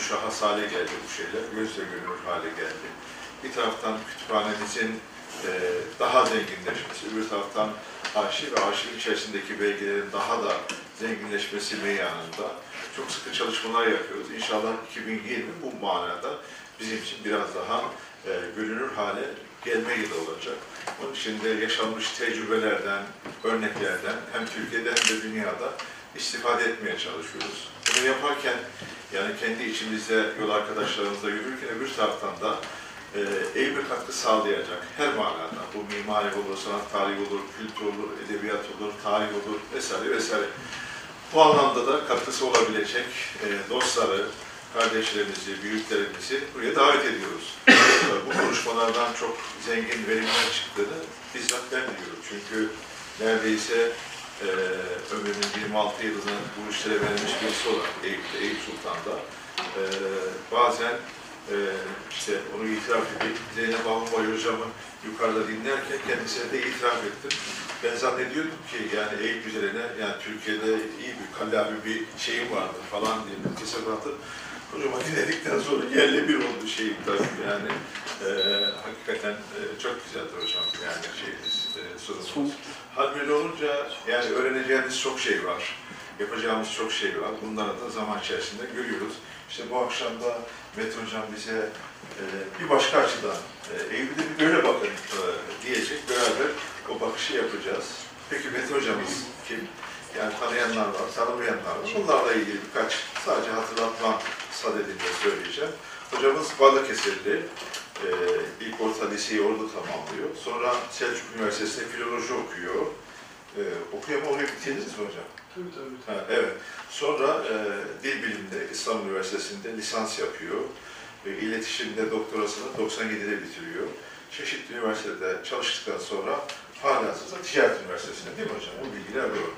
müşahhas hale geldi bu şeyler, gözle görünür hale geldi. Bir taraftan kütüphanemizin e, daha zenginleşmesi, öbür taraftan arşiv ve arşiv içerisindeki belgelerin daha da zenginleşmesi meyanında çok sıkı çalışmalar yapıyoruz. İnşallah 2020 bu manada bizim için biraz daha e, görünür hale gelme yılı olacak. Onun için de yaşanmış tecrübelerden, örneklerden hem Türkiye'de hem de dünyada istifade etmeye çalışıyoruz. Bunu yaparken yani kendi içimizde yol arkadaşlarımızla yürürken öbür taraftan da e, Eyüp'e katkı sağlayacak her manada. Bu mimari olur, sanat tarihi olur, kültür olur, edebiyat olur, tarih olur vesaire vesaire. Bu anlamda da katkısı olabilecek e, dostları, kardeşlerimizi, büyüklerimizi buraya davet ediyoruz. Bu konuşmalardan çok zengin verimler çıktığını bizzat ben biliyorum. Çünkü neredeyse e, ömrünün 26 yılını bu işlere vermiş birisi olarak Eyüp'te, Eyüp Sultan'da e, bazen e, işte onu itiraf edip Zeynep Ahmet hocamı yukarıda dinlerken kendisine de itiraf ettim. Ben zannediyordum ki yani Eyüp üzerine yani Türkiye'de iyi bir kallabi bir şeyim vardı falan diye bir tesebatı. Hocama dinledikten sonra yerle bir oldu şeyim tabii yani. E, hakikaten e, çok güzeldi hocam yani şey, e, sunumumuz. Hal böyle olunca yani öğreneceğimiz çok şey var. Yapacağımız çok şey var. Bunları da zaman içerisinde görüyoruz. İşte bu akşam da Mete Hocam bize e, bir başka açıdan e, Eyüp'e bir böyle bakın e, diyecek. Beraber o bakışı yapacağız. Peki Mete Hocamız kim? Yani tanıyanlar var, tanımayanlar var. Bunlarla ilgili birkaç sadece hatırlatma sadedinde söyleyeceğim. Hocamız Balıkesirli. E, ilk orta liseyi orada tamamlıyor. Sonra Selçuk Üniversitesi'nde filoloji okuyor. E, okuyama orayı bitirdiniz mi hocam? Tabii tabii. Ha, evet. Sonra e, dil biliminde İstanbul Üniversitesi'nde lisans yapıyor. E, iletişimde doktorasını 97'de bitiriyor. Çeşitli üniversitede çalıştıktan sonra halihazırda Ticaret Üniversitesi'nde değil mi hocam? Bu bilgiler doğru.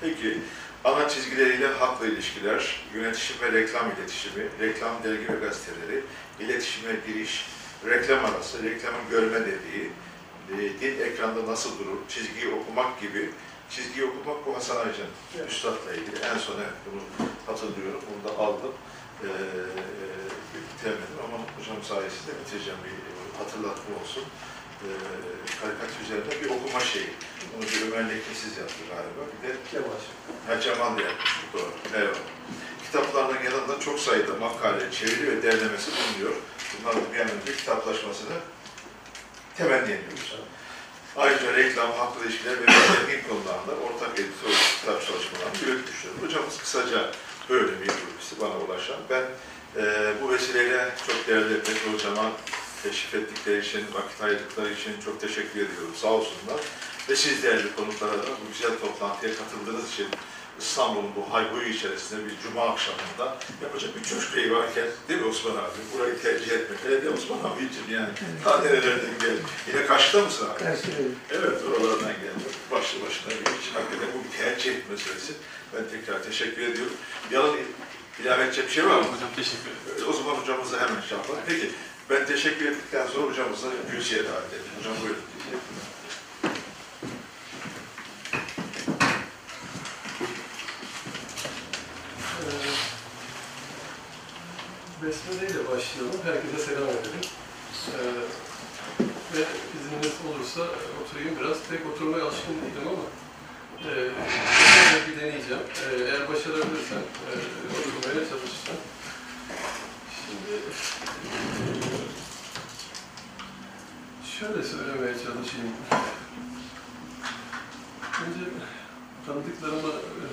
Peki, ana çizgileriyle halkla ilişkiler, yönetişim ve reklam iletişimi, reklam dergi ve gazeteleri, iletişime giriş, reklam arası, reklamın görme dediği, e, dil ekranda nasıl durur, çizgiyi okumak gibi çizgiyi okumak bu Hasan Aycan Evet. Üstad'la ilgili. En son evet, bunu hatırlıyorum. Bunu da aldım. Ee, bitiremedim ama hocam sayesinde bitireceğim bir hatırlatma olsun. Ee, karikatür üzerinde bir okuma şeyi. Bunu bir Ömer Lekesiz yaptı galiba. Bir de Yavaş. Ha, Cemal da yapmış. Doğru. Evet. Kitaplarının yanında çok sayıda makale, çeviri ve derlemesi bulunuyor. Bunların bir an önce kitaplaşmasını temenni ediyoruz. Ayrıca reklam, halkla ilişkiler ve benzerlik konularında ortak editör kitap çalışmalarını yürütmüştür. Hocamız kısaca böyle bir birisi bana ulaşan. Ben e, bu vesileyle çok değerli Fethi Hocama teşrif ettikleri için, vakit ayırdıkları için çok teşekkür ediyorum. Sağ olsunlar. Ve siz değerli konuklara da bu güzel toplantıya katıldığınız için İstanbul'un bu hayhuyu içerisinde bir cuma akşamında yapacak bir çocuk beyi varken değil mi Osman abi? Burayı tercih etmek. Hele de Osman abi için yani. Ta nerelerden geldi. Yine Kaş'ta mısın abi? Karşılayın. Evet, oralardan geldi. Başlı başına bir iş. Hakikaten bu bir tercih meselesi. Ben tekrar teşekkür ediyorum. Yalın ilave edecek bir şey var mı? Hocam teşekkür ederim. O zaman hocamıza hemen şey yapalım. Peki, ben teşekkür ettikten sonra hocamıza Gülsi'ye davet edelim. Hocam buyurun. Besmele ile başlayalım. Herkese selam edelim. Ee, ve izniniz olursa oturayım biraz. Pek oturmaya alışkın değilim ama e, bir deneyeceğim. Ee, eğer başarabilirsem e, oturmaya çalışacağım. Şimdi şöyle söylemeye çalışayım. Önce tanıdıklarımı e,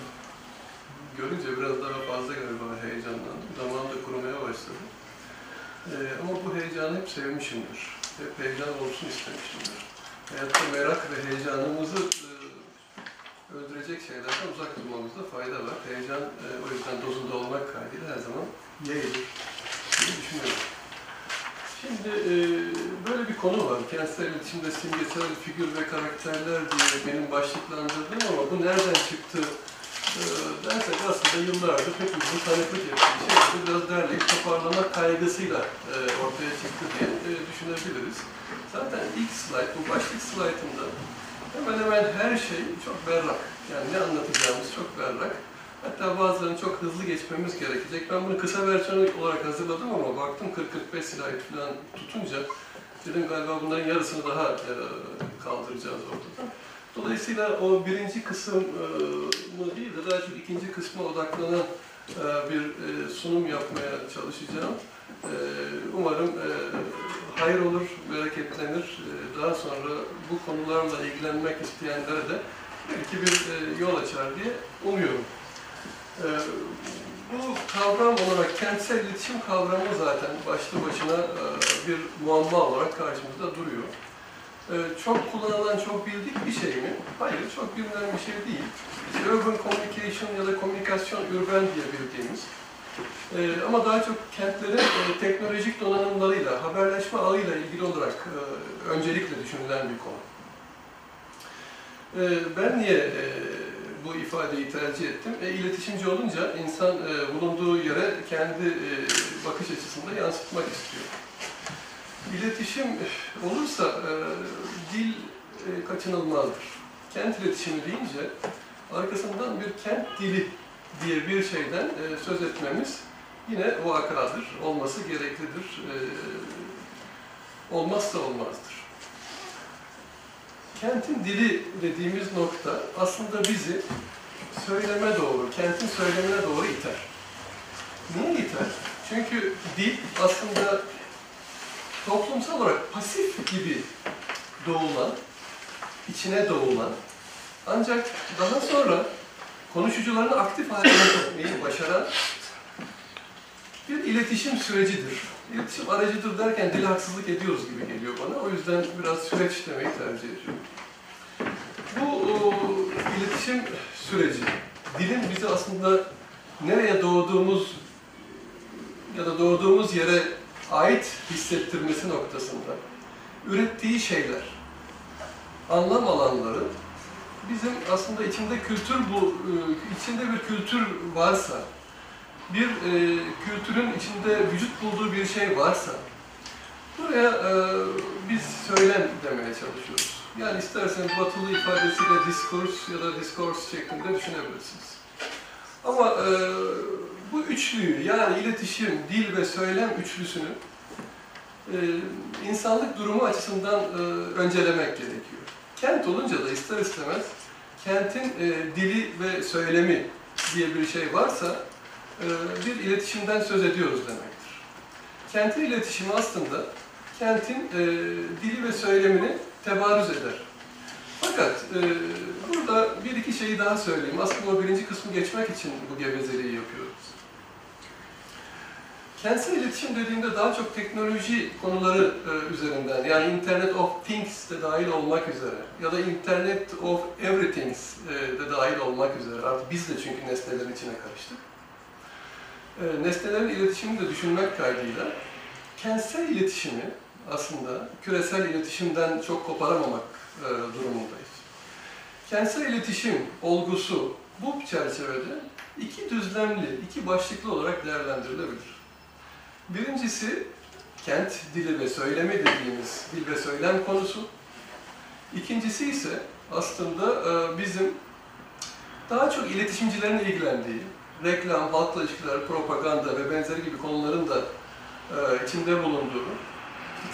görünce biraz daha fazla galiba heyecanlandım. Da kurumaya başladı. Ee, ama bu heyecanı hep sevmişimdir. Hep heyecan olsun istemişimdir. Hayatta merak ve heyecanımızı e, öldürecek şeylerden uzak durmamızda fayda var. Heyecan e, o yüzden dozunda olmak kaydıyla her zaman yeğdir diye düşünüyorum. Şimdi e, böyle bir konu var. Kentsel iletişimde simgesel figür ve karakterler diye benim başlıklandırdığım ama bu nereden çıktı dersek aslında yıllardır hepimizin tanıklık ettiği şey. Biraz derleyip toparlamak kaygısıyla e, ortaya çıktı diye e, düşünebiliriz. Zaten ilk slide, bu başlık slaytında hemen hemen her şey çok berrak. Yani ne anlatacağımız çok berrak. Hatta bazılarını çok hızlı geçmemiz gerekecek. Ben bunu kısa versiyonu olarak hazırladım ama baktım 40-45 slide falan tutunca dedim galiba bunların yarısını daha e, kaldıracağız ortada. Dolayısıyla o birinci kısmı değil de daha çok ikinci kısma odaklanan e, bir e, sunum yapmaya çalışacağım. E, Umarım e, hayır olur, bereketlenir. E, Daha sonra bu konularla ilgilenmek isteyenlere de belki bir e, yol açar diye umuyorum. E, Bu kavram olarak kentsel iletişim kavramı zaten başlı başına e, bir muamma olarak karşımızda duruyor. Ee, çok kullanılan, çok bildik bir şey mi? Hayır, çok bilinen bir şey değil. Urban communication ya da komünikasyon urban diye bildiğimiz. Ee, ama daha çok kentlerin e, teknolojik donanımlarıyla, haberleşme ağıyla ilgili olarak e, öncelikle düşünülen bir konu. Ee, ben niye e, bu ifadeyi tercih ettim? E, iletişimci olunca insan bulunduğu yere kendi bakış açısında yansıtmak istiyor. İletişim olursa e, dil e, kaçınılmazdır. Kent iletişimi deyince arkasından bir kent dili diye bir şeyden e, söz etmemiz yine vakadır, olması gereklidir, e, olmazsa olmazdır. Kentin dili dediğimiz nokta aslında bizi söyleme doğru, kentin söylemine doğru iter. Niye iter? Çünkü dil aslında toplumsal olarak pasif gibi doğulan, içine doğulan, ancak daha sonra konuşucularını aktif hale getirmeyi başaran bir iletişim sürecidir. İletişim aracıdır derken dil haksızlık ediyoruz gibi geliyor bana. O yüzden biraz süreç demeyi tercih ediyorum. Bu o, iletişim süreci, dilin bizi aslında nereye doğduğumuz ya da doğduğumuz yere ait hissettirmesi noktasında ürettiği şeyler, anlam alanları bizim aslında içinde kültür bu e, içinde bir kültür varsa, bir e, kültürün içinde vücut bulduğu bir şey varsa buraya e, biz söylem demeye çalışıyoruz. Yani isterseniz batılı ifadesiyle diskurs ya da discourse şeklinde düşünebilirsiniz. Ama e, bu üçlüyü yani iletişim, dil ve söylem üçlüsünü e, insanlık durumu açısından e, öncelemek gerekiyor. Kent olunca da ister istemez kentin e, dili ve söylemi diye bir şey varsa e, bir iletişimden söz ediyoruz demektir. Kentin iletişimi aslında kentin e, dili ve söylemini tebarüz eder. Fakat e, burada bir iki şeyi daha söyleyeyim. Aslında o birinci kısmı geçmek için bu gevezeliği yapıyoruz. Kentsel iletişim dediğimde daha çok teknoloji konuları e, üzerinden, yani Internet of Things de dahil olmak üzere ya da Internet of Everythings e, de dahil olmak üzere. Artık biz de çünkü nesnelerin içine karıştık. E, nesnelerin iletişimini de düşünmek kaydıyla kentsel iletişimi aslında küresel iletişimden çok koparamamak e, durumundayız. Kentsel iletişim olgusu bu çerçevede iki düzlemli, iki başlıklı olarak değerlendirilebilir. Birincisi kent dili ve söylemi dediğimiz dil ve söylem konusu. İkincisi ise aslında e, bizim daha çok iletişimcilerin ilgilendiği, reklam, halkla ilişkiler, propaganda ve benzeri gibi konuların da e, içinde bulunduğu,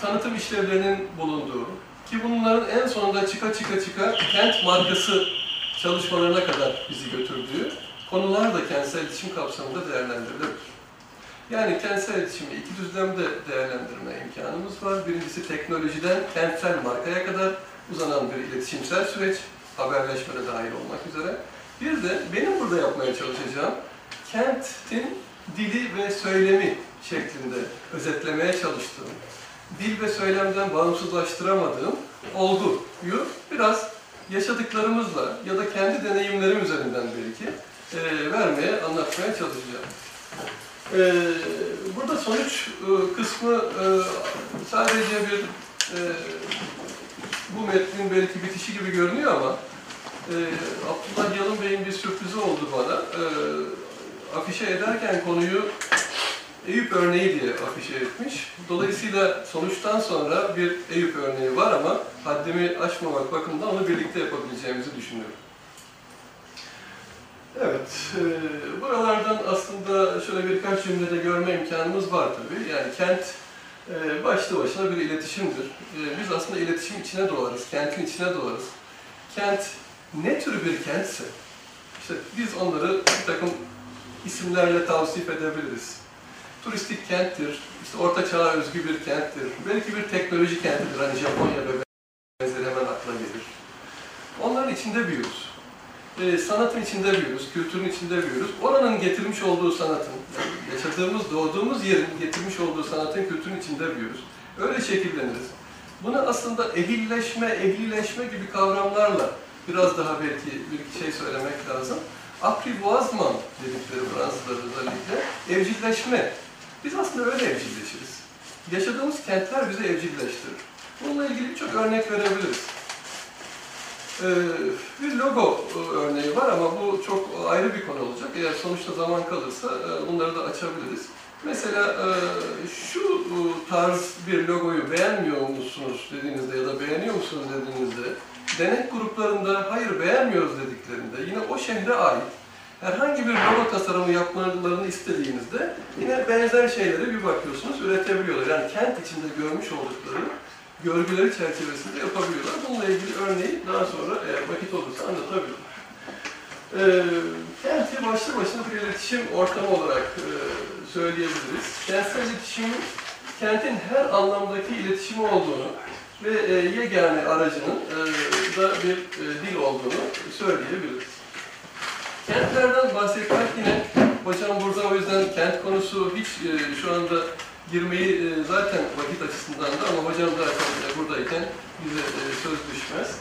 tanıtım işlevlerinin bulunduğu ki bunların en sonunda çıka çıka çıka kent markası çalışmalarına kadar bizi götürdüğü konular da kentsel iletişim kapsamında değerlendirilebilir. Yani kentsel iletişimi iki düzlemde değerlendirme imkanımız var. Birincisi teknolojiden kentsel markaya kadar uzanan bir iletişimsel süreç, haberleşme de dahil olmak üzere. Bir de benim burada yapmaya çalışacağım kentin dili ve söylemi şeklinde özetlemeye çalıştığım, dil ve söylemden bağımsızlaştıramadığım olguyu biraz yaşadıklarımızla ya da kendi deneyimlerim üzerinden belki e, vermeye, anlatmaya çalışacağım. E, burada sonuç e, kısmı e, sadece bir e, bu metnin belki bitişi gibi görünüyor ama Abdullah Yalın Bey'in bir sürprizi oldu bana. Afişe ederken konuyu Eyüp örneği diye afişe etmiş. Dolayısıyla sonuçtan sonra bir Eyüp örneği var ama haddimi aşmamak bakımından onu birlikte yapabileceğimizi düşünüyorum. Evet, e, buralardan aslında şöyle birkaç cümlede görme imkanımız var tabii. Yani kent e, başlı başına bir iletişimdir. E, biz aslında iletişim içine doğarız, kentin içine doğarız. Kent ne tür bir kentse, işte biz onları bir takım isimlerle tavsif edebiliriz. Turistik kenttir, işte orta çağa özgü bir kenttir, belki bir teknoloji kentidir, hani Japonya ve benzeri hemen akla gelir. Onların içinde büyürüz. Ee, sanatın içinde büyürüz, kültürün içinde büyürüz. Oranın getirmiş olduğu sanatın, yaşadığımız, doğduğumuz yerin getirmiş olduğu sanatın, kültürün içinde büyürüz. Öyle şekilleniriz. Buna aslında ehilleşme, evlileşme gibi kavramlarla biraz daha belki bir iki şey söylemek lazım. Apprivoisement dedikleri Fransızlar özellikle, evcilleşme. Biz aslında öyle evcilleşiriz. Yaşadığımız kentler bizi evcilleştirir. Bununla ilgili birçok örnek verebiliriz. Ee, bir logo e, örneği var ama bu çok ayrı bir konu olacak. Eğer sonuçta zaman kalırsa e, bunları da açabiliriz. Mesela e, şu tarz bir logoyu beğenmiyor musunuz dediğinizde ya da beğeniyor musunuz dediğinizde denek gruplarında hayır beğenmiyoruz dediklerinde yine o şehre ait herhangi bir logo tasarımı yapmalarını istediğinizde yine benzer şeyleri bir bakıyorsunuz üretebiliyorlar. Yani kent içinde görmüş oldukları görgüleri çerçevesinde yapabiliyorlar. Bununla ilgili örneği daha sonra eğer vakit olursa anlatabilirim. Ee, kenti başlı başına bir iletişim ortamı olarak e, söyleyebiliriz. Kentsel iletişimin kentin her anlamdaki iletişimi olduğunu ve e, yegane aracının e, da bir e, dil olduğunu söyleyebiliriz. Kentlerden bahsetmek yine, hocam burada o yüzden kent konusu hiç e, şu anda girmeyi e, zaten vakit açısından da ama hocam zaten buradayken bize e, söz düşmez.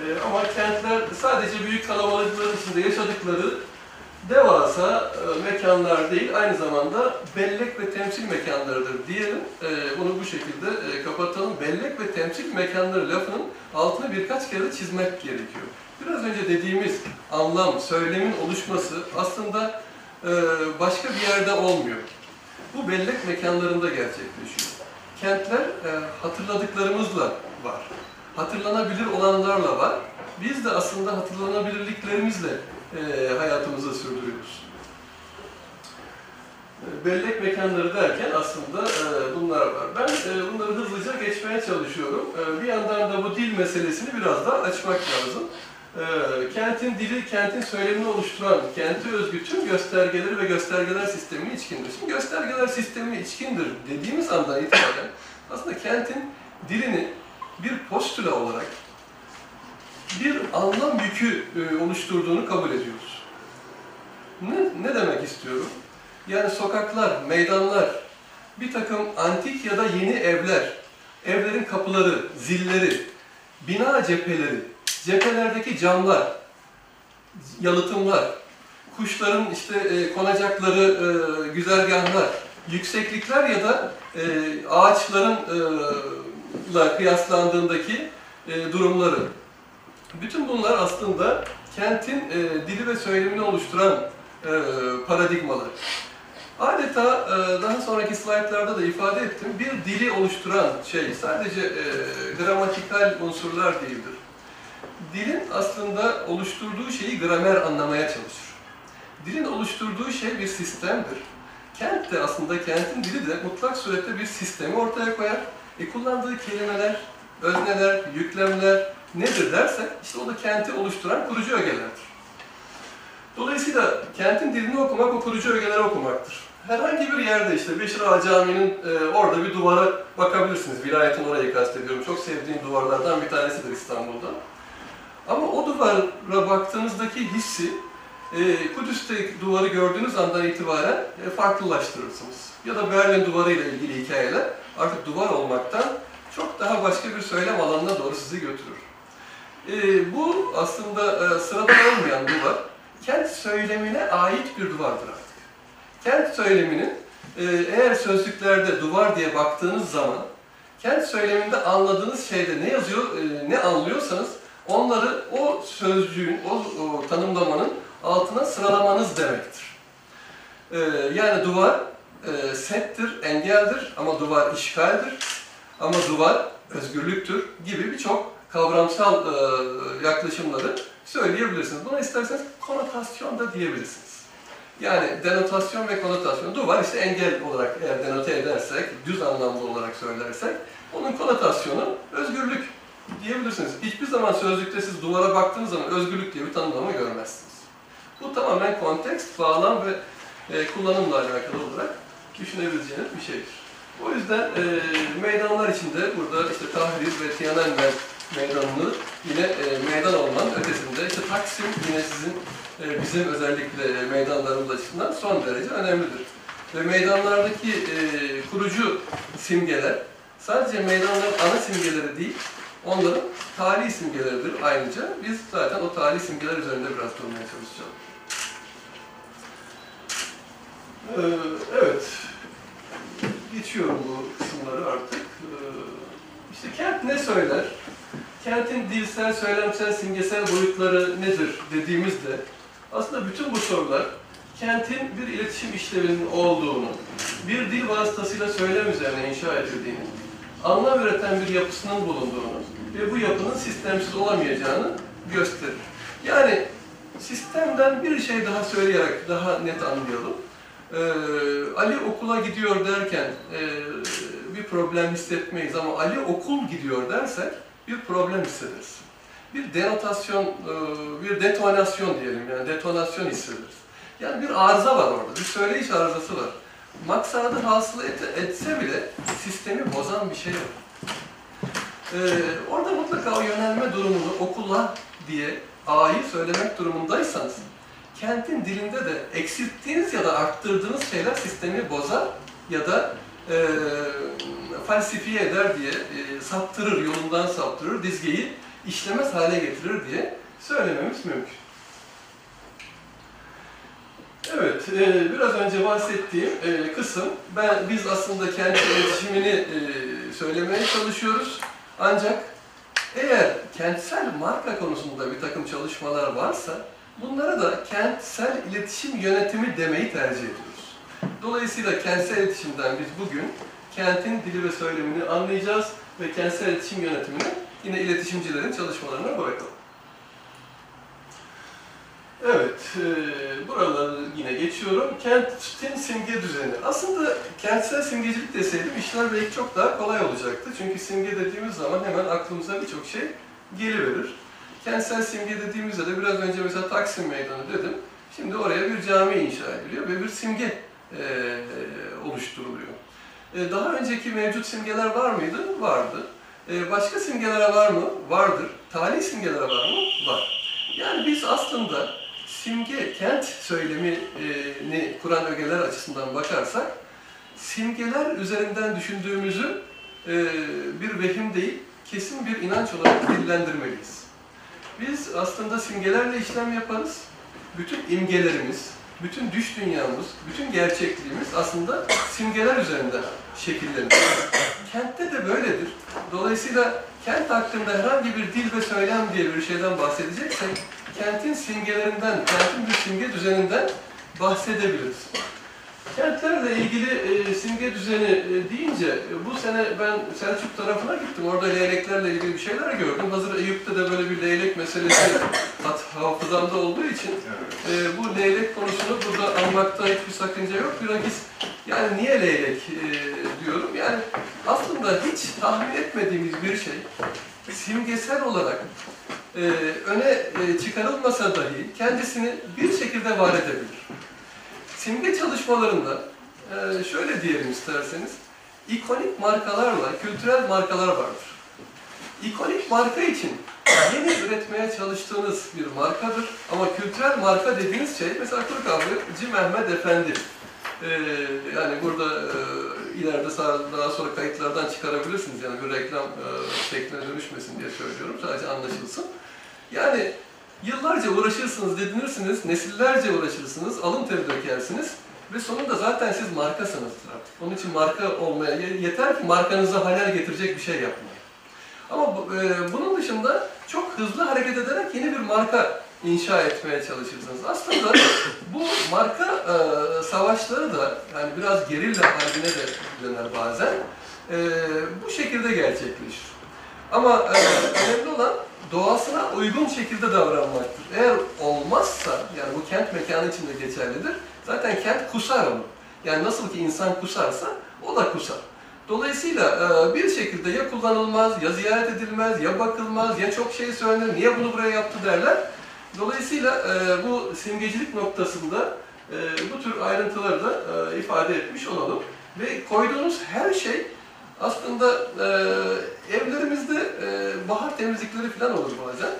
E, ama kentler sadece büyük kalabalıkların içinde yaşadıkları devasa mekanlar değil, aynı zamanda bellek ve temsil mekanlarıdır diyelim. Bunu bu şekilde kapatalım. Bellek ve temsil mekanları lafının altını birkaç kere çizmek gerekiyor. Biraz önce dediğimiz anlam, söylemin oluşması aslında başka bir yerde olmuyor. Bu bellek mekanlarında gerçekleşiyor. Kentler e, hatırladıklarımızla var. Hatırlanabilir olanlarla var. Biz de aslında hatırlanabilirliklerimizle e, hayatımızı sürdürüyoruz. E, Bellek mekanları derken aslında e, bunlar var. Ben e, bunları hızlıca geçmeye çalışıyorum. E, bir yandan da bu dil meselesini biraz daha açmak lazım. E, kentin dili, kentin söylemini oluşturan, kenti özgü tüm göstergeleri ve göstergeler sistemi içkindir. Şimdi göstergeler sistemi içkindir dediğimiz andan itibaren aslında kentin dilini bir postüla olarak bir anlam yükü e, oluşturduğunu kabul ediyoruz. Ne, ne demek istiyorum? Yani sokaklar, meydanlar, bir takım antik ya da yeni evler, evlerin kapıları, zilleri, bina cepheleri, cephelerdeki camlar, yalıtımlar, kuşların işte e, konacakları e, güzergahlar, yükseklikler ya da e, ağaçların e, la kıyaslandığındaki e, durumları. Bütün bunlar aslında kentin e, dili ve söylemini oluşturan e, paradigmalar. Adeta e, daha sonraki slaytlarda da ifade ettim, bir dili oluşturan şey sadece e, gramatikal unsurlar değildir. Dilin aslında oluşturduğu şeyi gramer anlamaya çalışır. Dilin oluşturduğu şey bir sistemdir. Kent de aslında kentin dili de mutlak surette bir sistemi ortaya koyar. E, kullandığı kelimeler, özneler, yüklemler nedir dersek işte o da kenti oluşturan kurucu ögelerdir. Dolayısıyla kentin dilini okumak o kurucu ögeleri okumaktır. Herhangi bir yerde işte Beşir Ağa Camii'nin e, orada bir duvara bakabilirsiniz. Vilayetin orayı kastediyorum. Çok sevdiğim duvarlardan bir tanesidir İstanbul'da. Ama o duvara baktığınızdaki hissi e, Kudüs'te duvarı gördüğünüz andan itibaren e, farklılaştırırsınız. Ya da Berlin duvarı ile ilgili hikayeler artık duvar olmaktan çok daha başka bir söylem alanına doğru sizi götürür. E, bu aslında e, sıradan olmayan duvar, kent söylemine ait bir duvardır artık. Kent söyleminin e, eğer sözlüklerde duvar diye baktığınız zaman kent söyleminde anladığınız şeyde ne yazıyor, e, ne anlıyorsanız onları o sözcüğün, o, o tanımlamanın altına sıralamanız demektir. E, yani duvar e, settir, engeldir ama duvar işgaldir ama duvar özgürlüktür gibi birçok kavramsal e, yaklaşımları söyleyebilirsiniz. Buna isterseniz konotasyon da diyebilirsiniz. Yani denotasyon ve konotasyon. Duvar işte engel olarak eğer denote edersek, düz anlamda olarak söylersek, onun konotasyonu özgürlük diyebilirsiniz. Hiçbir zaman sözlükte siz duvara baktığınız zaman özgürlük diye bir tanımlama görmezsiniz. Bu tamamen kontekst, bağlam ve e, kullanımla alakalı olarak düşünebileceğiniz bir şeydir. O yüzden e, meydanlar içinde burada işte Tahrir ve Tiananmen meydanını yine e, meydan olmanın ötesinde, işte Taksim yine sizin e, bizim özellikle e, meydanlarımız açısından son derece önemlidir. Ve meydanlardaki e, kurucu simgeler sadece meydanların ana simgeleri değil, onların tarihi simgeleridir ayrıca. Biz zaten o tarihi simgeler üzerinde biraz durmaya çalışacağız. Ee, evet, geçiyorum bu kısımları artık. Ee, işte kent ne söyler? Kentin dilsel, söylemsel, simgesel boyutları nedir dediğimizde aslında bütün bu sorular kentin bir iletişim işlevinin olduğunu, bir dil vasıtasıyla söylem üzerine inşa edildiğini, anlam üreten bir yapısının bulunduğunu ve bu yapının sistemsiz olamayacağını gösterir. Yani sistemden bir şey daha söyleyerek daha net anlayalım. Ee, Ali okula gidiyor derken e, bir problem hissetmeyiz ama Ali okul gidiyor dersek bir problem hissederiz. Bir denotasyon, e, bir detonasyon diyelim yani detonasyon hissederiz. Yani bir arıza var orada, bir söyleyiş arızası var. Maksadı hasıl et, etse bile sistemi bozan bir şey var. Ee, orada mutlaka o yönelme durumunu okula diye A'yı söylemek durumundaysanız kentin dilinde de eksilttiğiniz ya da arttırdığınız şeyler sistemi bozar ya da e, falsifiye eder diye e, saptırır, yolundan saptırır, dizgeyi işlemez hale getirir diye söylememiz mümkün. Evet, e, biraz önce bahsettiğim e, kısım, ben biz aslında kendi iletişimini e, söylemeye çalışıyoruz. Ancak eğer kentsel marka konusunda bir takım çalışmalar varsa, bunlara da kentsel iletişim yönetimi demeyi tercih ediyoruz. Dolayısıyla kentsel iletişimden biz bugün kentin dili ve söylemini anlayacağız ve kentsel iletişim yönetimini yine iletişimcilerin çalışmalarına bırakalım. Evet, e, buraları yine geçiyorum. Kentin simge düzeni. Aslında kentsel simgecilik deseydim işler belki çok daha kolay olacaktı. Çünkü simge dediğimiz zaman hemen aklımıza birçok şey geliverir. Kentsel simge dediğimizde de biraz önce mesela Taksim Meydanı dedim. Şimdi oraya bir cami inşa ediliyor ve bir simge e, oluşturuluyor. E, daha önceki mevcut simgeler var mıydı? Vardı. E, başka simgelere var mı? Vardır. Tarihi simgelere var mı? Var. Yani biz aslında simge, kent söylemini kuran ögeler açısından bakarsak, simgeler üzerinden düşündüğümüzü e, bir vehim değil, kesin bir inanç olarak dillendirmeliyiz. Biz aslında simgelerle işlem yaparız. Bütün imgelerimiz, bütün düş dünyamız, bütün gerçekliğimiz aslında simgeler üzerinden şekillenir. Kentte de böyledir. Dolayısıyla kent hakkında herhangi bir dil ve söylem diye bir şeyden bahsedeceksek, kentin simgelerinden, kentin bir simge düzeninden bahsedebiliriz. Kentlerle ilgili e, simge düzeni e, deyince e, bu sene ben Selçuk tarafına gittim. Orada leyleklerle ilgili bir şeyler gördüm. Hazır Eyüp'te de böyle bir leylek meselesi hat, hafızamda olduğu için e, bu leylek konusunu burada anmakta hiçbir sakınca yok. Bilakis yani niye leylek e, diyorum? Yani aslında hiç tahmin etmediğimiz bir şey simgesel olarak e, öne e, çıkarılmasa dahi kendisini bir şekilde var edebilir. Simge çalışmalarında e, şöyle diyelim isterseniz, ikonik markalarla kültürel markalar vardır. İkonik marka için yeni üretmeye çalıştığınız bir markadır ama kültürel marka dediğiniz şey mesela Kuru Kahveci Mehmet Efendi. Ee, yani burada e, ileride daha sonra kayıtlardan çıkarabilirsiniz yani bir reklam e, şekline dönüşmesin diye söylüyorum sadece anlaşılsın. Yani Yıllarca uğraşırsınız, dedinirsiniz, nesillerce uğraşırsınız, alın teri dökersiniz ve sonunda zaten siz markasınızdır artık. Onun için marka olmaya ye- yeter ki markanızı halel getirecek bir şey yapmayın. Ama e, bunun dışında çok hızlı hareket ederek yeni bir marka inşa etmeye çalışırsınız. Aslında bu marka e, savaşları da yani biraz gerilla haline de döner bazen. E, bu şekilde gerçekleşir. Ama e, önemli olan doğasına uygun şekilde davranmaktır. Eğer olmazsa, yani bu kent mekanı için de geçerlidir, zaten kent kusar onu. Yani nasıl ki insan kusarsa, o da kusar. Dolayısıyla e, bir şekilde ya kullanılmaz, ya ziyaret edilmez, ya bakılmaz, ya çok şey söylenir, niye bunu buraya yaptı derler. Dolayısıyla e, bu simgecilik noktasında e, bu tür ayrıntıları da e, ifade etmiş olalım. Ve koyduğunuz her şey aslında e, evlerimizde e, bahar temizlikleri falan olur bazen.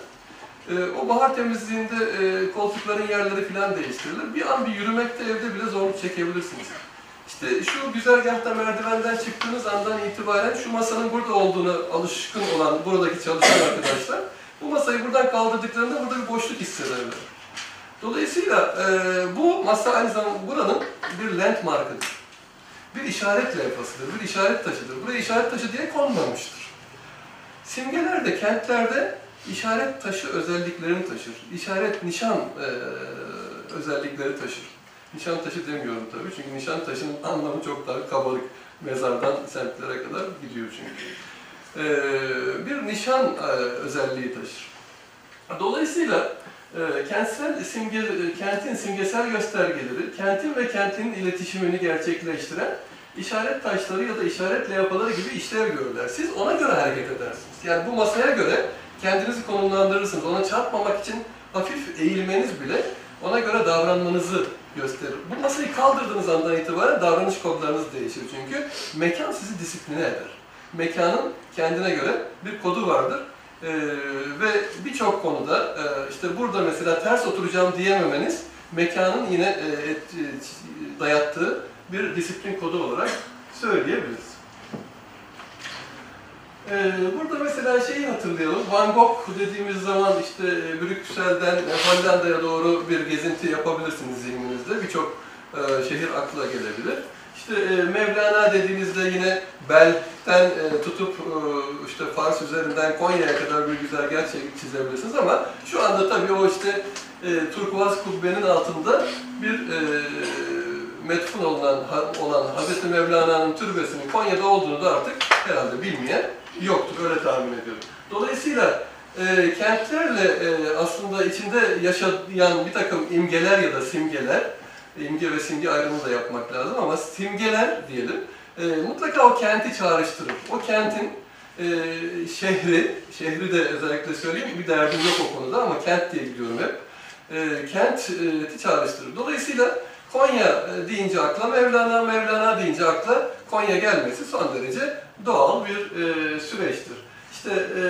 E, o bahar temizliğinde e, koltukların yerleri falan değiştirilir. Bir an bir yürümekte evde bile zorluk çekebilirsiniz. İşte şu güzergahta merdivenden çıktığınız andan itibaren şu masanın burada olduğunu alışkın olan buradaki çalışan arkadaşlar bu masayı buradan kaldırdıklarında burada bir boşluk hissederler. Dolayısıyla e, bu masa aynı zamanda buranın bir landmarkıdır bir işaret levhasıdır, bir işaret taşıdır. Buraya işaret taşı diye konmamıştır. Simgeler de kentlerde işaret taşı özelliklerini taşır. İşaret nişan e, özellikleri taşır. Nişan taşı demiyorum tabii çünkü nişan taşının anlamı çok daha kabarık. Mezardan semtlere kadar gidiyor çünkü. E, bir nişan e, özelliği taşır. Dolayısıyla e, kentsel simge, kentin simgesel göstergeleri, kentin ve kentin iletişimini gerçekleştiren işaret taşları ya da işaret levhaları gibi işlev görürler. Siz ona göre hareket edersiniz. Yani bu masaya göre kendinizi konumlandırırsınız. Ona çarpmamak için hafif eğilmeniz bile ona göre davranmanızı gösterir. Bu masayı kaldırdığınız andan itibaren davranış kodlarınız değişir çünkü mekan sizi disipline eder. Mekanın kendine göre bir kodu vardır. Ee, ve birçok konuda e, işte burada mesela ters oturacağım diyememeniz mekanın yine e, et, e, dayattığı bir disiplin kodu olarak söyleyebiliriz. Ee, burada mesela şeyi hatırlayalım. Van Gogh dediğimiz zaman işte e, Brüksel'den e, Hollanda'ya doğru bir gezinti yapabilirsiniz zihninizde. Birçok e, şehir akla gelebilir. İşte e, Mevlana dediğinizde yine Bel'den e, tutup e, işte Fars üzerinden Konya'ya kadar bir güzergah çe- çizebilirsiniz ama şu anda tabii o işte e, turkuaz kubbenin altında bir e, metfun olan, olan Hazreti Mevlana'nın türbesinin Konya'da olduğunu da artık herhalde bilmeyen yoktur, öyle tahmin ediyorum. Dolayısıyla e, kentlerle e, aslında içinde yaşayan bir takım imgeler ya da simgeler, imge ve simge ayrımı da yapmak lazım ama simgeler diyelim, e, mutlaka o kenti çağrıştırır. O kentin e, şehri, şehri de özellikle söyleyeyim, bir derdim yok o konuda ama kent diye gidiyorum hep. E, kenti çağrıştırır. Dolayısıyla Konya e, deyince akla Mevlana, Mevlana deyince akla Konya gelmesi son derece doğal bir e, süreçtir. İşte e,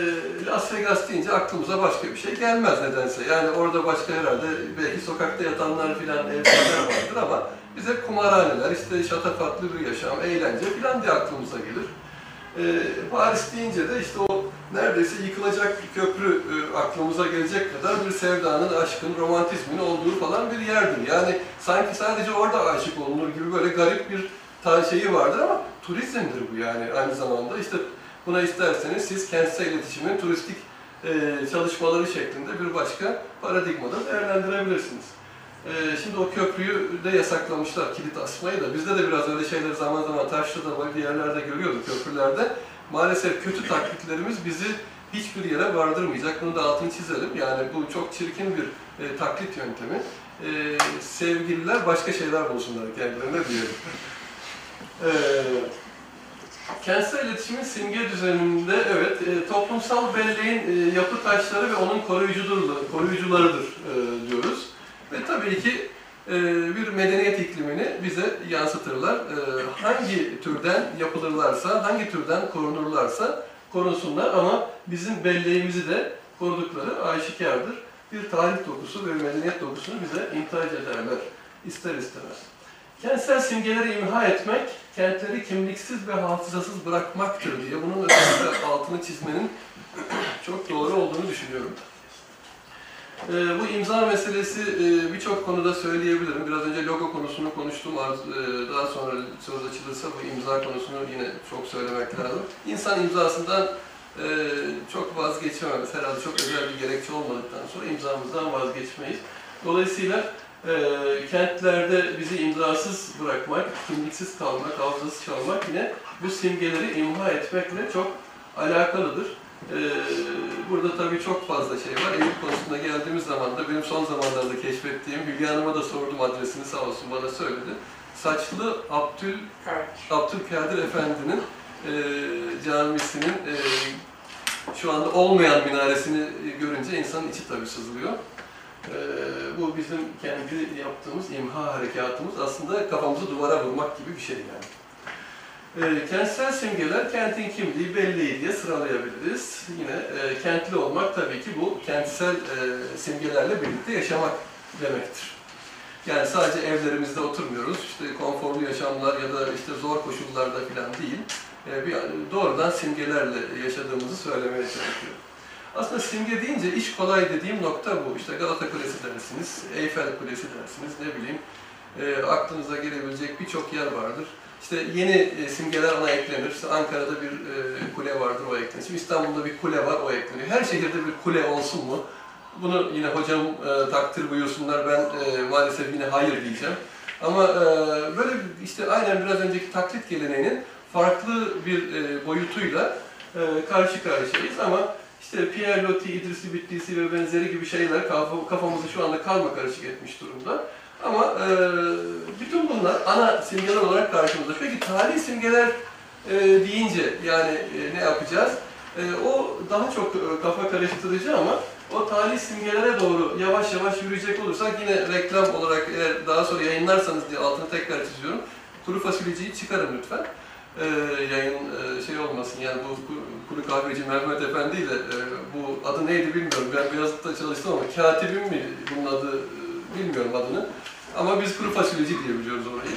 Las Vegas deyince aklımıza başka bir şey gelmez nedense. Yani orada başka herhalde belki sokakta yatanlar filan evler vardır ama bize kumarhaneler, işte şatafatlı bir yaşam, eğlence filan diye aklımıza gelir. E, Paris deyince de işte o neredeyse yıkılacak bir köprü e, aklımıza gelecek kadar bir sevdanın, aşkın, romantizmin olduğu falan bir yerdir. Yani sanki sadece orada aşık olunur gibi böyle garip bir ta şeyi vardır ama turizmdir bu yani aynı zamanda. işte buna isterseniz siz kentsel iletişimin turistik e, çalışmaları şeklinde bir başka paradigmada değerlendirebilirsiniz. E, şimdi o köprüyü de yasaklamışlar, kilit asmayı da. Bizde de biraz öyle şeyler zaman zaman Taşlı'da, başka yerlerde görüyorduk köprülerde. Maalesef kötü taklitlerimiz bizi hiçbir yere vardırmayacak. Bunu da altını çizelim. Yani bu çok çirkin bir e, taklit yöntemi. E, sevgililer başka şeyler bulsunlar kendilerine diyelim. E, kentsel iletişimin simge düzeninde evet e, toplumsal belleğin e, yapı taşları ve onun koruyucudur, koruyucularıdır e, diyoruz. Ve tabii ki e, bir medeniyet iklimini bize yansıtırlar. E, hangi türden yapılırlarsa, hangi türden korunurlarsa korunsunlar ama bizim belleğimizi de korudukları aşikardır. Bir tarih dokusu ve medeniyet dokusunu bize imtihac ederler ister istemez. Kentsel simgeleri imha etmek, kentleri kimliksiz ve hafızasız bırakmaktır diye bunun özellikle altını çizmenin çok doğru olduğunu düşünüyorum. Ee, bu imza meselesi e, birçok konuda söyleyebilirim. Biraz önce logo konusunu konuştum. E, Daha sonra söz açılırsa bu imza konusunu yine çok söylemek lazım. İnsan imzasından e, çok vazgeçemez. Herhalde çok özel bir gerekçe olmadıktan sonra imzamızdan vazgeçmeyiz. Dolayısıyla e, kentlerde bizi imzasız bırakmak, kimliksiz kalmak, hafızasız kalmak yine bu simgeleri imha etmekle çok alakalıdır. Ee, burada tabii çok fazla şey var. Eyüp konusuna geldiğimiz zaman da benim son zamanlarda keşfettiğim, Hülya Hanım'a da sordum adresini sağ olsun bana söyledi. Saçlı Abdül, Abdülkadir Efendi'nin e, camisinin e, şu anda olmayan minaresini görünce insanın içi tabii sızlıyor. E, bu bizim kendi yaptığımız imha harekatımız aslında kafamızı duvara vurmak gibi bir şey yani. E, kentsel simgeler kentin kimliği, belleği diye sıralayabiliriz. Yine e, kentli olmak tabii ki bu kentsel e, simgelerle birlikte yaşamak demektir. Yani sadece evlerimizde oturmuyoruz, işte konforlu yaşamlar ya da işte zor koşullarda falan değil. E, bir, doğrudan simgelerle yaşadığımızı söylemeye çalışıyorum. Aslında simge deyince iş kolay dediğim nokta bu. İşte Galata Kulesi dersiniz, Eyfel Kulesi dersiniz, ne bileyim. E, aklınıza gelebilecek birçok yer vardır. İşte yeni e, simgeler ona eklenir. İşte Ankara'da bir e, kule vardır, o eklenir. Şimdi İstanbul'da bir kule var, o ekleniyor. Her şehirde bir kule olsun mu? Bunu yine hocam e, takdir buyursunlar. Ben e, maalesef yine hayır diyeceğim. Ama e, böyle işte aynen biraz önceki taklit geleneğinin farklı bir e, boyutuyla e, karşı karşıyayız ama işte Pierre Loti, İdrisi Bitlisi ve benzeri gibi şeyler kaf- kafamızı şu anda karma karışık etmiş durumda. Ama e, bütün bunlar ana simgeler olarak karşımızda. Peki tarihi simgeler e, deyince yani e, ne yapacağız? E, o daha çok e, kafa karıştırıcı ama o tarihi simgelere doğru yavaş yavaş yürüyecek olursak yine reklam olarak eğer daha sonra yayınlarsanız diye altını tekrar çiziyorum. Kuru fasulyeciyi çıkarın lütfen. E, yayın e, şey olmasın yani bu ku- kuru kahveci Mehmet Efendi ile e, bu adı neydi bilmiyorum. Ben Beyazıt'ta çalıştım ama katibim mi bunun adı e, bilmiyorum adını. Ama biz kuru fasulyeci diye biliyoruz orayı.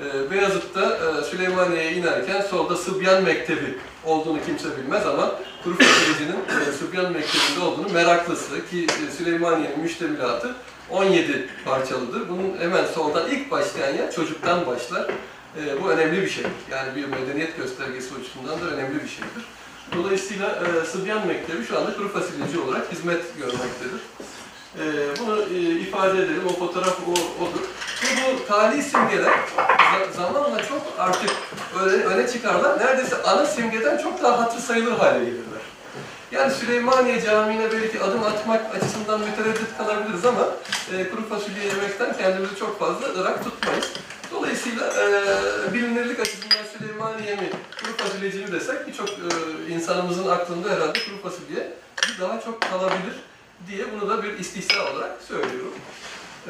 Ee, Beyazıt'ta e, Süleymaniye'ye inerken solda Sıbyan Mektebi olduğunu kimse bilmez ama kuru fasulyecinin e, Sıbyan Mektebi'nde olduğunu meraklısı ki e, Süleymaniye'nin müştemilatı 17 parçalıdır. Bunun hemen soldan ilk başlayan yer çocuktan başlar. E, bu önemli bir şeydir. Yani bir medeniyet göstergesi açısından da önemli bir şeydir. Dolayısıyla e, Sıbyan Mektebi şu anda kuru fasulyeci olarak hizmet görmektedir. Ee, bunu e, ifade edelim, o fotoğraf o, odur. Ve bu tarihi simgeler za- zamanla çok artık öne, öne çıkarlar. Neredeyse ana simgeden çok daha hatır sayılır hale gelirler. Yani Süleymaniye Camii'ne belki adım atmak açısından mütereddit kalabiliriz ama e, kuru fasulye yemekten kendimizi çok fazla ırak tutmayız. Dolayısıyla e, bilinirlik açısından Süleymaniye mi, kuru fasulyeci mi desek birçok e, insanımızın aklında herhalde kuru fasulye daha çok kalabilir diye bunu da bir istihza olarak söylüyorum.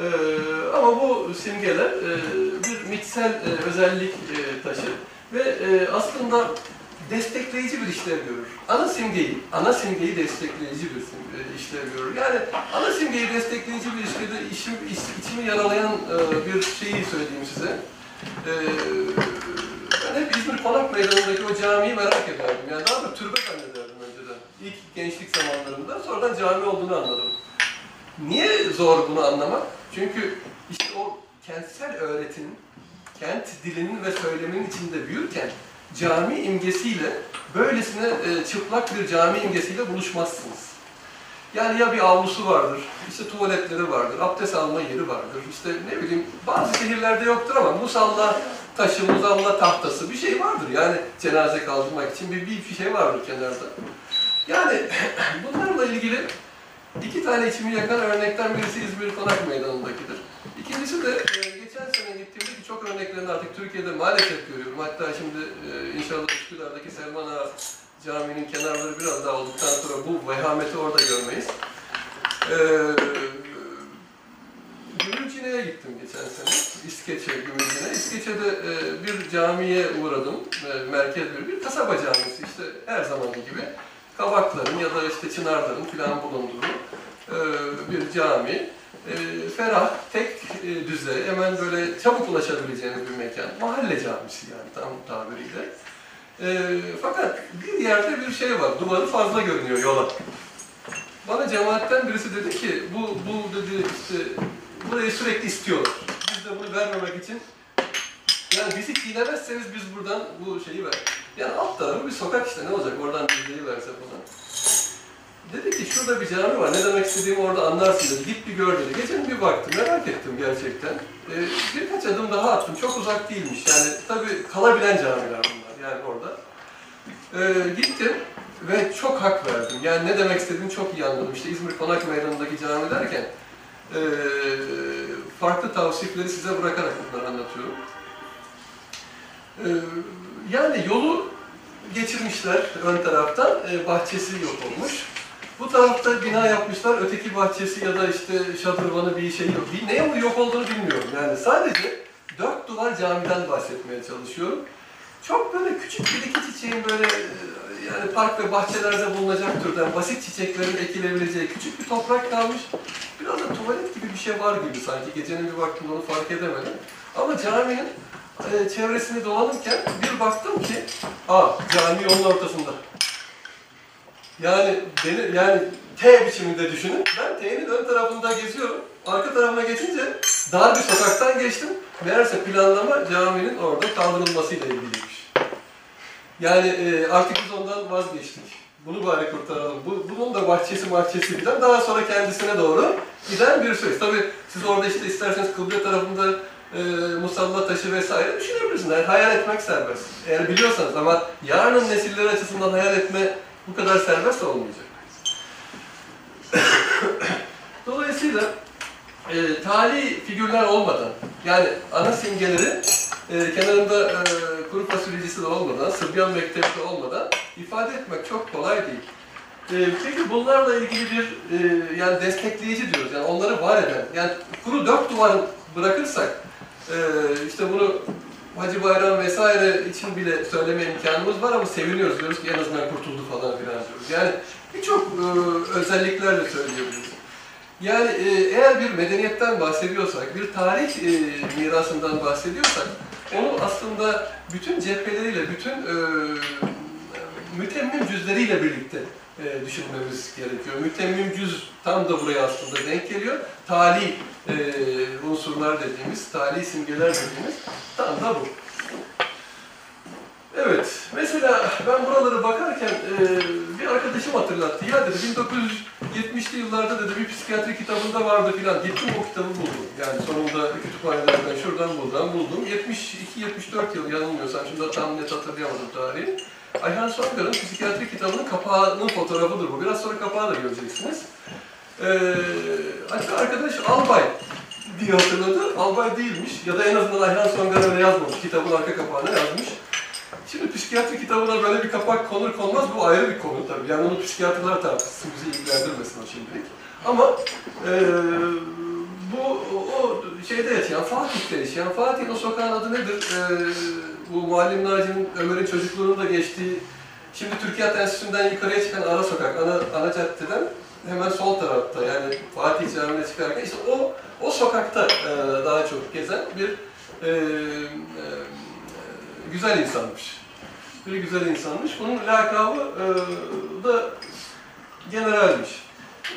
Ee, ama bu simgeler e, bir mitsel e, özellik e, taşır ve e, aslında destekleyici bir işlev görür. Ana simgeyi, ana simgeyi destekleyici bir sim- e, işlev görür. Yani ana simgeyi destekleyici bir işlevde işim, iç- içimi yaralayan e, bir şeyi söyleyeyim size. E, ben hep İzmir Konak Meydanı'ndaki o camiyi merak ederdim. Yani daha da türbe zannederdim önceden. İlk gençlik zamanlarımda. Sonradan cami olduğunu anladım. Niye zor bunu anlamak? Çünkü işte o kentsel öğretinin, kent dilinin ve söyleminin içinde büyürken cami imgesiyle böylesine e, çıplak bir cami imgesiyle buluşmazsınız. Yani ya bir avlusu vardır, işte tuvaletleri vardır, abdest alma yeri vardır, işte ne bileyim bazı şehirlerde yoktur ama musalla taşı, musalla tahtası bir şey vardır. Yani cenaze kaldırmak için bir, bir şey vardır kenarda. Yani bunlarla ilgili iki tane içimi yakan örnekten birisi İzmir Konak Meydanı'ndakidir. İkincisi de e, geçen sene gittiğimde ki çok örneklerini artık Türkiye'de maalesef görüyorum. Hatta şimdi e, inşallah Üsküdar'daki Selman Ağa Camii'nin kenarları biraz daha olduktan sonra bu vehameti orada görmeyiz. E, Gümülcine'ye gittim geçen sene. İskeçe Gümülcine. İskeçe'de e, bir camiye uğradım. E, merkez bir, bir kasaba camisi. İşte her zamanki gibi kabakların ya da işte çınarların filan bulunduğu e, bir cami. E, ferah, tek e, düze, hemen böyle çabuk ulaşabileceğiniz bir mekan. Mahalle camisi yani tam tabiriyle. E, fakat bir yerde bir şey var, duvarı fazla görünüyor yola. Bana cemaatten birisi dedi ki, bu, bu dedi işte, burayı sürekli istiyorlar. Biz de bunu vermemek için, yani bizi çiğnemezseniz biz buradan bu şeyi ver. Yani alt tarafı bir sokak işte ne olacak oradan bilgiyi verse falan. Dedi ki şurada bir cami var, ne demek istediğimi orada anlarsın dedi. Git bir gör dedi. Geçen bir baktım, merak ettim gerçekten. Ee, birkaç adım daha attım, çok uzak değilmiş. Yani tabii kalabilen camiler bunlar yani orada. Ee, gittim ve çok hak verdim. Yani ne demek istediğini çok iyi anladım. İşte İzmir Konak Meydanı'ndaki cami derken ee, farklı tavsifleri size bırakarak bunları anlatıyorum. Ee, yani yolu geçirmişler ön taraftan, e, bahçesi yok olmuş. Bu tarafta bina yapmışlar, öteki bahçesi ya da işte şadırvanı bir şey yok. Bir, neye yok olduğunu bilmiyorum. Yani sadece dört duvar camiden bahsetmeye çalışıyorum. Çok böyle küçük bir iki çiçeğin böyle e, yani park ve bahçelerde bulunacak türden basit çiçeklerin ekilebileceği küçük bir toprak kalmış. Biraz da tuvalet gibi bir şey var gibi sanki. Gecenin bir vaktinde onu fark edemedim. Ama caminin e, çevresini dolanırken bir baktım ki, aa cami yolun ortasında. Yani beni yani T biçiminde düşünün. Ben T'nin ön tarafında geziyorum. Arka tarafına geçince dar bir sokaktan geçtim. Meğerse planlama caminin orada kaldırılmasıyla ilgiliymiş. Yani e, artık biz ondan vazgeçtik. Bunu bari kurtaralım. Bu, bunun da bahçesi bahçesi falan. Daha sonra kendisine doğru giden bir süreç. Tabii siz orada işte isterseniz kıble tarafında e, musalla taşı vesaire düşünebilirsiniz. Yani hayal etmek serbest. Eğer biliyorsanız ama yarının nesilleri açısından hayal etme bu kadar serbest olmayacak. Dolayısıyla e, tali figürler olmadan, yani ana simgeleri e, kenarında e, kuru fasulyecisi de olmadan, Sıbyan Mektebi de olmadan ifade etmek çok kolay değil. E, peki bunlarla ilgili bir e, yani destekleyici diyoruz, yani onları var eden, yani kuru dört duvar bırakırsak, e, işte bunu Hacı Bayram vesaire için bile söyleme imkanımız var ama seviniyoruz diyoruz ki en azından kurtuldu falan filan diyoruz. Yani birçok e, özelliklerle söyleyebiliriz. Yani e, eğer bir medeniyetten bahsediyorsak, bir tarih e, mirasından bahsediyorsak, onu aslında bütün cepheleriyle, bütün e, mütemmim cüzleriyle birlikte e, düşünmemiz gerekiyor. Mütemmim cüz tam da buraya aslında denk geliyor. Tali e, unsurlar dediğimiz, tali simgeler dediğimiz tam da bu. Evet, mesela ben buraları bakarken e, bir arkadaşım hatırlattı. Ya dedi 1970'li yıllarda dedi bir psikiyatri kitabında vardı filan. Gittim o kitabı buldum. Yani sonunda kütüphanelerden şuradan buradan buldum. 72-74 yıl yanılmıyorsam şimdi tam net hatırlayamadım tarihi. Ayhan Songar'ın psikiyatri kitabının kapağının fotoğrafıdır bu. Biraz sonra kapağı da göreceksiniz. Ee, hatta arkadaş Albay diye hatırladı. Albay değilmiş. Ya da en azından Ayhan Songar öyle yazmamış. Kitabın arka kapağına yazmış. Şimdi psikiyatri kitabına böyle bir kapak konur konmaz bu ayrı bir konu tabii. Yani onu psikiyatrlar tartışsın, bizi ilgilendirmesin o şimdilik. Ama eee bu o şeyde yaşayan, Fatih'te yaşayan, Fatih'in o sokağın adı nedir? Eee bu Muallim Naci'nin Ömer'in çocukluğunu da geçtiği Şimdi Türkiye Enstitüsü'nden yukarıya çıkan ara sokak, ana, ana caddeden hemen sol tarafta yani Fatih Camii'ne çıkarken işte o o sokakta e, daha çok gezen bir e, e, güzel insanmış. Bir güzel insanmış. Bunun lakabı e, da generalmiş.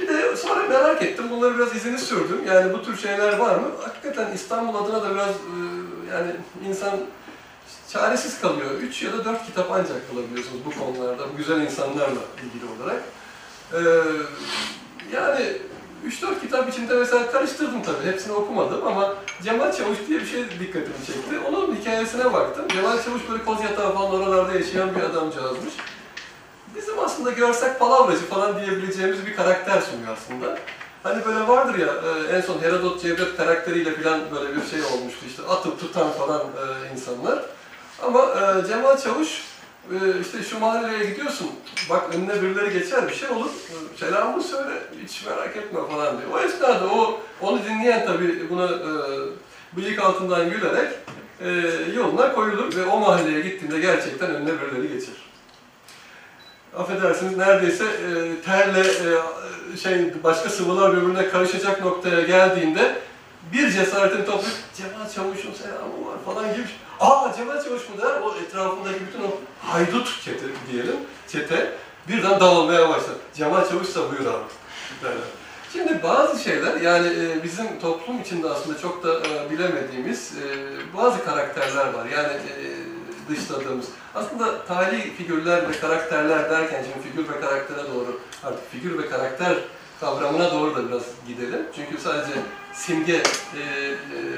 Bir de sonra merak ettim. Bunları biraz izini sürdüm. Yani bu tür şeyler var mı? Hakikaten İstanbul adına da biraz e, yani insan çaresiz kalıyor. Üç ya da dört kitap ancak bulabiliyorsunuz bu konularda, bu güzel insanlarla ilgili olarak. Ee, yani 3-4 kitap içinde mesela karıştırdım tabii, hepsini okumadım ama Cemal Çavuş diye bir şey dikkatimi çekti. Onun hikayesine baktım. Cemal Çavuş böyle Kozyatağı falan oralarda yaşayan bir adamcağızmış. Bizim aslında görsek palavracı falan diyebileceğimiz bir karakter sunuyor aslında. Hani böyle vardır ya, e, en son Herodot Cevdet karakteriyle falan böyle bir şey olmuştu işte atıp tutan falan e, insanlar. Ama e, Cemal Çavuş işte şu mahalleye gidiyorsun, bak önüne birileri geçer bir şey olur, selamını söyle, hiç merak etme falan diyor. O esnada o, onu dinleyen tabii buna e, bıyık altından gülerek e, yoluna koyulur ve o mahalleye gittiğinde gerçekten önüne birileri geçer. Affedersiniz neredeyse e, terle e, şey başka sıvılar birbirine karışacak noktaya geldiğinde bir cesaretin toplayıp Cemal Çavuş'un selamı var falan gibi. Aa Cemal Çavuş mu der? O etrafındaki bütün o haydut çete diyelim, çete birden dağılmaya başlar. Cemal Çavuş'sa buyur abi. Şimdi bazı şeyler yani e, bizim toplum içinde aslında çok da e, bilemediğimiz e, bazı karakterler var. Yani dışladığımız. Aslında tarihi figürler ve karakterler derken şimdi figür ve karaktere doğru artık figür ve karakter kavramına doğru da biraz gidelim. Çünkü sadece simge e, e,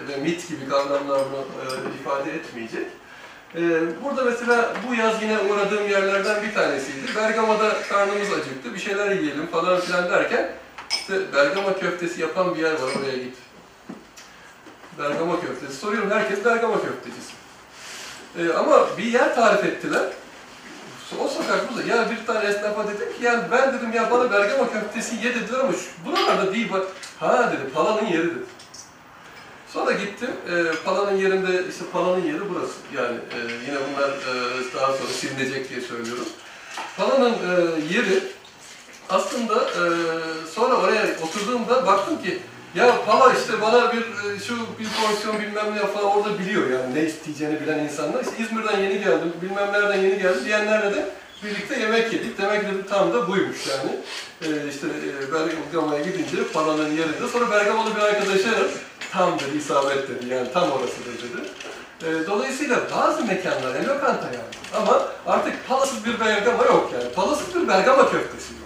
ve mit gibi kavramlar bunu e, ifade etmeyecek. E, burada mesela bu yaz yine uğradığım yerlerden bir tanesiydi. Bergama'da karnımız acıktı, bir şeyler yiyelim falan filan derken işte Bergama köftesi yapan bir yer var oraya git. Bergama köftesi. Soruyorum herkes Bergama köftecisi. E, ama bir yer tarif ettiler. O sokak burada. Ya bir tane esnafa dedim ki yani ben dedim ya bana Bergama köftesi ye dediler ama şu, buralarda değil bak. Ha dedi palanın yeri dedi. Sonra gittim. E, palanın yerinde işte palanın yeri burası. Yani e, yine bunlar e, daha sonra silinecek diye söylüyorum. Palanın e, yeri aslında e, sonra oraya oturduğumda baktım ki ya pala işte bana bir e, şu bir porsiyon bilmem ne falan orada biliyor yani ne isteyeceğini bilen insanlar. İşte İzmir'den yeni geldim, bilmem nereden yeni geldim diyenlerle de birlikte yemek yedik. Demek ki tam da buymuş yani. E, işte e, Bergama'ya gidince palanın yerinde. Sonra Bergamalı bir arkadaşa tam dedi, isabet dedi yani tam orasıdır dedi. E, dolayısıyla bazı mekanlar, yani lokanta yani. Ama artık palasız bir Bergama yok yani. Palasız bir Bergama köftesi yok.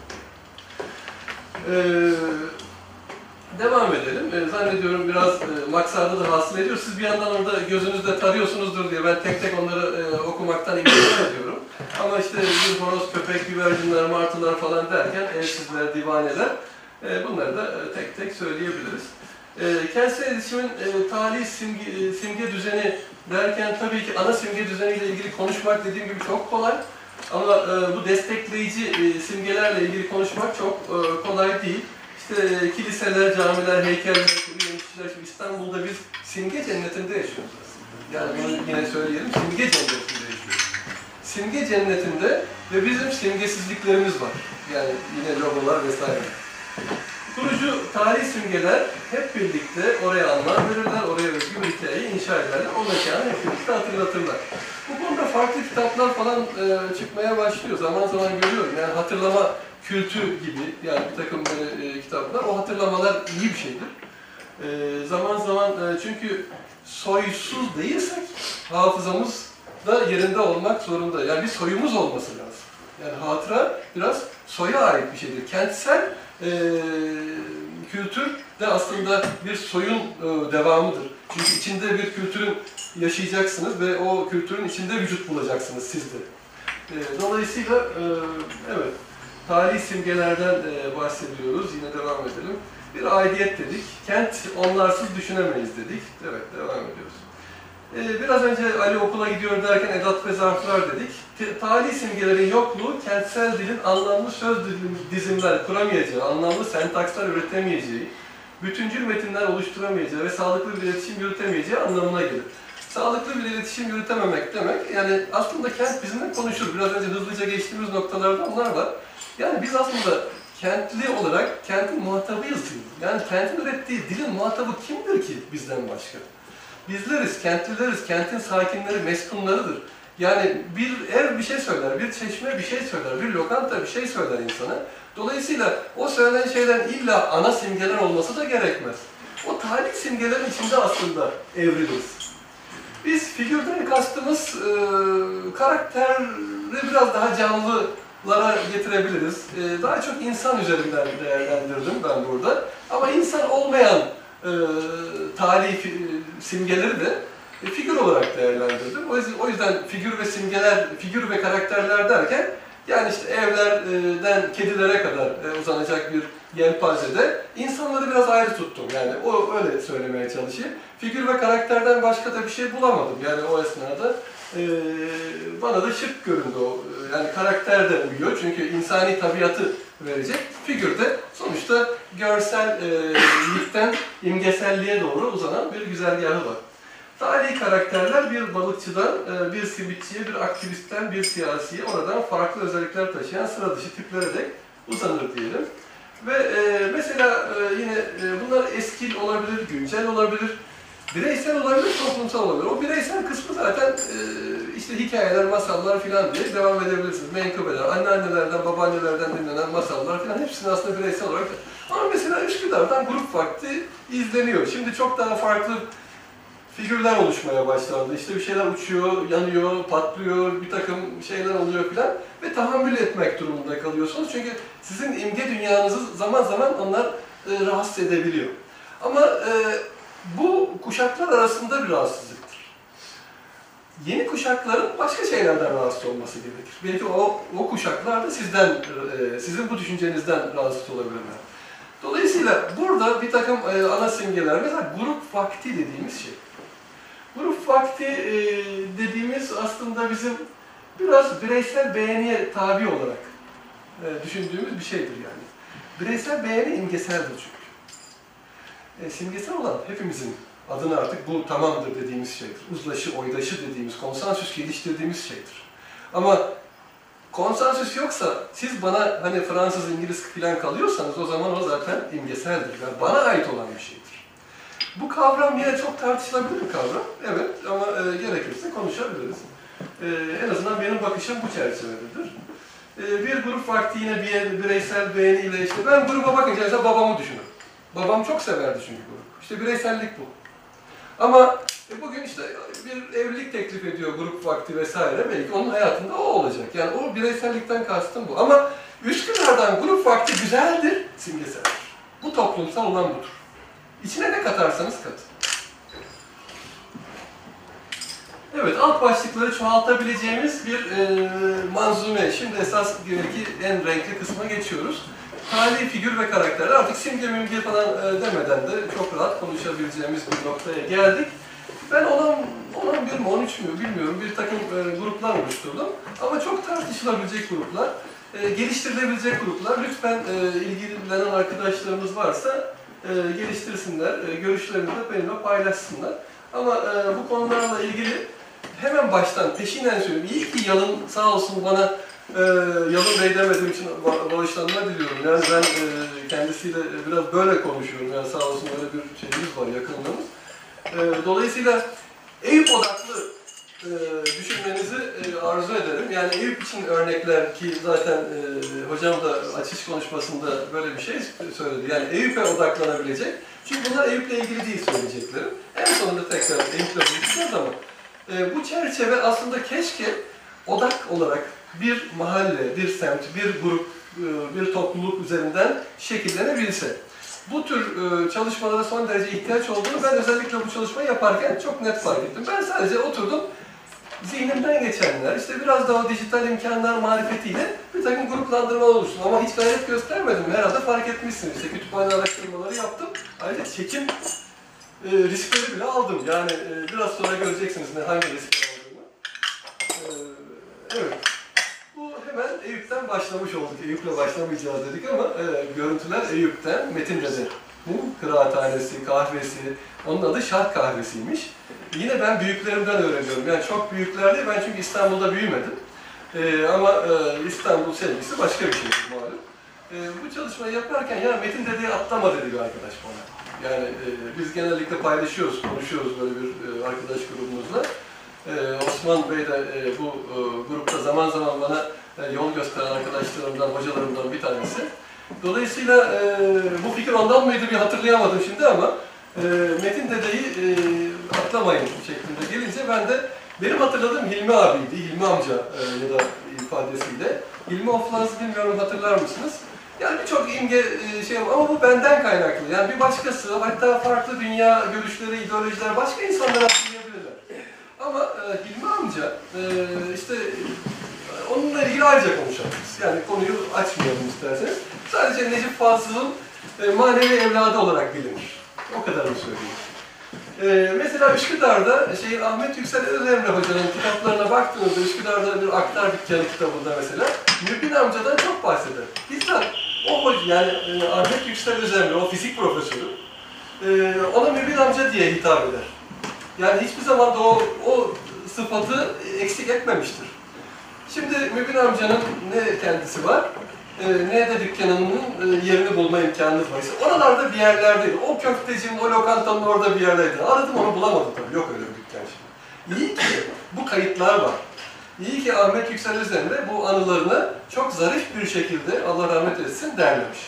Ee, devam edelim. Ee, zannediyorum biraz e, da hasıl ediyor. Siz bir yandan orada gözünüzde tarıyorsunuzdur diye ben tek tek onları e, okumaktan imkan ediyorum. Ama işte bir horoz, köpek, güvercinler, martılar falan derken evsizler, divaneler e, bunları da e, tek tek söyleyebiliriz. E, kentsel iletişimin e, tarihi simge, simge düzeni derken tabii ki ana simge düzeniyle ilgili konuşmak dediğim gibi çok kolay. Ama e, bu destekleyici e, simgelerle ilgili konuşmak çok e, kolay değil. İşte e, kiliseler, camiler, heykeller, yöneticiler, şimdi İstanbul'da biz simge cennetinde yaşıyoruz aslında. Yani bunu yine söyleyelim, simge cennetinde yaşıyoruz. Simge cennetinde ve bizim simgesizliklerimiz var. Yani yine logolar vesaire. Kurucu tarihi simgeler hep birlikte oraya anlam verirler, oraya özgü bir hikayeyi inşa ederler. O mekanı hep birlikte hatırlatırlar. Bu konuda farklı kitaplar falan e, çıkmaya başlıyor. Zaman zaman görüyorum. Yani hatırlama kültü gibi yani bir takım böyle e, kitaplar. O hatırlamalar iyi bir şeydir. E, zaman zaman e, çünkü soysuz değilsek hafızamız da yerinde olmak zorunda. Yani bir soyumuz olması lazım. Yani hatıra biraz soya ait bir şeydir. Kentsel e, kültür de aslında bir soyun e, devamıdır. Çünkü içinde bir kültürün yaşayacaksınız ve o kültürün içinde vücut bulacaksınız siz de. E, dolayısıyla e, evet, tarihi simgelerden e, bahsediyoruz. Yine devam edelim. Bir aidiyet dedik. Kent onlarsız düşünemeyiz dedik. Evet, devam ediyoruz. E, biraz önce Ali okula gidiyor derken edat ve zarflar dedik. Te- Tarihi simgelerin yokluğu kentsel dilin anlamlı söz dizimler kuramayacağı, anlamlı sentakslar üretemeyeceği, bütüncül metinler oluşturamayacağı ve sağlıklı bir iletişim yürütemeyeceği anlamına gelir. Sağlıklı bir iletişim yürütememek demek. Yani aslında kent bizimle konuşur. Biraz önce hızlıca geçtiğimiz noktalarda onlar var. Yani biz aslında kentli olarak kentin muhatabıyız. Yani kentin ürettiği dilin muhatabı kimdir ki bizden başka? Bizleriz, kentlileriz, kentin sakinleri, meskunlarıdır. Yani bir ev bir şey söyler, bir çeşme bir şey söyler, bir lokanta bir şey söyler insana. Dolayısıyla o söylenen şeylerin illa ana simgeler olması da gerekmez. O tarih simgelerin içinde aslında evriliriz. Biz figürden kastımız e, karakteri biraz daha canlılara getirebiliriz. E, daha çok insan üzerinden değerlendirdim ben burada. Ama insan olmayan e, tarihi fi- simgeleri de e, figür olarak değerlendirdim. O yüzden, o yüzden figür ve simgeler, figür ve karakterler derken yani işte evlerden kedilere kadar e, uzanacak bir yelpazede insanları biraz ayrı tuttum. Yani o öyle söylemeye çalışayım. Figür ve karakterden başka da bir şey bulamadım. Yani o esnada e, bana da şık göründü o. Yani karakter de uyuyor çünkü insani tabiatı verecek. Figür de sonuçta görsellikten imgeselliğe doğru uzanan bir güzergahı var. Tarihi karakterler bir balıkçıdan, e, bir simitçiye, bir aktivistten, bir siyasiye oradan farklı özellikler taşıyan sıra dışı tiplere dek uzanır diyelim. Ve e, mesela e, yine bunlar eskil olabilir, güncel olabilir, bireysel olabilir, toplumsal olabilir. O bireysel kısmı zaten işte hikayeler, masallar filan diye devam edebilirsiniz. Menkıbeler, anneannelerden, babaannelerden dinlenen masallar filan hepsini aslında bireysel olarak ama mesela Üsküdar'dan grup vakti izleniyor. Şimdi çok daha farklı figürler oluşmaya başlandı. İşte bir şeyler uçuyor, yanıyor, patlıyor, bir takım şeyler oluyor filan ve tahammül etmek durumunda kalıyorsunuz. Çünkü sizin imge dünyanızı zaman zaman onlar e, rahatsız edebiliyor. Ama e, bu kuşaklar arasında bir rahatsızlıktır. Yeni kuşakların başka şeylerden rahatsız olması gerekir. Belki o, o kuşaklar da sizden, e, sizin bu düşüncenizden rahatsız olabilirler. Dolayısıyla burada bir takım e, ana simgeler, mesela grup vakti dediğimiz şey. Grup vakti e, dediğimiz aslında bizim biraz bireysel beğeniye tabi olarak e, düşündüğümüz bir şeydir yani. Bireysel beğeni imgeseldir çünkü. E, simgesel olan hepimizin adına artık bu tamamdır dediğimiz şeydir. Uzlaşı, oydaşı dediğimiz, konsensüs geliştirdiğimiz şeydir. Ama konsensüs yoksa siz bana hani Fransız, İngiliz falan kalıyorsanız o zaman o zaten imgeseldir. Yani bana ait olan bir şeydir. Bu kavram yine çok tartışılabilir bir kavram. Evet ama e, gerekirse konuşabiliriz. E, en azından benim bakışım bu çerçevededir. E, bir grup vakti yine bir bireysel beğeniyle işte ben gruba bakınca mesela babamı düşünürüm. Babam çok severdi çünkü grup. İşte bireysellik bu. Ama e, bugün işte bir evlilik teklif ediyor grup vakti vesaire. Belki onun hayatında o olacak. Yani o bireysellikten kastım bu. Ama Üsküdar'dan grup vakti güzeldir, simgeseldir. Bu toplumsal olan budur. İçine ne katarsanız katın. Evet, alt başlıkları çoğaltabileceğimiz bir e, manzume. Şimdi esas belki en renkli kısma geçiyoruz. Tarihi figür ve karakterler. Artık simge mimge falan e, demeden de çok rahat konuşabileceğimiz bir noktaya geldik. Ben 10, 11 mi 13 mü bilmiyorum bir takım e, gruplar oluşturdum. Ama çok tartışılabilecek gruplar, e, geliştirilebilecek gruplar. Lütfen e, ilgilenen arkadaşlarımız varsa e, geliştirsinler, e, görüşlerini de benimle paylaşsınlar. Ama e, bu konularla ilgili hemen baştan peşinden söyleyeyim. İyi ki Yalın sağ olsun bana Yalın Bey demediğim için ba- bağışlanma diliyorum. Yani ben kendisiyle biraz böyle konuşuyorum. Yani sağ olsun öyle bir şeyimiz var, yakınlığımız. Dolayısıyla Eyüp odaklı e, düşünmenizi e, arzu ederim. Yani Eyüp için örnekler ki zaten e, hocam da açış konuşmasında böyle bir şey söyledi. Yani Eyüp'e odaklanabilecek. Çünkü bunlar Eyüp'le ilgili değil söyleyeceklerim. En sonunda tekrar Eyüp'le buluşacağız ama bu çerçeve aslında keşke odak olarak bir mahalle, bir semt, bir grup, bir topluluk üzerinden şekillenebilse. Bu tür e, çalışmalara son derece ihtiyaç olduğunu ben özellikle bu çalışmayı yaparken çok net fark ettim. Ben sadece oturdum, zihnimden geçenler, işte biraz daha dijital imkanlar marifetiyle bir takım gruplandırmalar oluştum. Ama hiç gayret göstermedim. Herhalde fark etmişsiniz. İşte kütüphane araştırmaları yaptım. Ayrıca çekim e, riskleri bile aldım. Yani e, biraz sonra göreceksiniz ne hangi riskler aldığımı. E, evet. Bu hemen Eyüp'ten başlamış olduk. Eyüp'le başlamayacağız dedik ama e, görüntüler Eyüp'ten, Metin Rede kıraathanesi, kahvesi, onun adı Şah Kahvesi'ymiş. Yine ben büyüklerimden öğreniyorum. Yani çok büyükler değil, ben çünkü İstanbul'da büyümedim. Ee, ama e, İstanbul sevgisi başka bir şey malum. Ee, bu çalışmayı yaparken ya Metin dedeyi atlama dedi bir arkadaş bana. Yani e, biz genellikle paylaşıyoruz, konuşuyoruz böyle bir e, arkadaş grubumuzla. Ee, Osman Bey de e, bu e, grupta zaman zaman bana e, yol gösteren arkadaşlarımdan, hocalarımdan bir tanesi. Dolayısıyla e, bu fikir ondan mıydı bir hatırlayamadım şimdi ama e, Metin dedeyi e, atlamayın şeklinde gelince ben de benim hatırladığım Hilmi abiydi, Hilmi amca e, ya da ifadesiyle. Hilmi Oflaz'ı bilmiyorum hatırlar mısınız? Yani birçok imge e, şey ama bu benden kaynaklı. Yani bir başkası, hatta farklı dünya görüşleri, ideolojiler başka insanlar hatırlayabilirler. Ama e, Hilmi amca e, işte onunla ilgili ayrıca konuşalım. biz. Yani konuyu açmayalım isterseniz. Sadece Necip Fazıl'ın e, manevi evladı olarak bilinir. O kadar mı söyleyeyim? Ee, mesela Üsküdar'da şey Ahmet Yüksel Özemre Hoca'nın kitaplarına baktığınızda Üsküdar'da bir aktar dükkanı kitabında mesela Mübin amcadan çok bahseder. Bizzat o hoca yani e, Ahmet Yüksel Özemre o fizik profesörü e, ona Mübin amca diye hitap eder. Yani hiçbir zaman da o, o sıfatı eksik etmemiştir. Şimdi Mübin amcanın ne kendisi var, e, ne de dükkanının e, yerini bulma imkanınız var. İşte oralarda bir yerlerdeydi. O köftecinin, o lokantanın orada bir yerdeydi. Aradım onu bulamadım tabii. Yok öyle bir dükkan şimdi. İyi ki bu kayıtlar var. İyi ki Ahmet Yüksel Özen'de bu anılarını çok zarif bir şekilde Allah rahmet etsin derlemiş.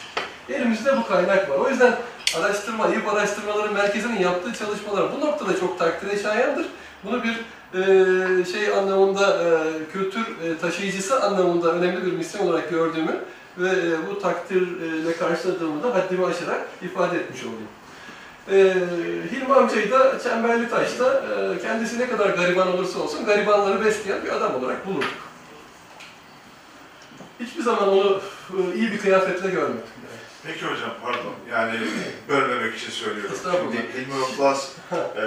Elimizde bu kaynak var. O yüzden araştırma, İYİP Araştırmaları Merkezi'nin yaptığı çalışmalar bu noktada çok takdire şayandır. Bunu bir şey anlamında, e, kültür e, taşıyıcısı anlamında önemli bir misyon olarak gördüğümü ve e, bu takdirle karşıladığımı da haddimi aşarak ifade etmiş olayım. E, Hilmi amcayı da Çemberli Taş'ta kendisi ne kadar gariban olursa olsun garibanları besleyen bir adam olarak bulurduk. Hiçbir zaman onu iyi bir kıyafetle görmedim. Peki hocam pardon yani bölmemek için söylüyorum. Şimdi Hilmi Oflaz e,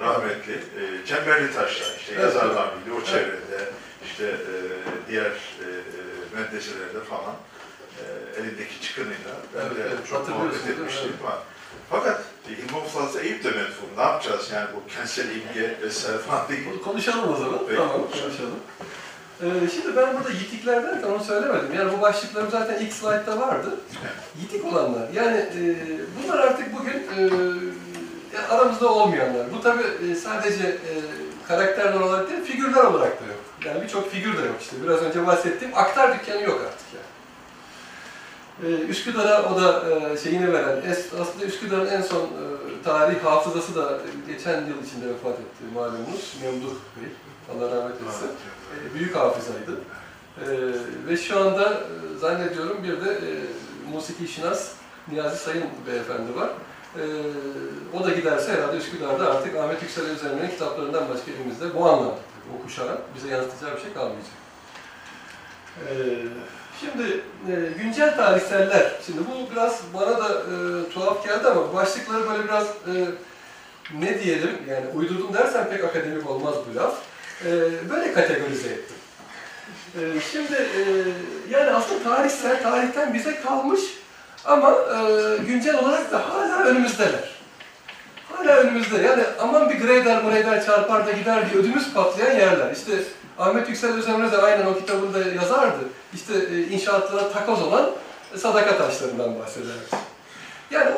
rahmetli e, Çemberli Taş'ta işte Evet, yazarlar biliyor o Evet. çevrede işte e, diğer e, medreselerde falan e, elindeki çıkınıyla ben Evet, de evet, çok muhabbet etmiştim var. Fakat Hilmi Oflaz'da Eyüp de menfur. Ne yapacağız yani bu kentsel imge vesaire falan değil. Konuşalım o zaman. Peki, tamam, konuşalım. konuşalım. Ee, şimdi ben burada yitikler derken onu söylemedim. Yani bu başlıklarım zaten ilk slaytta vardı. Yitik olanlar. Yani e, bunlar artık bugün e, aramızda olmayanlar. Bu tabi sadece e, karakterler olarak değil, figürler olarak da yok. Yani birçok figür de yok işte. Biraz önce bahsettiğim aktar dükkanı yok artık yani. Ee, Üsküdar'a o da e, şeyini veren, aslında Üsküdar'ın en son e, tarih hafızası da geçen yıl içinde vefat etti malumunuz. Memduh Bey, Allah rahmet etsin. E, büyük hafızaydı. E, ve şu anda e, zannediyorum bir de e, musiki şinas Niyazi Sayın beyefendi var. E, o da giderse herhalde Üsküdar'da artık Ahmet Yüksel Özermen'in kitaplarından başka elimizde bu anlamda o kuşağa bize yansıtacağı bir şey kalmayacak. E, şimdi e, güncel tarihseller, şimdi bu biraz bana da e, tuhaf geldi ama başlıkları böyle biraz e, ne diyelim yani uydurdum dersen pek akademik olmaz bu laf. E, böyle kategorize ettim. E, şimdi e, yani aslında tarihsel, tarihten bize kalmış ama e, güncel olarak da hala önümüzdeler. Hala önümüzde. Yani aman bir greyder mureyder çarpar da gider diye ödümüz patlayan yerler. İşte Ahmet Yüksel Özemre de aynen o kitabında yazardı. İşte e, inşaatlara takoz olan sadaka taşlarından bahsederdi. Yani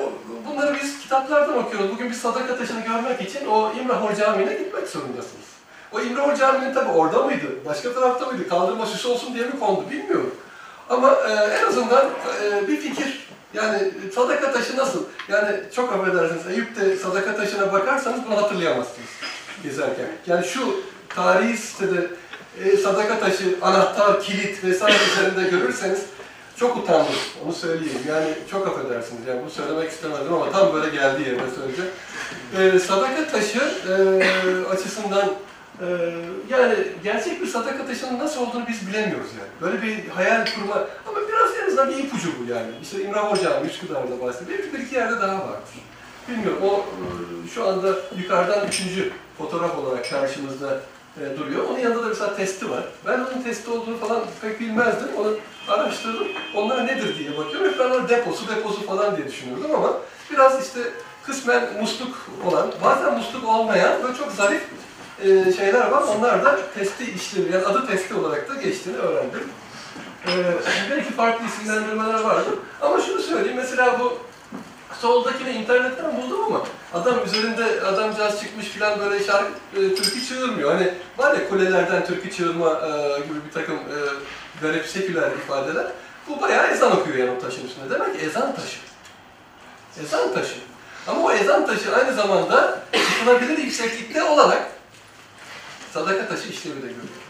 bunları biz kitaplardan okuyoruz. Bugün bir sadaka taşını görmek için o İmrahor Camii'ne gitmek zorundasınız. O İmrahor Camii'nin tabi orada mıydı, başka tarafta mıydı, kaldırma süsü olsun diye mi kondu bilmiyorum. Ama e, en azından e, bir fikir. Yani sadaka taşı nasıl? Yani çok affedersiniz Eyüp'te sadaka taşına bakarsanız bunu hatırlayamazsınız gezerken. Yani şu tarihi sitede e, sadaka taşı, anahtar, kilit vesaire üzerinde görürseniz çok utandım, onu söyleyeyim. Yani çok affedersiniz, yani bunu söylemek istemedim ama tam böyle geldi yerine söyleyeceğim. Ee, sadaka taşı e, açısından e, yani gerçek bir sadaka taşının nasıl olduğunu biz bilemiyoruz yani. Böyle bir hayal kurma ama biraz en azından bir ipucu bu yani. İşte İmran Hocam Üsküdar'da bahsediyor. Bir, bir iki yerde daha vardır. Bilmiyorum, o e, şu anda yukarıdan üçüncü fotoğraf olarak karşımızda e, duruyor. Onun yanında da mesela testi var. Ben onun testi olduğunu falan pek bilmezdim. Onu Araştırdım. Onlar nedir diye bakıyorum. Hep ben deposu, deposu falan diye düşünüyordum ama biraz işte kısmen musluk olan, bazen musluk olmayan böyle çok zarif e, şeyler var. Onlar da testi işlemi, yani adı testi olarak da geçtiğini öğrendim. E, belki farklı isimlendirmeler vardır. Ama şunu söyleyeyim, mesela bu soldakini internetten buldum ama adam üzerinde adamcağız çıkmış falan böyle şarkı, e, türkü çığırmıyor. Hani var ya kulelerden türkü çığırma e, gibi bir takım e, garip seküler ifadeler. Bu bayağı ezan okuyor yani o taşın üstünde. Demek ki ezan taşı. Ezan taşı. Ama o ezan taşı aynı zamanda çıkılabilir yükseklikte olarak sadaka taşı işlevi de görüyor.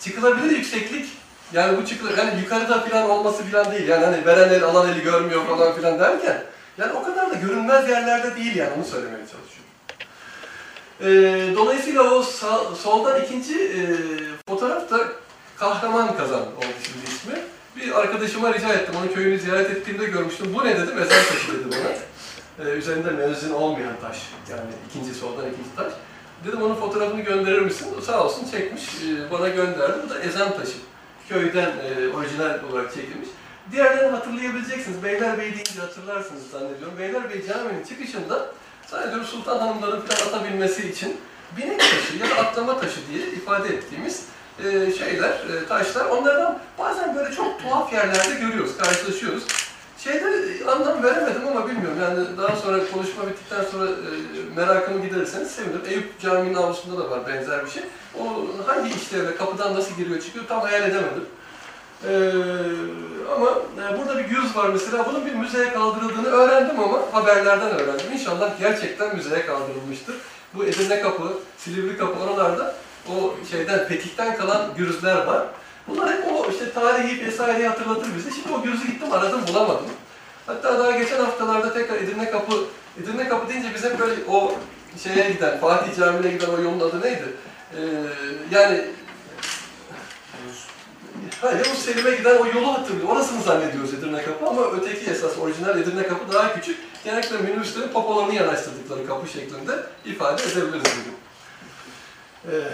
Çıkılabilir yükseklik yani bu çıkılır, yani yukarıda falan olması falan değil. Yani hani veren el alan eli görmüyor falan filan derken yani o kadar da görünmez yerlerde değil yani onu söylemeye çalışıyorum. Ee, dolayısıyla o sağ- soldan ikinci e, fotoğraf kahraman kazan oldu şimdi ismi. Bir arkadaşıma rica ettim, onun köyünü ziyaret ettiğimde görmüştüm. Bu ne dedim, ezan taşı dedi bana. Ee, üzerinde müezzin olmayan taş, yani ikinci soldan ikinci taş. Dedim onun fotoğrafını gönderir misin? Sağ olsun çekmiş, e, bana gönderdi. Bu da ezan taşı. Köyden e, orijinal olarak çekilmiş. Diğerlerini hatırlayabileceksiniz. Beylerbeyi deyince hatırlarsınız zannediyorum. Beylerbeyi Camii'nin çıkışında zannediyorum Sultan Hanımların falan atabilmesi için binek taşı ya da atlama taşı diye ifade ettiğimiz e, şeyler, taşlar. Onlardan bazen böyle çok tuhaf yerlerde görüyoruz, karşılaşıyoruz. Şeyde anlam veremedim ama bilmiyorum. Yani daha sonra konuşma bittikten sonra e, merakımı giderirseniz sevinirim. Eyüp Camii'nin avlusunda da var benzer bir şey. O hangi işlevle, kapıdan nasıl giriyor çıkıyor tam hayal edemedim. Ee, ama e, burada bir güz var mesela. Bunun bir müzeye kaldırıldığını öğrendim ama haberlerden öğrendim. İnşallah gerçekten müzeye kaldırılmıştır. Bu Edirne Kapı, Silivri Kapı oralarda o şeyden, Petik'ten kalan gürüzler var. Bunlar hep o işte tarihi vesaireyi hatırlatır bize. Şimdi o gürüzü gittim aradım bulamadım. Hatta daha geçen haftalarda tekrar Edirne Kapı, Edirne Kapı deyince biz hep böyle o şeye giden, Fatih Camii'ne giden o yolun adı neydi? Ee, yani Ha, Yavuz Selim'e giden o yolu hatırlıyor. Orasını zannediyoruz Edirne Kapı ama öteki esas orijinal Edirne Kapı daha küçük. Genellikle minibüslerin popolarını yanaştırdıkları kapı şeklinde ifade edebiliriz bugün. Ee,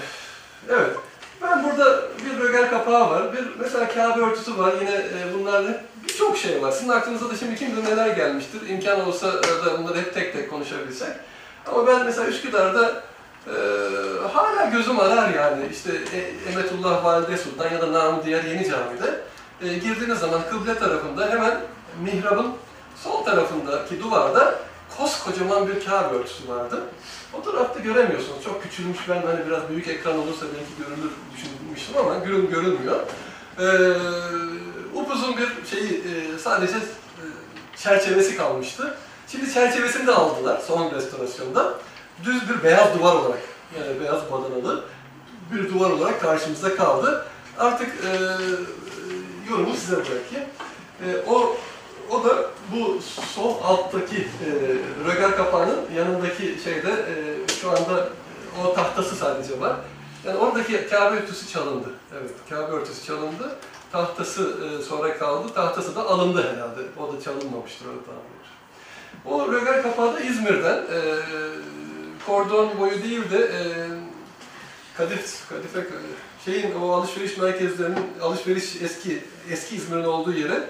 evet. Ben burada bir röger kapağı var. Bir mesela Kabe örtüsü var. Yine e, bunlarla birçok şey var. Sizin aklınıza da şimdi kim bilir neler gelmiştir. İmkan olsa e, da bunları hep tek tek konuşabilsek. Ama ben mesela Üsküdar'da ee, hala gözüm arar yani işte e, Emetullah Valide Sultan ya da namı diğer yeni camide e, girdiğiniz zaman kıble tarafında hemen mihrabın sol tarafındaki duvarda koskocaman bir Kabe örtüsü vardı. Fotoğrafta göremiyorsunuz. Çok küçülmüş. Ben hani biraz büyük ekran olursa belki görülür düşünmüştüm ama görün görünmüyor. Ee, upuzun bir şeyi e, sadece e, çerçevesi kalmıştı. Şimdi çerçevesini de aldılar son restorasyonda düz bir beyaz duvar olarak, yani beyaz badanalı bir duvar olarak karşımızda kaldı. Artık e, yorumu size bırakayım. E, o o da bu sol alttaki e, röger kapağının yanındaki şeyde e, şu anda o tahtası sadece var. Yani oradaki Kabe örtüsü çalındı. Evet, Kabe örtüsü çalındı. Tahtası e, sonra kaldı. Tahtası da alındı herhalde. O da çalınmamıştır tahmin ediyorum. O röger kapağı da İzmir'den. E, kordon boyu değil de e, Kadif, Kadife, şeyin o alışveriş merkezlerinin alışveriş eski eski İzmir'in olduğu yere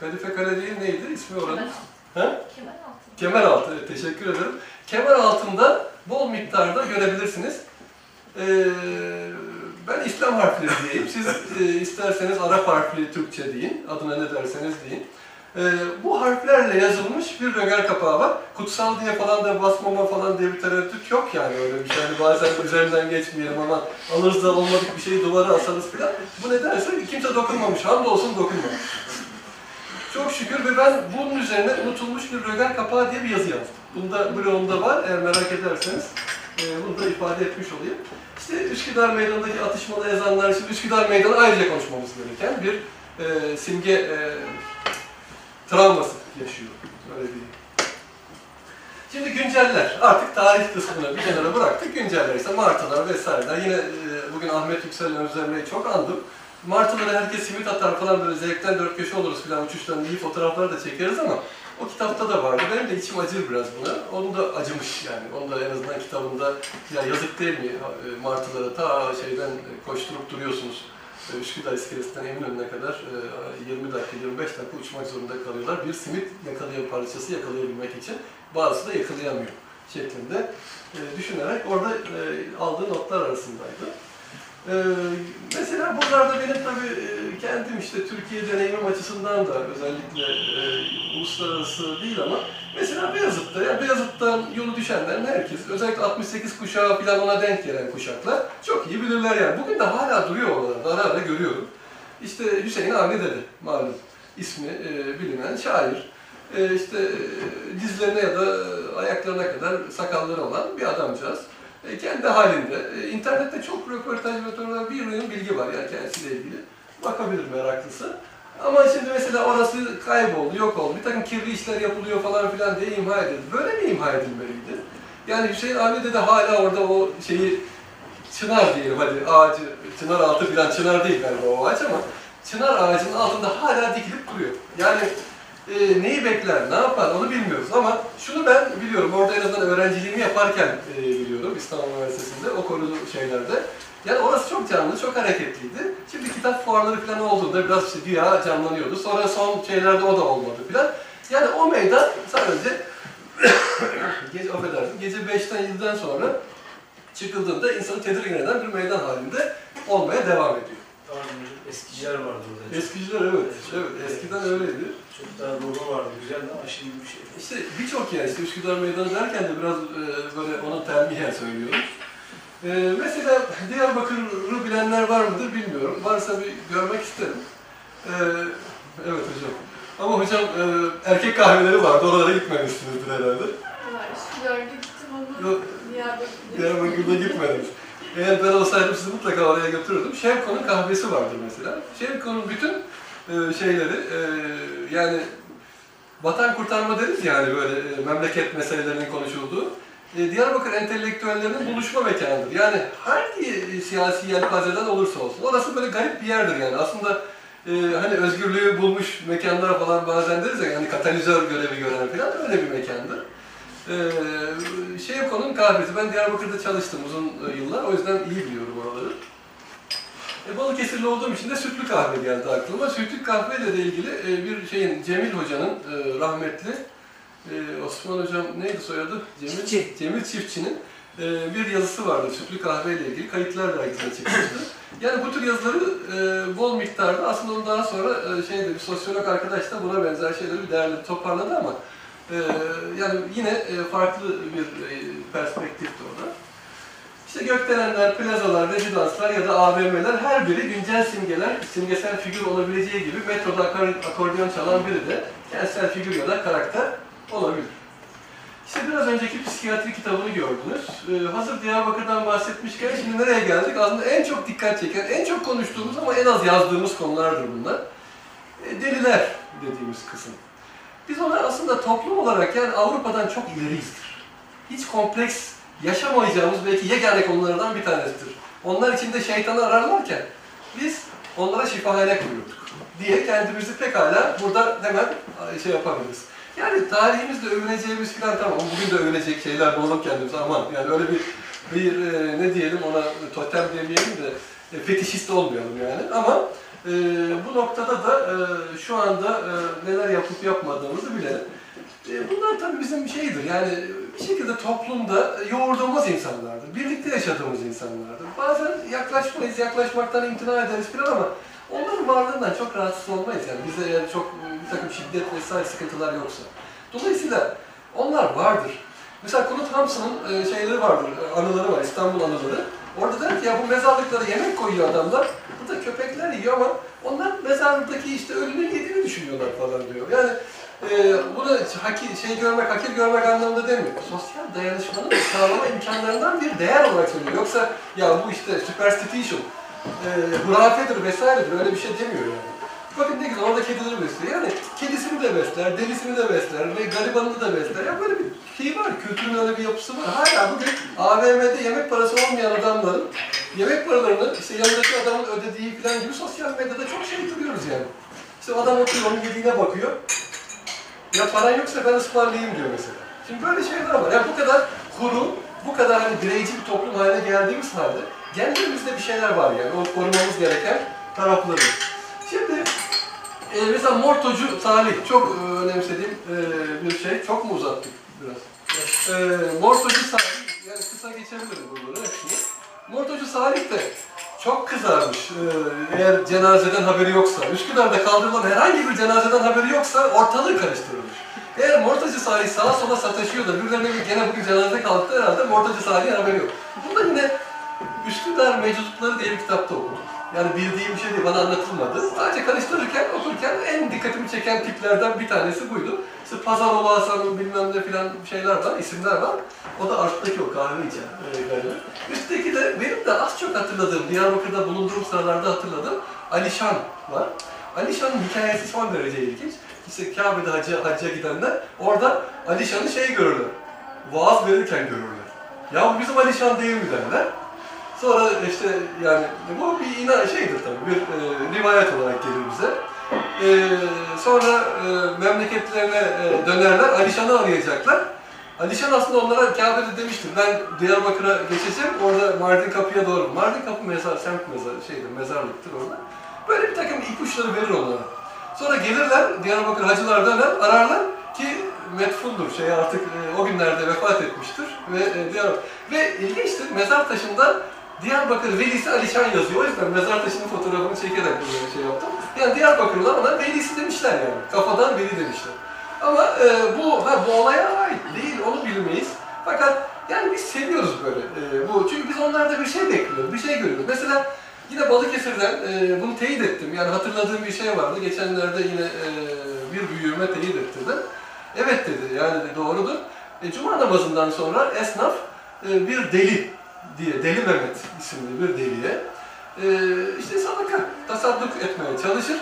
Kadife Kale değil neydi ismi oranın? Kemeraltı, evet, teşekkür ederim. Kemer altında bol miktarda görebilirsiniz. Ee, ben İslam harfleri diyeyim. Siz e, isterseniz Arap harfli Türkçe deyin. Adına ne derseniz deyin. Ee, bu harflerle yazılmış bir röger kapağı var. Kutsal diye falan da basmama falan diye bir tereddüt yok yani öyle bir şey. Yani bazen üzerinden geçmeyelim ama alırız da olmadık bir şeyi duvara asarız falan. Bu nedense kimse dokunmamış. Hamdolsun dokunmamış. Çok şükür ve ben bunun üzerine unutulmuş bir röger kapağı diye bir yazı yazdım. Bunda blogumda var eğer merak ederseniz. E, bunu da ifade etmiş olayım. İşte Üsküdar Meydanı'ndaki atışmalı ezanlar, şimdi Üsküdar Meydanı ayrıca konuşmamız gereken bir e, simge e, travması yaşıyor. Öyle diyeyim. Şimdi günceller. Artık tarih kısmını bir kenara bıraktık. Günceller işte martılar vesaireler. Yine e, bugün Ahmet Yüksel'in Özlemre'yi çok andım. Martıları herkes simit atar falan böyle zevkten dört köşe oluruz falan uçuştan iyi fotoğraflar da çekeriz ama o kitapta da vardı. Benim de içim acır biraz buna. Onu da acımış yani. Onu da en azından kitabında ya yazık değil mi e, martılara ta şeyden koşturup duruyorsunuz e, Üsküdar iskelesinden Eminönü'ne kadar e, 20 dakika, 25 dakika uçmak zorunda kalıyorlar. Bir simit yakalıyor parçası yakalayabilmek için. Bazısı da yakalayamıyor şeklinde e, düşünerek orada e, aldığı notlar arasındaydı. E, mesela buralarda benim tabii e, kendim işte Türkiye deneyimim açısından da özellikle e, uluslararası değil ama mesela Beyazıt'ta, yani Beyazıt'tan yolu düşenlerin herkes, özellikle 68 kuşağı falan ona denk gelen kuşaklar çok iyi bilirler yani. Bugün de hala duruyor oralarda, ara ara görüyorum. İşte Hüseyin Avni Dede malum ismi e, bilinen şair. E, işte e, dizlerine ya da ayaklarına kadar sakalları olan bir adamcağız. E, kendi halinde. E, internette çok röportaj ve bir yığın bilgi var yani kendisiyle ilgili. Bakabilir meraklısı. Ama şimdi mesela orası kayboldu, yok oldu. Bir takım kirli işler yapılıyor falan filan diye imha edildi. Böyle mi imha edilmeliydi? Yani Hüseyin Avni de hala orada o şeyi çınar diyelim hadi ağacı, çınar altı filan çınar değil galiba o ağaç ama çınar ağacının altında hala dikilip duruyor. Yani e, neyi bekler, ne yapar onu bilmiyoruz ama şunu ben biliyorum, orada en azından öğrenciliğimi yaparken e, biliyorum İstanbul Üniversitesi'nde o konu şeylerde. Yani orası çok canlı, çok hareketliydi. Şimdi kitap fuarları falan olduğunda biraz işte güya canlanıyordu. Sonra son şeylerde o da olmadı filan. Yani o meydan sadece gece, affedersin, gece 5'ten 7'den sonra çıkıldığında insanı tedirgin eden bir meydan halinde olmaya devam ediyor. Hocam, eskiciler vardı orada. Eskiciler evet, evet eskiden öyleydi. Çok daha doğru vardı, güzeldi ama şimdi bir şey. İşte birçok yer, işte Üsküdar Meydanı derken de biraz e, böyle onu telmihen söylüyorum. E, mesela Diyarbakır'ı bilenler var mıdır bilmiyorum. Varsa bir görmek isterim. E, evet hocam. Ama hocam e, erkek kahveleri vardı, oralara gitmemişsinizdir herhalde. Var, Üsküdar'da gittim ama Yok. Diyarbakır'da Diyarbakır'da gitmediniz. Eğer ben olsaydım sizi mutlaka oraya götürürdüm. Şevko'nun kahvesi vardır mesela. Şevko'nun bütün şeyleri, e, yani vatan kurtarma deriz yani böyle e, memleket meselelerinin konuşulduğu. E, Diyarbakır entelektüellerinin buluşma mekanıdır. Yani hangi siyasi yelpazeden olursa olsun. Orası böyle garip bir yerdir yani. Aslında e, hani özgürlüğü bulmuş mekanlar falan bazen deriz ya, yani katalizör görevi gören falan öyle bir mekandır. Ee, Şevko'nun kahvesi. Ben Diyarbakır'da çalıştım uzun e, yıllar. O yüzden iyi biliyorum oraları. E, Balıkesirli olduğum için de sütlü kahve geldi aklıma. Sütlü kahveyle de ilgili e, bir şeyin Cemil Hoca'nın e, rahmetli e, Osman Hocam neydi soyadı? Cemil, Çiftçi. Cemil Çiftçi'nin e, bir yazısı vardı sütlü kahveyle ilgili. Kayıtlar dergisine çıkmıştı. Yani bu tür yazıları e, bol miktarda aslında onu daha sonra e, şeyde bir sosyolog arkadaş da buna benzer şeyleri bir değerli toparladı ama ee, yani yine e, farklı bir e, perspektifti orada. İşte gökdelenler, plazalar, rezidanslar ya da AVM'ler her biri güncel simgeler, simgesel figür olabileceği gibi metroda akor- akordeon çalan biri de kentsel figür ya da karakter olabilir. İşte biraz önceki psikiyatri kitabını gördünüz. Ee, hazır Diyarbakır'dan bahsetmişken şimdi nereye geldik? Aslında en çok dikkat çeken, en çok konuştuğumuz ama en az yazdığımız konulardır bunlar. E, deliler dediğimiz kısım. Biz ona aslında toplum olarak yani Avrupa'dan çok ileriyizdir. Hiç kompleks yaşamayacağımız belki yegane konulardan bir tanesidir. Onlar içinde şeytanı ararlarken biz onlara şifahane kuruyorduk diye kendimizi pekala burada hemen şey yapabiliriz. Yani tarihimizde övüneceğimiz falan tamam bugün de övünecek şeyler bulalım kendimize aman yani öyle bir bir e, ne diyelim ona totem demeyelim de e, fetişist olmayalım yani ama e, bu noktada da e, şu anda e, neler yapıp yapmadığımızı bilelim. E, bunlar tabii bizim şeydir yani bir şekilde toplumda yoğurduğumuz insanlardır. Birlikte yaşadığımız insanlardır. Bazen yaklaşmayız, yaklaşmaktan imtina ederiz falan ama onların varlığından çok rahatsız olmayız yani. Bizde eğer çok bir takım şiddet vesaire sıkıntılar yoksa. Dolayısıyla onlar vardır. Mesela Knut Hamsun'un e, şeyleri vardır, e, anıları var, İstanbul anıları. Orada der ki ya bu mezarlıklara yemek koyuyor adamlar. Burada köpekler yiyor ama onlar mezarlıktaki işte ölünün yediğini düşünüyorlar falan diyor. Yani e, bunu haki, şey görmek, hakir görmek anlamında demiyor. Sosyal dayanışmanın sağlama imkanlarından bir değer olarak söylüyor. Yoksa ya bu işte superstition, e, hurafedir vesairedir öyle bir şey demiyor yani. Bakın ne güzel orada kedileri besliyor. Yani kedisini de besler, delisini de besler ve garibanını da besler. Ya böyle bir şey var, kültürün öyle bir yapısı var. Hala bugün AVM'de yemek parası olmayan adamların yemek paralarını işte yanındaki adamın ödediği falan gibi sosyal medyada çok şey görüyoruz yani. İşte adam oturuyor, onun yediğine bakıyor. Ya paran yoksa ben ısmarlayayım diyor mesela. Şimdi böyle şeyler var. Yani bu kadar kuru, bu kadar hani bireyci bir toplum haline geldiğimiz halde genlerimizde bir şeyler var yani. O korumamız gereken tarafları. Şimdi e, mesela Mortocu Salih çok e, önemsediğim e, bir şey. Çok mu uzattık biraz? E, Mortocu Salih, yani kısa geçebilirim bunları hepsini. Mortocu Salih de çok kızarmış e, eğer cenazeden haberi yoksa. Üsküdar'da kaldırılan herhangi bir cenazeden haberi yoksa ortalığı karıştırılmış. Eğer Mortacı Salih sağa sola sataşıyor da bir gene bugün cenaze kalktı herhalde Mortacı Salih'in haberi yok. Bunda yine Üsküdar Meczupları diye bir kitapta okudum. Yani bildiğim bir şey değil, bana anlatılmadı. Sadece karıştırırken, okurken en dikkatimi çeken tiplerden bir tanesi buydu. İşte Pazarolu Hasan'ın bilmem ne filan şeyler var, isimler var. O da alttaki o kahve içen e. Üstteki de benim de az çok hatırladığım, Diyarbakır'da bulunduğum sıralarda hatırladığım Alişan var. Alişan'ın hikayesi son derece ilginç. İşte Kabe'de hacca, hacca gidenler orada Alişan'ı şey görürler. Vaaz verirken görürler. Ya bu bizim Alişan değil mi derler. Sonra işte yani bu bir ina şeydir tabii bir e, rivayet olarak gelir bize. E, sonra e, memleketlerine e, dönerler, Alişan'ı arayacaklar. Alişan aslında onlara Kabe'de demiştir. Ben Diyarbakır'a geçeceğim, orada Mardin Kapı'ya doğru. Mardin Kapı mezar, semt mezarı, şeydir, mezarlıktır orada. Böyle bir takım ipuçları verir onlara. Sonra gelirler, Diyarbakır hacılar döner, ararlar ki metfundur, şey artık e, o günlerde vefat etmiştir. Ve e, Diyarbakır. Ve ilginçtir, mezar taşında Diyarbakır Velisi Alişan yazıyor. O yüzden mezar taşının fotoğrafını çekerek böyle şey yaptım. Yani Diyarbakırlılar ona Velisi demişler yani. Kafadan Veli demişler. Ama e, bu ha, bu olaya ait değil, onu bilmeyiz. Fakat yani biz seviyoruz böyle e, bu. Çünkü biz onlarda bir şey bekliyoruz, bir şey görüyoruz. Mesela yine Balıkesir'den e, bunu teyit ettim. Yani hatırladığım bir şey vardı. Geçenlerde yine e, bir büyüğüme teyit ettirdim. Evet dedi, yani doğrudur. E, Cuma namazından sonra esnaf e, bir deli diye, Deli Mehmet isimli bir deliye e, işte sadaka, tasadduk etmeye çalışır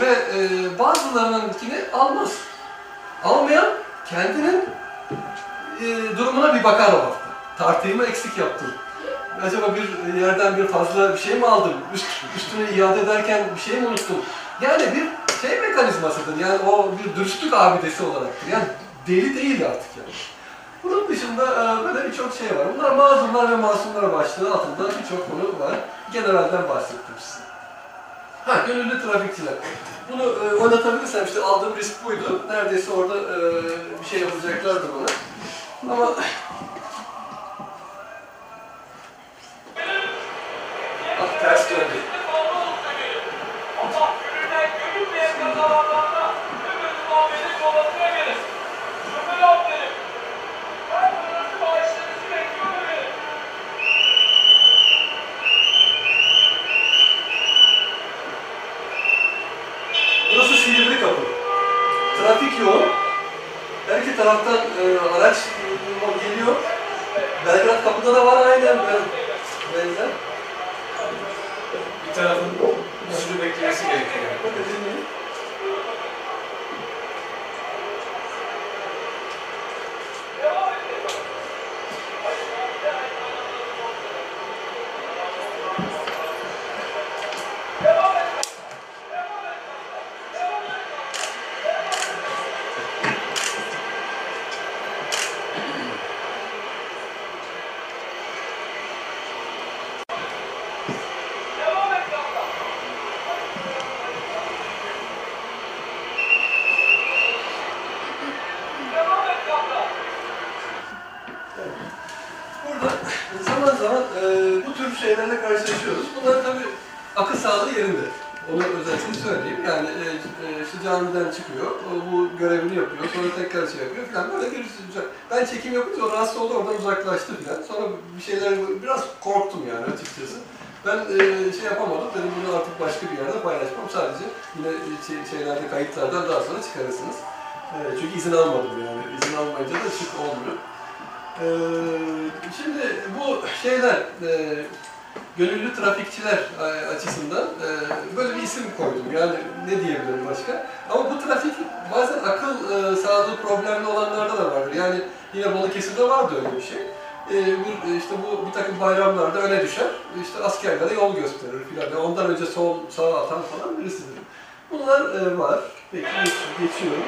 ve e, bazılarınınkini almaz. Almayan kendinin e, durumuna bir bakar o hafta. Tartıyı mı eksik yaptım? Acaba bir yerden bir fazla bir şey mi aldım? Üst, üstüne iade ederken bir şey mi unuttum? Yani bir şey mekanizmasıdır. Yani o bir dürüstlük abidesi olaraktır. Yani deli değil artık yani. Bunun dışında e, böyle birçok şey var. Bunlar mazlumlar ve masumlar başlığı altında birçok konu var. Generalden bahsettim size. Ha, gönüllü trafikçiler. Bunu e, oynatabilirsem işte aldığım risk buydu. Neredeyse orada e, bir şey yapacaklardı bana. Ama taraftan e, araç e, geliyor. Belgrad Kapı'da da var aynen ben- benzer. Bir tarafın usulü beklemesi gerekiyor. Devam et kaptan. Devam et kaptan. Burada zaman e, bu tür şeylerle karşılaşıyoruz. Bunlar tabii akıl sağlığı yerinde. Onu özellikle söyleyeyim. Yani e, e, işte camiden çıkıyor, o bu görevini yapıyor, sonra tekrar şey yapıyor falan. Böyle bir Ben çekim yapınca o rahatsız oldu, oradan uzaklaştı falan. Sonra bir şeyler, biraz korktum yani açıkçası. Ben e, şey yapamadım, dedim bunu artık başka bir yerde paylaşmam. Sadece yine e, şey, şeylerde, kayıtlardan daha sonra çıkarırsınız. E, çünkü izin almadım yani. İzin almayınca da şık olmuyor. Ee, şimdi bu şeyler, e, gönüllü trafikçiler e, açısından e, böyle bir isim koydum. Yani ne diyebilirim başka? Ama bu trafik bazen akıl e, sağlığı problemli olanlarda da vardır. Yani yine Balıkesir'de vardı öyle bir şey. E, bir, işte bu bir takım bayramlarda öne düşer, işte askerlere yol gösterir filan. Yani ondan önce sol, sağa atan falan birisidir. Bunlar e, var. Peki geç- geçiyorum.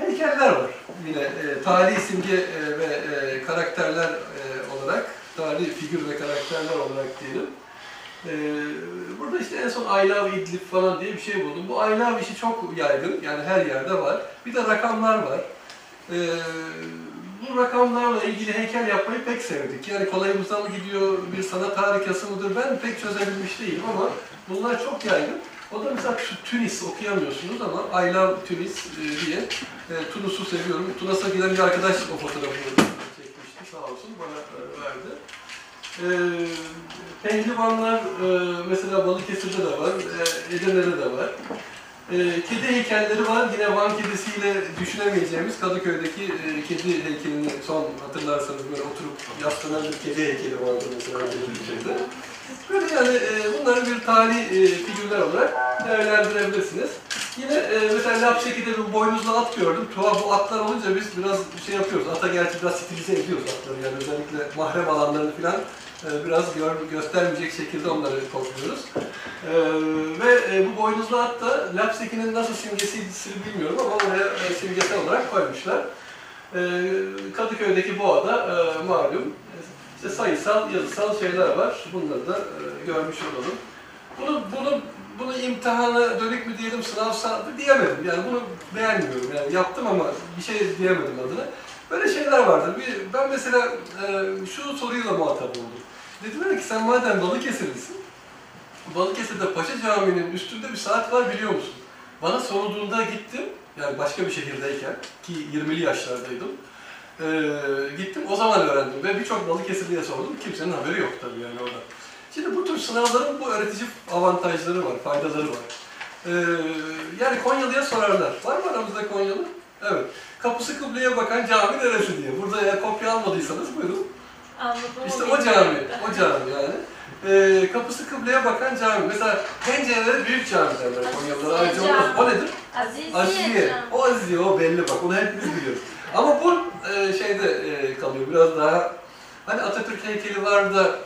Heykeller var yine e, tarihi simge e, ve e, karakterler e, olarak, tarihi figür ve karakterler olarak diyelim. Ee, burada işte en son I love İdlib falan diye bir şey buldum. Bu I love işi çok yaygın, yani her yerde var. Bir de rakamlar var. Ee, bu rakamlarla ilgili heykel yapmayı pek sevdik. Yani kolayımıza mı gidiyor, bir sanat harikası mıdır ben pek çözebilmiş değilim ama bunlar çok yaygın. O da mesela Tunis okuyamıyorsunuz ama I love Tunis e, diye e, Tunus'u seviyorum. Tunus'a giden bir arkadaş o fotoğrafı çekmişti sağ olsun bana e, verdi. E, pehlivanlar e, mesela Balıkesir'de de var, e, Edirne'de de var. E, kedi heykelleri var. Yine Van kedisiyle düşünemeyeceğimiz Kadıköy'deki e, kedi heykelini son hatırlarsanız böyle oturup yaslanan bir kedi heykeli vardı mesela şeyde. Böyle yani e, bunları bir tarihi e, figürler olarak değerlendirebilirsiniz. Yine e, mesela Lapseki'de bir boynuzlu at gördüm. Tuhaf bu atlar olunca biz biraz şey yapıyoruz. Ata gerçi biraz stilize ediyoruz atları yani özellikle mahrem alanlarını falan e, biraz gör, göstermeyecek şekilde onları topluyoruz. E, ve e, bu boynuzlu at da Lapseki'nin nasıl simgesiydi bilmiyorum ama oraya e, simgesel olarak koymuşlar. E, Kadıköy'deki boğada e, malum işte sayısal, yazısal şeyler var. Bunları da e, görmüş olalım. Bunu, bunu, bunu imtihana dönük mü diyelim, sınavsal mı diyemedim. Yani bunu beğenmiyorum. Yani yaptım ama bir şey diyemedim adına. Böyle şeyler vardır. Bir, ben mesela e, şu soruyla muhatap oldum. Dediler ki sen madem Balıkesirlisin, Balıkesir'de Paşa Camii'nin üstünde bir saat var biliyor musun? Bana sorulduğunda gittim, yani başka bir şehirdeyken ki 20'li yaşlardaydım. Ee, gittim o zaman öğrendim ve birçok Balıkesirli'ye sordum. Kimsenin haberi yok tabii yani orada. Şimdi bu tür sınavların bu öğretici avantajları var, faydaları var. Ee, yani Konyalı'ya sorarlar. Var mı aramızda Konyalı? Evet. Kapısı kıbleye bakan cami neresi diye. Burada eğer kopya almadıysanız buyurun. Anladım. İşte o cami, o cami yani. Ee, kapısı kıbleye bakan cami. Mesela pencereleri büyük cami derler Konyalılar. Ayrıca Cami. o, nedir? Aziziye. Aziziye. O Aziziye, o belli bak. Onu hepimiz biliyoruz. Ama bu e, şeyde e, kalıyor biraz daha... Hani Atatürk heykeli var da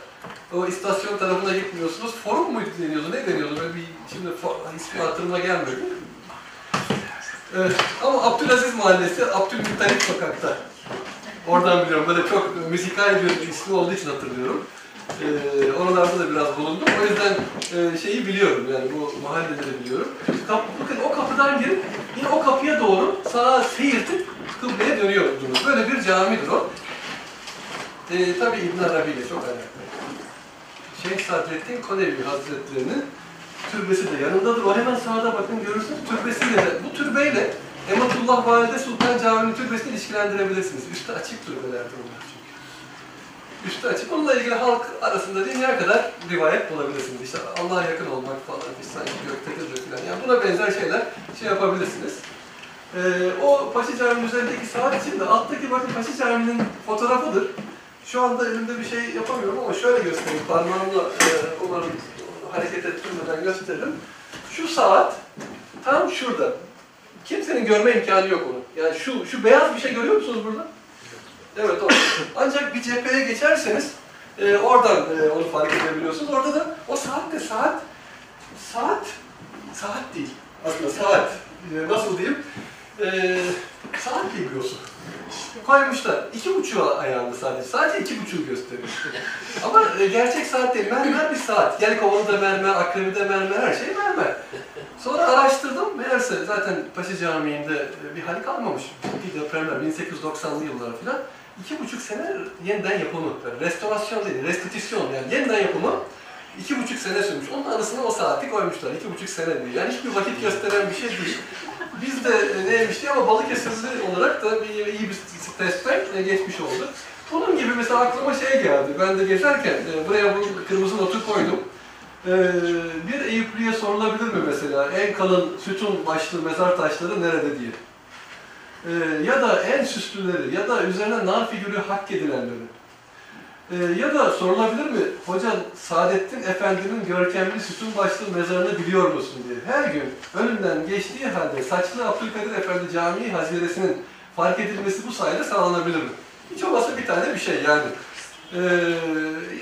o istasyon tarafına gitmiyorsunuz. Forum muydu deniyordu, ne deniyordu? Böyle bir şimdi ismi hatırıma gelmiyor. E, ama Abdülaziz Mahallesi, Abdülmuttalip Sokak'ta. Oradan biliyorum. Böyle çok müzikal bir ismi olduğu için hatırlıyorum. Ee, oralarda da biraz bulundum. O yüzden e, şeyi biliyorum yani bu mahalleleri biliyorum. Kap, bakın o kapıdan girip yine o kapıya doğru sağa seyirtip kıbleye dönüyordunuz. Böyle bir camidir o. Ee, tabii İbn Arabi ile çok alakalı. Şeyh Sadrettin Konevi Hazretleri'nin türbesi de yanındadır. O hemen sağda bakın görürsünüz. Türbesiyle de, bu türbeyle Ematullah Valide Sultan Camii'nin türbesini ilişkilendirebilirsiniz. Üstü açık türbelerdir çünkü. Üstü açık. Onunla ilgili halk arasında dünya kadar rivayet bulabilirsiniz. İşte Allah'a yakın olmak falan, işte sanki göktedir falan. Yani buna benzer şeyler şey yapabilirsiniz. Ee, o Paşa Camii'nin üzerindeki saat için de alttaki bakın Paşa Camii'nin fotoğrafıdır. Şu anda elimde bir şey yapamıyorum ama şöyle göstereyim. Parmağımla e, umarım hareket ettirmeden gösteririm. Şu saat tam şurada. Kimsenin görme imkanı yok onu. Yani şu şu beyaz bir şey görüyor musunuz burada? Evet o. Ancak bir cepheye geçerseniz e, oradan e, onu fark edebiliyorsunuz. Orada da o saat de saat saat saat değil. Aslında saat. E, nasıl diyeyim? E, saat bibliosu. Koymuşlar. İki buçuğu ayağında sadece. Sadece iki buçuğu gösteriyor. Ama e, gerçek saat değil. Mermer bir saat. Yelkovanı da mermer, akrebi de mermer, her şey mermer. Sonra araştırdım. Meğerse zaten Paşa Camii'nde e, bir hal kalmamış. Bir depremler, 1890'lı yıllar falan. İki buçuk sene yeniden yapımı. Yani restorasyon değil, restitüsyon yani yeniden yapımı. iki buçuk sene sürmüş. Onun arasına o saati koymuşlar. İki buçuk sene diye. Yani hiçbir vakit gösteren bir şey değil. Biz de e, neymiş diye ama Balıkesirli olarak da bir, iyi bir testten e, geçmiş olduk. Bunun gibi mesela aklıma şey geldi. Ben de gezerken e, buraya bu kırmızı notu koydum. Ee, bir Eyüplü'ye sorulabilir mi mesela en kalın sütun başlı mezar taşları nerede diye. Ee, ya da en süslüleri ya da üzerine nar figürü hak edilenleri. Ee, ya da sorulabilir mi hocam Saadettin Efendi'nin görkemli sütun başlı mezarını biliyor musun diye. Her gün önünden geçtiği halde saçlı Abdülkadir Efendi Camii haziresinin fark edilmesi bu sayede sağlanabilir mi? Hiç olmazsa bir tane bir şey yani. Ee,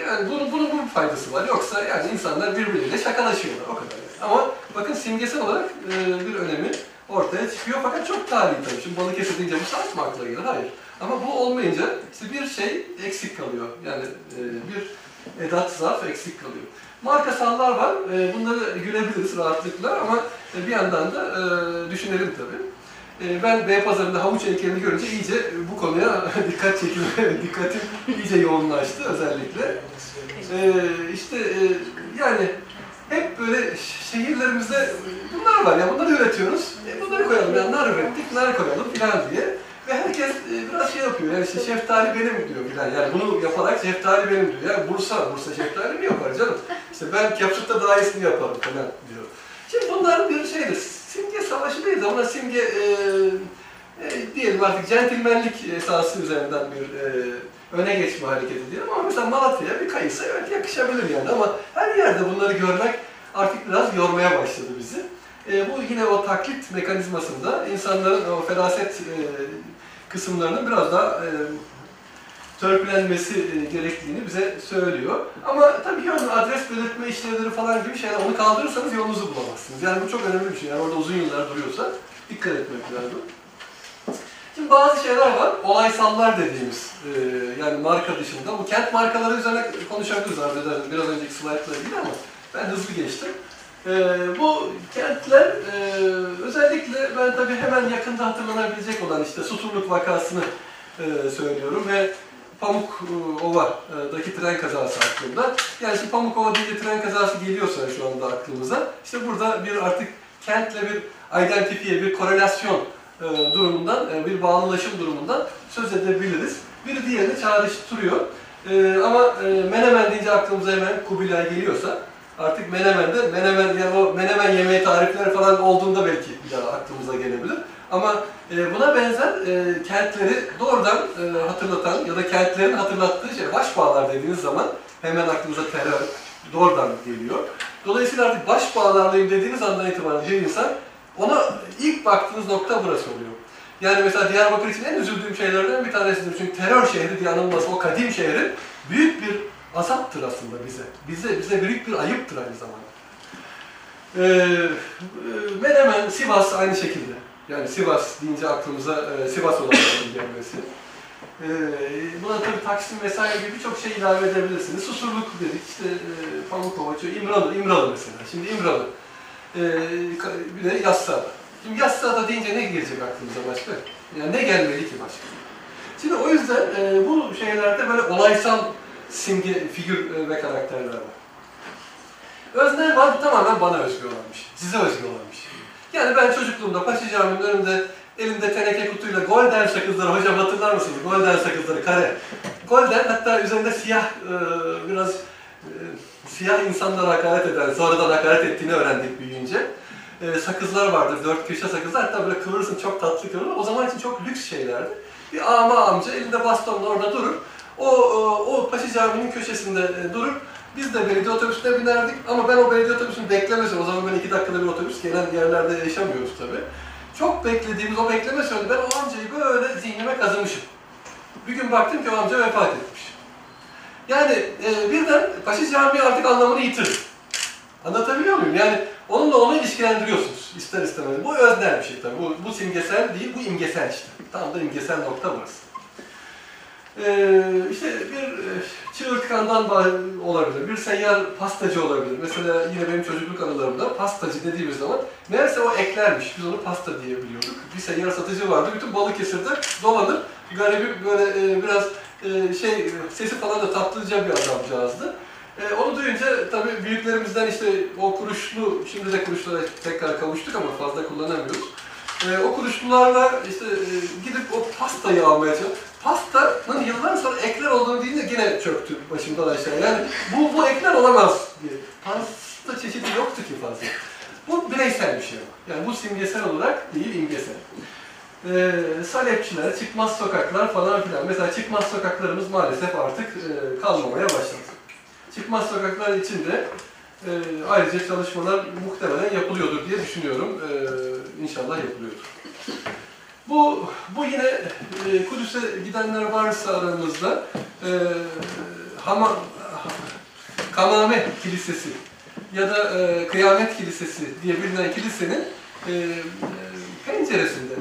yani bunun, bunun, bunun faydası var. Yoksa yani insanlar birbiriyle şakalaşıyorlar o kadar. Yani. Ama bakın simgesel olarak e, bir önemi ortaya çıkıyor fakat çok tarihi tabii. Şimdi Balıkesir deyince bu saat mi akla gelir? Hayır. Ama bu olmayınca işte bir şey eksik kalıyor. Yani e, bir edat, zarf eksik kalıyor. Markasallar var. E, bunları gülebiliriz rahatlıkla ama e, bir yandan da düşünelim tabii. Ben Beypazarı'nda havuç heykelini görünce iyice bu konuya dikkat çekilme, dikkatim iyice yoğunlaştı özellikle. Ee, işte yani hep böyle şehirlerimizde bunlar var ya bunları üretiyoruz. E, bunları koyalım ya nar ürettik, nar koyalım filan diye. Ve herkes e, biraz şey yapıyor yani işte şeftali benim diyor filan. Yani bunu yaparak şeftali benim diyor. Ya Bursa, Bursa şeftali mi yapar canım? İşte ben Capsut'ta daha iyisini yaparım falan diyor. Şimdi bunlar bir şeydir. Simge savaşı değil de ona simge e, e, diyelim artık centilmenlik esası üzerinden bir e, öne geçme hareketi diyelim ama mesela Malatya'ya bir kayısı evet yakışabilir yani ama her yerde bunları görmek artık biraz yormaya başladı bizi. E, bu yine o taklit mekanizmasında insanların o feraset e, kısımlarının biraz daha e, törpülenmesi e, gerektiğini bize söylüyor. Ama tabii yani adres belirtme işlevleri falan gibi şeyler, onu kaldırırsanız yolunuzu bulamazsınız. Yani bu çok önemli bir şey. Yani orada uzun yıllar duruyorsa dikkat etmek lazım. Bazı şeyler var, olaysallar dediğimiz, e, yani marka dışında. Bu kent markaları üzerine konuşabiliriz ederim. Biraz önceki slaytla ilgili ama ben hızlı geçtim. E, bu kentler, e, özellikle ben tabii hemen yakında hatırlanabilecek olan işte Susurluk vakasını e, söylüyorum ve Pamukova'daki tren kazası aklımda. Yani şimdi Pamukova deyince tren kazası geliyorsa şu anda aklımıza, işte burada bir artık kentle bir identifiye, bir korelasyon e, durumundan, e, bir bağlılaşım durumundan söz edebiliriz. Biri diğerini çağrıştırıyor. E, ama e, Menemen deyince aklımıza hemen Kubilay geliyorsa, artık Menemen'de, Menemen yani o Menemen yemeği tarifleri falan olduğunda belki bir aklımıza gelebilir. Ama buna benzer e, kentleri doğrudan hatırlatan ya da kentlerin hatırlattığı şey başbağlar dediğiniz zaman hemen aklımıza terör doğrudan geliyor. Dolayısıyla artık başbağlarlıyım dediğiniz andan itibaren bir insan ona ilk baktığınız nokta burası oluyor. Yani mesela Diyarbakır için en üzüldüğüm şeylerden bir tanesidir. Çünkü terör şehri diye anılması o kadim şehrin büyük bir azaptır aslında bize. Bize bize büyük bir ayıptır aynı zamanda. Ee, Menemen, Sivas aynı şekilde. Yani Sivas deyince aklımıza e, Sivas olaylarının gelmesi. Ee, buna tabii Taksim vesaire gibi birçok şey ilave edebilirsiniz. Susurluk dedik, işte e, Pamukova, İmralı, İmralı mesela. Şimdi İmralı. Ee, bir de Yassıada. Şimdi Yassıada deyince ne gelecek aklımıza başka? Yani ne gelmeli ki başka? Şimdi o yüzden e, bu şeylerde böyle olaysal simge, figür e, ve karakterler var. Özne var tamamen bana özgü olanmış, size özgü olanmış. Yani ben çocukluğumda Paşa Camii'nin önünde elimde teneke kutuyla Golden sakızları, hocam hatırlar mısınız? Golden sakızları, kare. Golden hatta üzerinde siyah, e, biraz e, siyah insanlara hakaret eden, sonradan hakaret ettiğini öğrendik büyüyünce. E, sakızlar vardır, dört köşe sakızlar. Hatta böyle kıvırırsın, çok tatlı kıvırır. O zaman için çok lüks şeylerdi. Bir ama amca elinde bastonla orada durur. O, o, o Paşa Camii'nin köşesinde e, durur. Biz de belediye otobüsüne binerdik ama ben o belediye otobüsünü beklemesin. O zaman ben iki dakikada bir otobüs gelen yerlerde yaşamıyoruz tabii. Çok beklediğimiz o bekleme sürede ben o amcayı böyle zihnime kazımışım. Bir gün baktım ki o amca vefat etmiş. Yani e, birden Paşa Camii artık anlamını yitirdi. Anlatabiliyor muyum? Yani onunla onu ilişkilendiriyorsunuz ister istemez. Bu öznel bir şey tabii. Bu, bu simgesel değil, bu imgesel işte. Tam da imgesel nokta burası. Ee, işte bir e, bah- olabilir, bir seyyar pastacı olabilir. Mesela yine benim çocukluk anılarımda pastacı dediğimiz zaman meğerse o eklermiş. Biz onu pasta diye biliyorduk. Bir seyyar satıcı vardı. Bütün Balıkesir'de dolanır. Garibim böyle e, biraz e, şey sesi falan da tatlıca bir adamcağızdı. E, onu duyunca tabii büyüklerimizden işte o kuruşlu, şimdi de kuruşlara tekrar kavuştuk ama fazla kullanamıyoruz. E, o kuruşlularla işte e, gidip o pastayı almaya çalıştık. Pastanın yıllar sonra ekler olduğunu deyince yine çöktü başımdan aşağı. Yani bu, bu ekler olamaz diye. Pasta çeşidi yoktu ki fazla. Bu bireysel bir şey ama. Yani bu simgesel olarak değil, imgesel. Ee, salepçiler, çıkmaz sokaklar falan filan. Mesela çıkmaz sokaklarımız maalesef artık e, kalmamaya başladı. Çıkmaz sokaklar için de e, ayrıca çalışmalar muhtemelen yapılıyordur diye düşünüyorum. E, inşallah yapılıyordur. Bu, bu yine e, Kudüs'e gidenler varsa aramızda e, Hama, Kamame Kilisesi ya da e, Kıyamet Kilisesi diye bilinen kilisenin e, e, penceresinde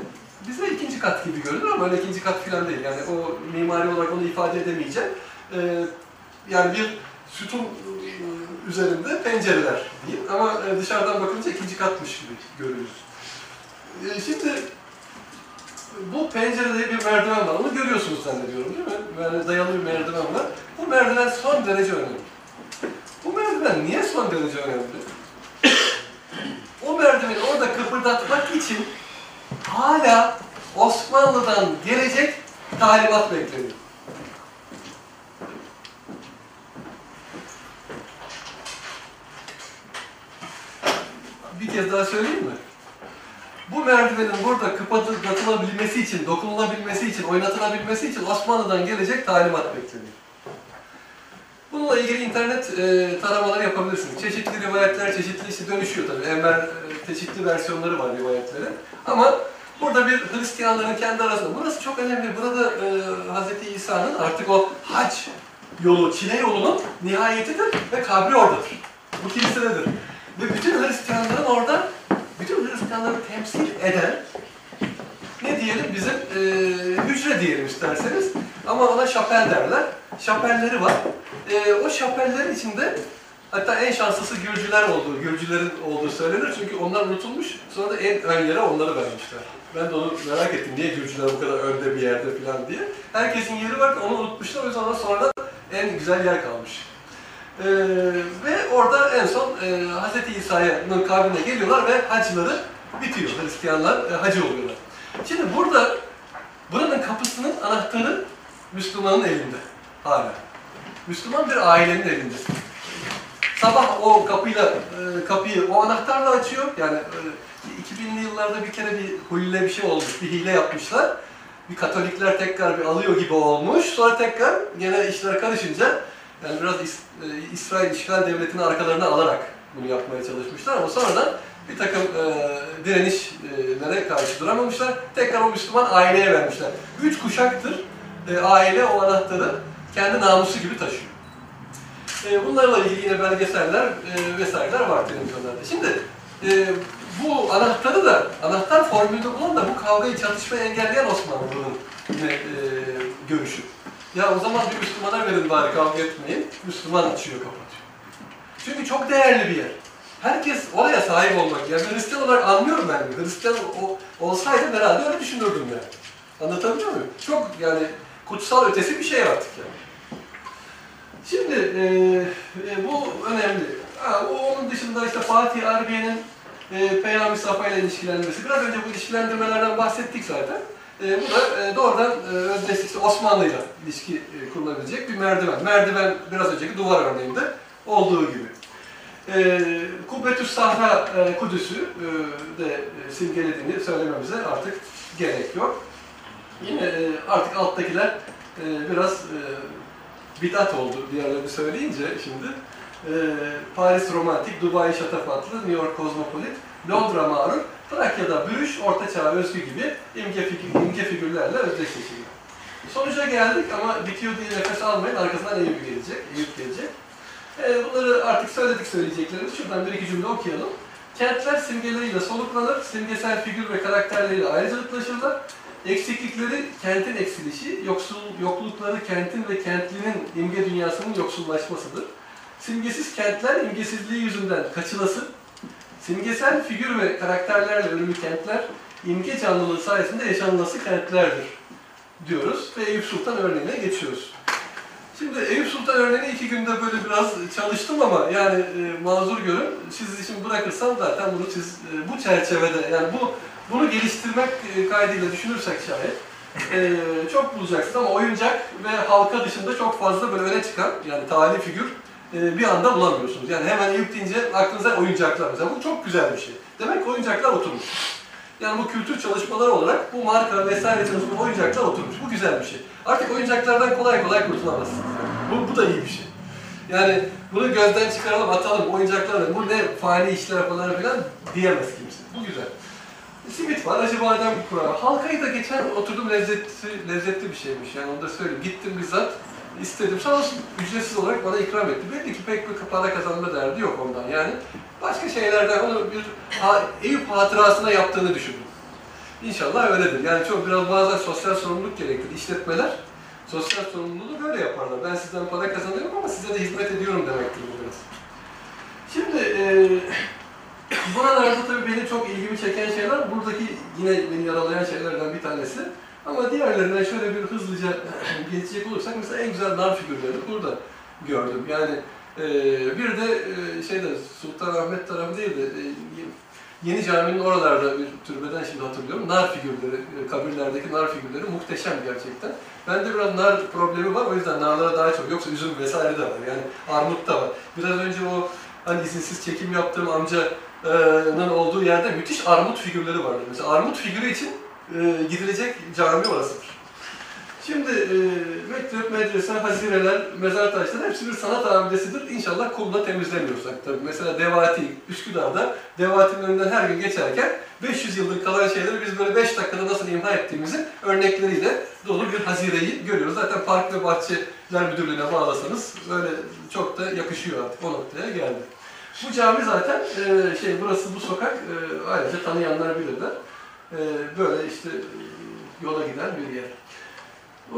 bize ikinci kat gibi görünür ama öyle ikinci kat falan değil. Yani o mimari olarak onu ifade edemeyeceğim. E, yani bir sütun e, üzerinde pencereler diyeyim. Ama e, dışarıdan bakınca ikinci katmış gibi görüyoruz. E, Şimdi bu pencerede bir merdiven var. Onu görüyorsunuz zannediyorum değil mi? Yani dayalı bir merdiven var. Bu merdiven son derece önemli. Bu merdiven niye son derece önemli? o merdiveni orada kıpırdatmak için hala Osmanlı'dan gelecek talimat bekleniyor. Bir kez daha söyleyeyim mi? Bu merdivenin burada kıpırdatılabilmesi için, dokunulabilmesi için, oynatılabilmesi için Osmanlı'dan gelecek talimat bekleniyor. Bununla ilgili internet e, taramaları yapabilirsiniz. Çeşitli rivayetler, çeşitli işte dönüşüyor tabii. Enver e, çeşitli versiyonları var rivayetlerin. Ama burada bir Hristiyanların kendi arasında, burası çok önemli. Burada e, Hz. İsa'nın artık o hac yolu, çile yolunun nihayetidir ve kabri oradadır. Bu kilisededir. Ve bütün Hristiyanların orada, bütün Hristiyanları temsil eden ne diyelim bizim e, hücre diyelim isterseniz ama ona şapel derler. Şapelleri var. E, o şapellerin içinde hatta en şanslısı Gürcüler olduğu, Gürcülerin olduğu söylenir çünkü onlar unutulmuş. Sonra da en ön yere onları vermişler. Ben de onu merak ettim. Niye Gürcüler bu kadar önde bir yerde falan diye. Herkesin yeri var onu unutmuşlar. O yüzden ona sonra en güzel yer kalmış. Ee, ve orada en son e, Hz. İsa'nın kabrine geliyorlar ve hacıları bitiyor. Hristiyanlar e, hacı oluyorlar. Şimdi burada buranın kapısının anahtarı Müslümanın elinde hala. Müslüman bir ailenin elinde. Sabah o kapıyla e, kapıyı o anahtarla açıyor. Yani e, 2000'li yıllarda bir kere bir hule bir şey olmuş, bir hile yapmışlar. Bir Katolikler tekrar bir alıyor gibi olmuş. Sonra tekrar gene işler karışınca yani biraz e, İsrail işgal devletini arkalarına alarak bunu yapmaya çalışmışlar ama sonradan bir takım e, direnişlere karşı duramamışlar. Tekrar o Müslüman aileye vermişler. Üç kuşaktır e, aile o anahtarı kendi namusu gibi taşıyor. E, bunlarla ilgili yine belgeseller e, vesaireler var televizyonlarda. Şimdi e, bu anahtarı da, anahtar formülünü bulan da bu kavgayı, çatışmayı engelleyen Osmanlı'nın e, görüşü. Ya o zaman bir Müslümana verin bari kavga etmeyin. Müslüman açıyor, kapatıyor. Çünkü çok değerli bir yer. Herkes oraya sahip olmak. Yani Hristiyan olarak anlıyorum ben. Hristiyan o, olsaydım herhalde öyle düşünürdüm yani. Anlatabiliyor muyum? Çok yani kutsal ötesi bir şey artık yani. Şimdi e, e, bu önemli. Ha, onun dışında işte Fatih Arbiye'nin e, Peygamber Safa ile ilişkilendirmesi. Biraz önce bu ilişkilendirmelerden bahsettik zaten. E, bu da e, doğrudan e, özdeşlik işte Osmanlı ile ilişki e, kurulabilecek bir merdiven. Merdiven biraz önceki duvar örneğinde olduğu gibi. E, Kubbetüs Sahra e, Kudüs'ü e, de e, simgelediğini söylememize artık gerek yok. Yine e, artık alttakiler e, biraz e, bidat oldu diğerlerini söyleyince şimdi. E, Paris romantik, Dubai şatafatlı, New York kozmopolit, Londra mağrur, Trakya'da bürüş, Orta Çağ özgü gibi imge, figür, imge figürlerle özdeşleşiyor. Sonuca geldik ama bitiyor diye nefes almayın, arkasından Eyüp gelecek, Eyüp gelecek. Bunları artık söyledik söyleyeceklerimiz. Şuradan bir iki cümle okuyalım. Kentler simgeleriyle soluklanır, simgesel figür ve karakterleriyle ayrıcalıklaşırlar. Eksiklikleri kentin eksilişi, yoksul, yoklukları kentin ve kentlinin imge dünyasının yoksullaşmasıdır. Simgesiz kentler imgesizliği yüzünden kaçılası, simgesel figür ve karakterlerle ürünlü kentler imge canlılığı sayesinde yaşanılası kentlerdir diyoruz ve Eyüp Sultan örneğine geçiyoruz. Şimdi Eyüp Sultan örneğini iki günde böyle biraz çalıştım ama yani e, mazur görün. Siz için bırakırsam zaten bunu siz e, bu çerçevede yani bu bunu geliştirmek e, kaydıyla düşünürsek şayet e, çok bulacaksınız ama oyuncak ve halka dışında çok fazla böyle öne çıkan yani tarihi figür e, bir anda bulamıyorsunuz. Yani hemen Eyüp deyince aklınıza oyuncaklar mesela. Bu çok güzel bir şey. Demek oyuncaklar oturmuş. Yani bu kültür çalışmaları olarak bu marka vesaire çalışma oyuncaklar oturmuş. Bu güzel bir şey. Artık oyuncaklardan kolay kolay kurtulamazsınız. Bu, bu da iyi bir şey. Yani bunu gözden çıkaralım, atalım, oyuncaklar bu ne fani işler falan filan diyemez kimse. Bu güzel. Simit var, acı badem kurağı. Halkayı da geçen oturdum lezzetli, lezzetli bir şeymiş yani onu da söyleyeyim. Gittim bizzat istedim. Sağ olsun ücretsiz olarak bana ikram etti. Belli ki pek bir para kazanma derdi yok ondan yani. Başka şeylerden onu bir ha, Eyüp hatırasına yaptığını düşündüm. İnşallah öyledir. Yani çok biraz bazen sosyal sorumluluk gerektirir. İşletmeler Sosyal sorumluluğu böyle yaparlar. Ben sizden para kazanıyorum ama size de hizmet ediyorum demektir bu biraz. Şimdi e, buralarda tabii benim çok ilgimi çeken şeyler, buradaki yine beni yaralayan şeylerden bir tanesi. Ama diğerlerine şöyle bir hızlıca geçecek olursak mesela en güzel nar figürlerini burada gördüm. Yani e, bir de e, şeyde Sultanahmet tarafı değil de e, Yeni Cami'nin oralarda bir türbeden şimdi hatırlıyorum. Nar figürleri, e, kabirlerdeki nar figürleri muhteşem gerçekten. Bende biraz nar problemi var o yüzden narlara daha çok. Yoksa üzüm vesaire de var yani armut da var. Biraz önce o hani izinsiz çekim yaptığım amcanın olduğu yerde müthiş armut figürleri vardı. Mesela armut figürü için e, gidilecek cami orasıdır. Şimdi e, mektep, medrese, hazireler, mezar taşları hepsi bir sanat abidesidir. İnşallah kulda temizlemiyorsak tabii. Mesela Devati, Üsküdar'da Devati'nin önünden her gün geçerken 500 yıldır kalan şeyleri biz böyle 5 dakikada nasıl imha ettiğimizin örnekleriyle dolu bir hazireyi görüyoruz. Zaten Park ve Bahçeler Müdürlüğü'ne bağlasanız böyle çok da yakışıyor artık o noktaya geldi. Bu cami zaten e, şey burası bu sokak e, ayrıca tanıyanlar bilirler. E, böyle işte e, yola giden bir yer.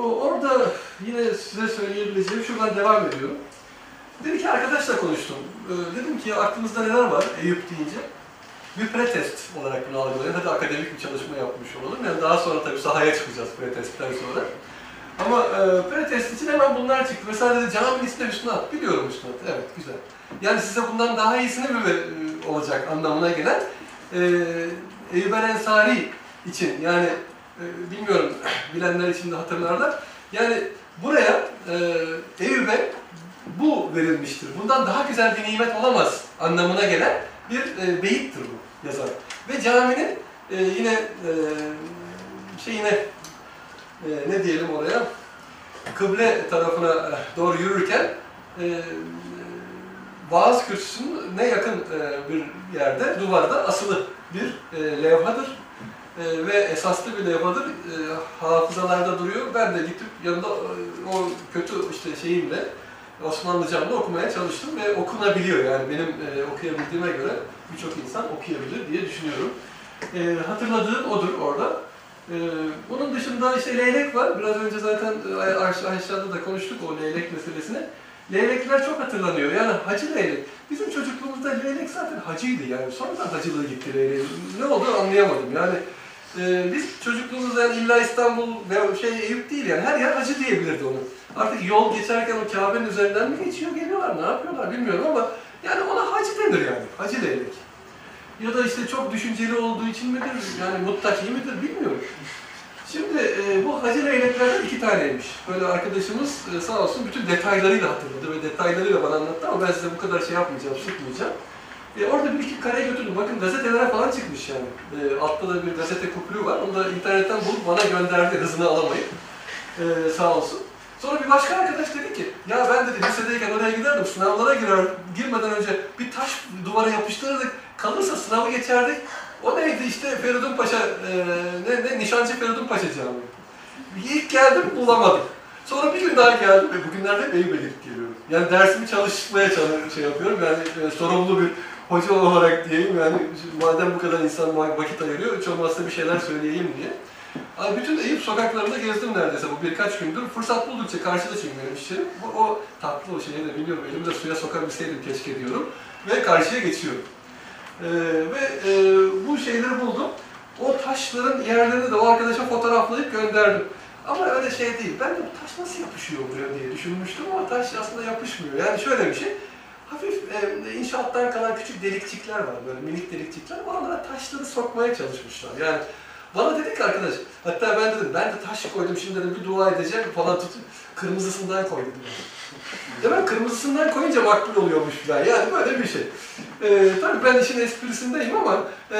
Orada yine size söyleyebileceğim şuradan devam ediyorum. Dedi ki arkadaşla konuştum. Ee, dedim ki aklınızda neler var Eyüp deyince? Bir pretest olarak bunu algılayın. Hadi akademik bir çalışma yapmış olalım. Yani daha sonra tabii sahaya çıkacağız pretestten sonra. Ama e, pretest için hemen bunlar çıktı. Mesela dedi caminin içinde Müslüman. Biliyorum Müslüman. Evet güzel. Yani size bundan daha iyisini mi e, olacak anlamına gelen e, Eyüp Ensari için yani e, bilmiyorum bilenler için de hatırlarlar. Yani buraya e, bu verilmiştir. Bundan daha güzel bir nimet olamaz anlamına gelen bir e, beyittir bu yazar. Ve caminin e, yine e, şeyine ne diyelim oraya kıble tarafına doğru yürürken vaaz kürsüsüne yakın e, bir yerde duvarda asılı bir e, levhadır. E, ve esaslı bir levhadır. E, hafızalarda duruyor. Ben de gidip yanında o kötü işte şeyimle Osmanlıcamla okumaya çalıştım ve okunabiliyor yani benim okuyabildiğime göre birçok insan okuyabilir diye düşünüyorum. E, hatırladığım odur orada. Bunun dışında işte leylek var. Biraz önce zaten aşağı- aşağıda da konuştuk o leylek meselesini. Leylekler çok hatırlanıyor. Yani hacı leylek. Bizim çocukluğumuzda leylek zaten hacıydı yani. Sonradan hacılığı gitti leyleğin. Ne oldu anlayamadım. Yani e, biz çocukluğumuzda yani illa İstanbul ve şey Eyüp değil yani her yer hacı diyebilirdi onu. Artık yol geçerken o Kabe'nin üzerinden mi geçiyor geliyorlar ne yapıyorlar bilmiyorum ama yani ona hacı denir yani. Hacı leylek. Ya da işte çok düşünceli olduğu için midir, yani muttaki midir bilmiyorum. Şimdi e, bu hacı leyleklerden iki taneymiş. Böyle arkadaşımız e, sağ olsun bütün detaylarıyla hatırladı ve detaylarıyla bana anlattı ama ben size bu kadar şey yapmayacağım, sıkmayacağım. E, orada bir iki kareye götürdüm. Bakın gazetelere falan çıkmış yani. E, altta da bir gazete kuplüğü var. Onu da internetten bulup bana gönderdi hızını alamayıp. E, sağ olsun. Sonra bir başka arkadaş dedi ki, ya ben dedi lisedeyken oraya giderdim, sınavlara girer, girmeden önce bir taş duvara yapıştırırdık, kalırsa sınavı geçerdik. O neydi işte Feridun Paşa, e, ne, ne, Nişancı Feridun Paşa Camii. İlk geldim bulamadım. Sonra bir gün daha geldim ve bugünlerde hep Eyüp'e gidip geliyorum. Yani dersimi çalışmaya çalış, şey yapıyorum. Yani e, sorumlu bir hoca olarak diyeyim yani madem bu kadar insan vakit ayırıyor, hiç olmazsa bir şeyler söyleyeyim diye. Abi bütün Eyüp sokaklarında gezdim neredeyse bu birkaç gündür. Fırsat buldukça karşıda çünkü benim iş yerim. Bu, o tatlı o şeyi de biliyorum. Elimi de suya sokabilseydim keşke diyorum. Ve karşıya geçiyorum. Ee, ve e, bu şeyleri buldum. O taşların yerlerini de o arkadaşa fotoğraflayıp gönderdim. Ama öyle şey değil. Ben de bu taş nasıl yapışıyor buraya diye düşünmüştüm ama taş aslında yapışmıyor. Yani şöyle bir şey. Hafif e, inşaattan kalan küçük delikçikler var böyle minik delikçikler. Oralara taşları sokmaya çalışmışlar. Yani bana dedi ki arkadaş, hatta ben dedim, ben de taş koydum şimdi dedim bir dua edeceğim falan tut, kırmızısından koy dedim. Demek kırmızısından koyunca makbul oluyormuş falan. Yani böyle bir şey. Ee, tabii ben işin esprisindeyim ama e,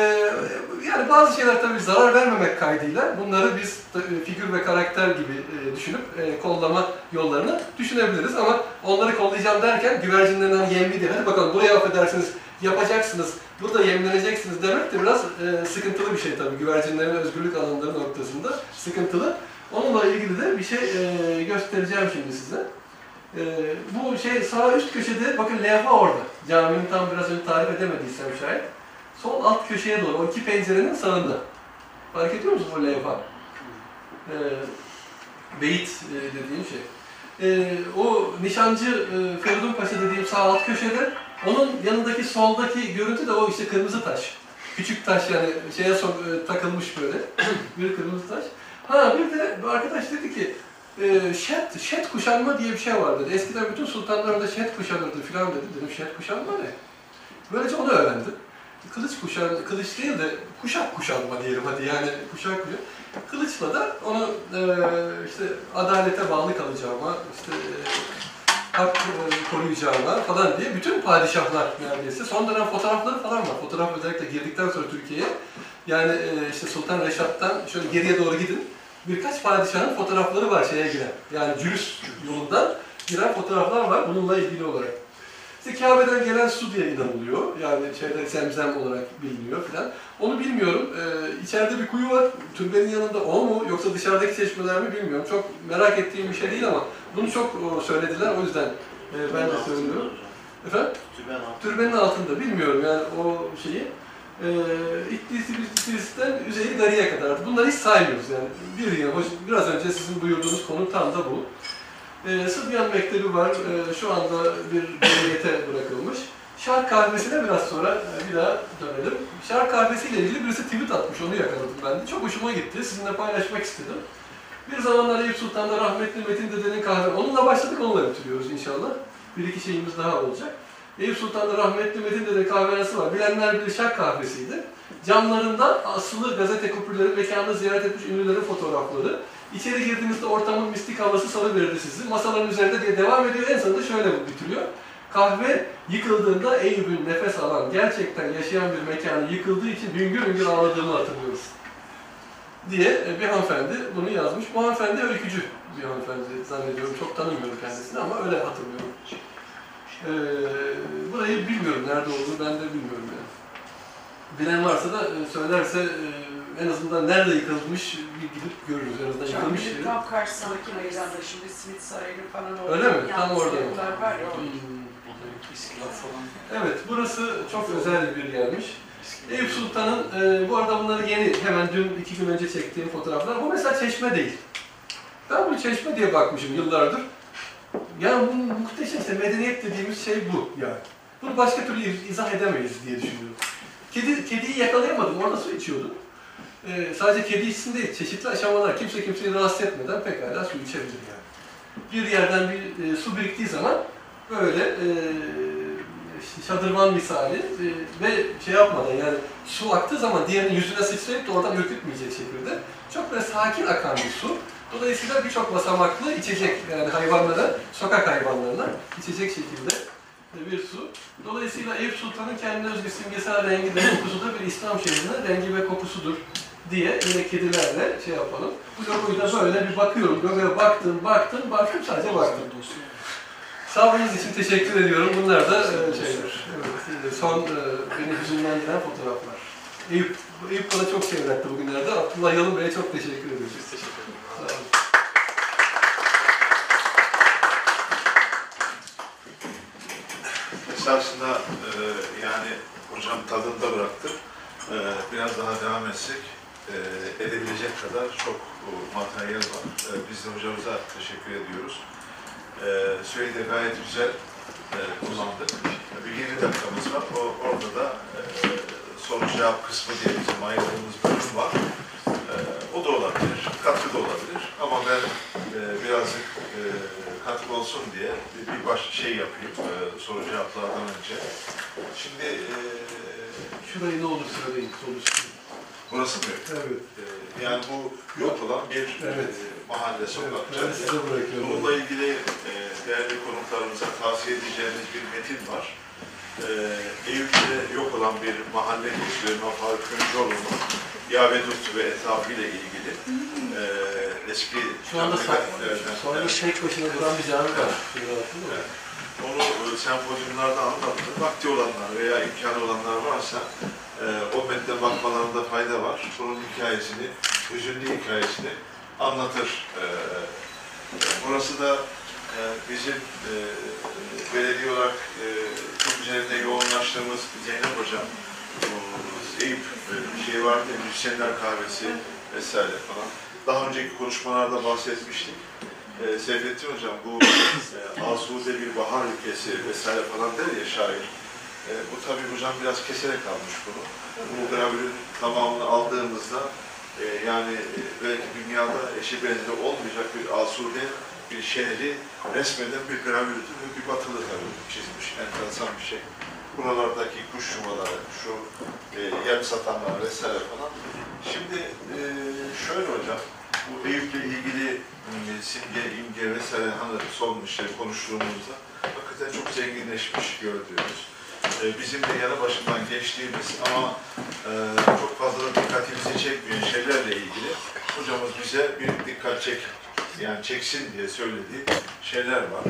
yani bazı şeyler tabii zarar vermemek kaydıyla bunları biz tabii figür ve karakter gibi e, düşünüp e, kollama yollarını düşünebiliriz ama onları kollayacağım derken güvercinlerin hani yemli değil. Hadi bakalım buraya affedersiniz yapacaksınız, burada yemleneceksiniz demek de biraz e, sıkıntılı bir şey tabii. Güvercinlerin özgürlük alanları noktasında sıkıntılı. Onunla ilgili de bir şey e, göstereceğim şimdi size. E, bu şey sağ üst köşede, bakın levha orada. Caminin tam biraz önce tarif edemediysem şayet. Sol alt köşeye doğru, o iki pencerenin sağında. Fark ediyor musunuz bu levha? E, beyit e, dediğim şey. E, o nişancı e, Feridun Paşa dediğim sağ alt köşede onun yanındaki soldaki görüntü de o işte kırmızı taş. Küçük taş yani şeye so- e, takılmış böyle. bir kırmızı taş. Ha bir de arkadaş dedi ki e, şet, şet kuşanma diye bir şey var dedi. Eskiden bütün sultanlar da şet kuşanırdı filan dedi. Dedim şet kuşanma ne? Böylece onu öğrendim. Kılıç kuşan, kılıç değil de kuşak kuşanma diyelim hadi yani kuşak kuşak. Kılıçla da onu e, işte adalete bağlı kalacağıma, işte e, hak e, koruyacağıma falan diye bütün padişahlar neredeyse. Son dönem fotoğrafları falan var. Fotoğraf özellikle girdikten sonra Türkiye'ye yani e, işte Sultan Reşat'tan şöyle geriye doğru gidin. Birkaç padişahın fotoğrafları var şeye giren. Yani cülüs yolundan giren fotoğraflar var bununla ilgili olarak. İşte Kabe'den gelen su diye inanılıyor. Yani şeyde zemzem olarak biliniyor filan. Onu bilmiyorum. Ee, içeride bir kuyu var. Türbenin yanında o mu yoksa dışarıdaki çeşmeler mi bilmiyorum. Çok merak ettiğim bir şey değil ama bunu çok o, söylediler. O yüzden e, ben de söylüyorum. Efendim? Türbenin altında bilmiyorum yani o şeyi. Ee, İddisi Bitlis'ten Üzeyir Gari'ye kadar. Bunları hiç saymıyoruz yani. Bir yıl, hoş- biraz önce sizin buyurduğunuz konu tam da bu. Ee, Sıbyan Mektebi var. Ee, şu anda bir cumhuriyete bırakılmış. Şark kahvesine biraz sonra e, bir daha dönelim. Şark kahvesiyle ilgili birisi tweet atmış, onu yakaladım ben de. Çok hoşuma gitti, sizinle paylaşmak istedim. Bir zamanlar Eyüp Sultan'da rahmetli Metin Dede'nin kahve, onunla başladık, onunla bitiriyoruz inşallah. Bir iki şeyimiz daha olacak. Eyüp Sultan'da rahmetli Metin Dede kahvehanesi var. Bilenler bilir şark kahvesiydi. Camlarında asılı gazete kupürleri, mekanını ziyaret etmiş ünlülerin fotoğrafları. İçeri girdiğinizde ortamın mistik havası salıverirdi sizi. Masaların üzerinde diye devam ediyor. En sonunda şöyle bitiriyor. Kahve yıkıldığında Eyüp'ün nefes alan, gerçekten yaşayan bir mekanı yıkıldığı için hüngür hüngür ağladığını hatırlıyoruz. Diye bir hanımefendi bunu yazmış. Bu hanımefendi öykücü bir hanımefendi zannediyorum. Çok tanımıyorum kendisini ama öyle hatırlıyorum. Ee, burayı bilmiyorum nerede olduğunu ben de bilmiyorum yani. Bilen varsa da e, söylerse e, en azından nerede yıkılmış bir gidip görürüz. En azından yıkılmış Caminin yeri. tam karşısındaki meydanda şimdi Simit Sarayı'nın falan orada. Öyle mi? Tam orada mı? yapılar var ya. Hmm. Evet, burası çok özel bir yermiş. Eyüp Sultan'ın, e, bu arada bunları yeni, hemen dün iki gün önce çektiğim fotoğraflar. Bu mesela çeşme değil. Ben bunu çeşme diye bakmışım yıllardır. Yani bu muhteşem işte medeniyet dediğimiz şey bu yani. Bunu başka türlü iz- izah edemeyiz diye düşünüyorum. Kedi, kediyi yakalayamadım, orada su içiyordu. Ee, sadece kedi içsin değil, çeşitli aşamalar, kimse kimseyi rahatsız etmeden pekala su içebilir yani. Bir yerden bir e, su biriktiği zaman böyle e, şadırvan misali e, ve şey yapmadan yani su aktığı zaman diğerinin yüzüne sıçrayıp da oradan ürkütmeyecek şekilde çok böyle sakin akan bir su. Dolayısıyla birçok basamaklı içecek yani hayvanlara, sokak hayvanlarına içecek şekilde bir su. Dolayısıyla Eyüp Sultan'ın kendine özgü simgesel rengi ve kokusu da bir İslam şehrinin rengi ve kokusudur diye yine kedilerle şey yapalım. Bu logoyu da böyle bir bakıyorum. Logoya baktım, baktım, baktım sadece baktım. Sabrınız için teşekkür ediyorum. Bunlar da e, şeyler. Evet, son e, beni hüzünlendiren fotoğraflar. Eyüp, Eyüp bana çok şey öğretti bugünlerde. Abdullah Yalın Bey'e çok teşekkür ediyoruz. Teşekkür ederim. Sağ olun. Esasında e, yani hocam tadında bıraktı. E, biraz daha devam etsek e, edebilecek kadar çok e, materyal var. E, biz de hocamıza teşekkür ediyoruz. E, süreyi de gayet güzel e, kullandık. Bir 20 dakikamız var. O, orada da e, soru cevap kısmı diye bizim ayırdığımız bölüm var. E, o da olabilir, katkı da olabilir. Ama ben e, birazcık e, katkı olsun diye bir, bir baş şey yapayım e, soru cevaplardan önce. Şimdi e, Şurayı ne olur söyleyin. Sonuçta. burası mı? Evet. E, yani bu yok olan bir Evet. e, mahalle, sokak, Ben cadde. size bırakıyorum. Bununla ilgili e, değerli konuklarımıza tavsiye edeceğimiz bir metin var. E, Eyüp'te yok olan bir mahalle kültürü Mafal Küncoğlu'nun Yavedut ve etrafıyla ilgili e, eski Şu anda sa- Evet. şehit başına duran bir cami var. Şurada altında mı? Evet. Onu e, sempozyumlarda anlattı. Vakti olanlar veya imkanı olanlar varsa e, o metne bakmalarında fayda var. Bunun hikayesini, hüzünlü hikayesini anlatır. E, burası da e, bizim e, belediye olarak e, çok üzerinde yoğunlaştığımız Zeynep Hocam, o Eyüp e, şey vardı ya, Müzisyenler Kahvesi vesaire falan. Daha önceki konuşmalarda bahsetmiştik. E, Seyfettin Hocam bu e, Asude bir bahar ülkesi vesaire falan der ya şair. E, bu tabii hocam biraz keserek almış bunu. Bu gravürün tamamını aldığımızda e, yani e, belki dünyada eşi benzeri olmayacak bir asude bir şehri resmeden bir gravürdür ve bir batılı tabii çizmiş. Enteresan bir şey. Buralardaki kuş yuvaları, şu e, yem satanlar vesaire falan. Şimdi e, şöyle hocam, bu Eyüp'le ilgili e, simge, imge vesaire hani son işte konuştuğumuzda hakikaten çok zenginleşmiş gördüğümüz. E, bizim de yanı başından geçtiğimiz ama e, çok fazla dikkatimizi çekmeyen şeylerle ilgili hocamız bize bir dikkat çek, yani çeksin diye söylediği şeyler var.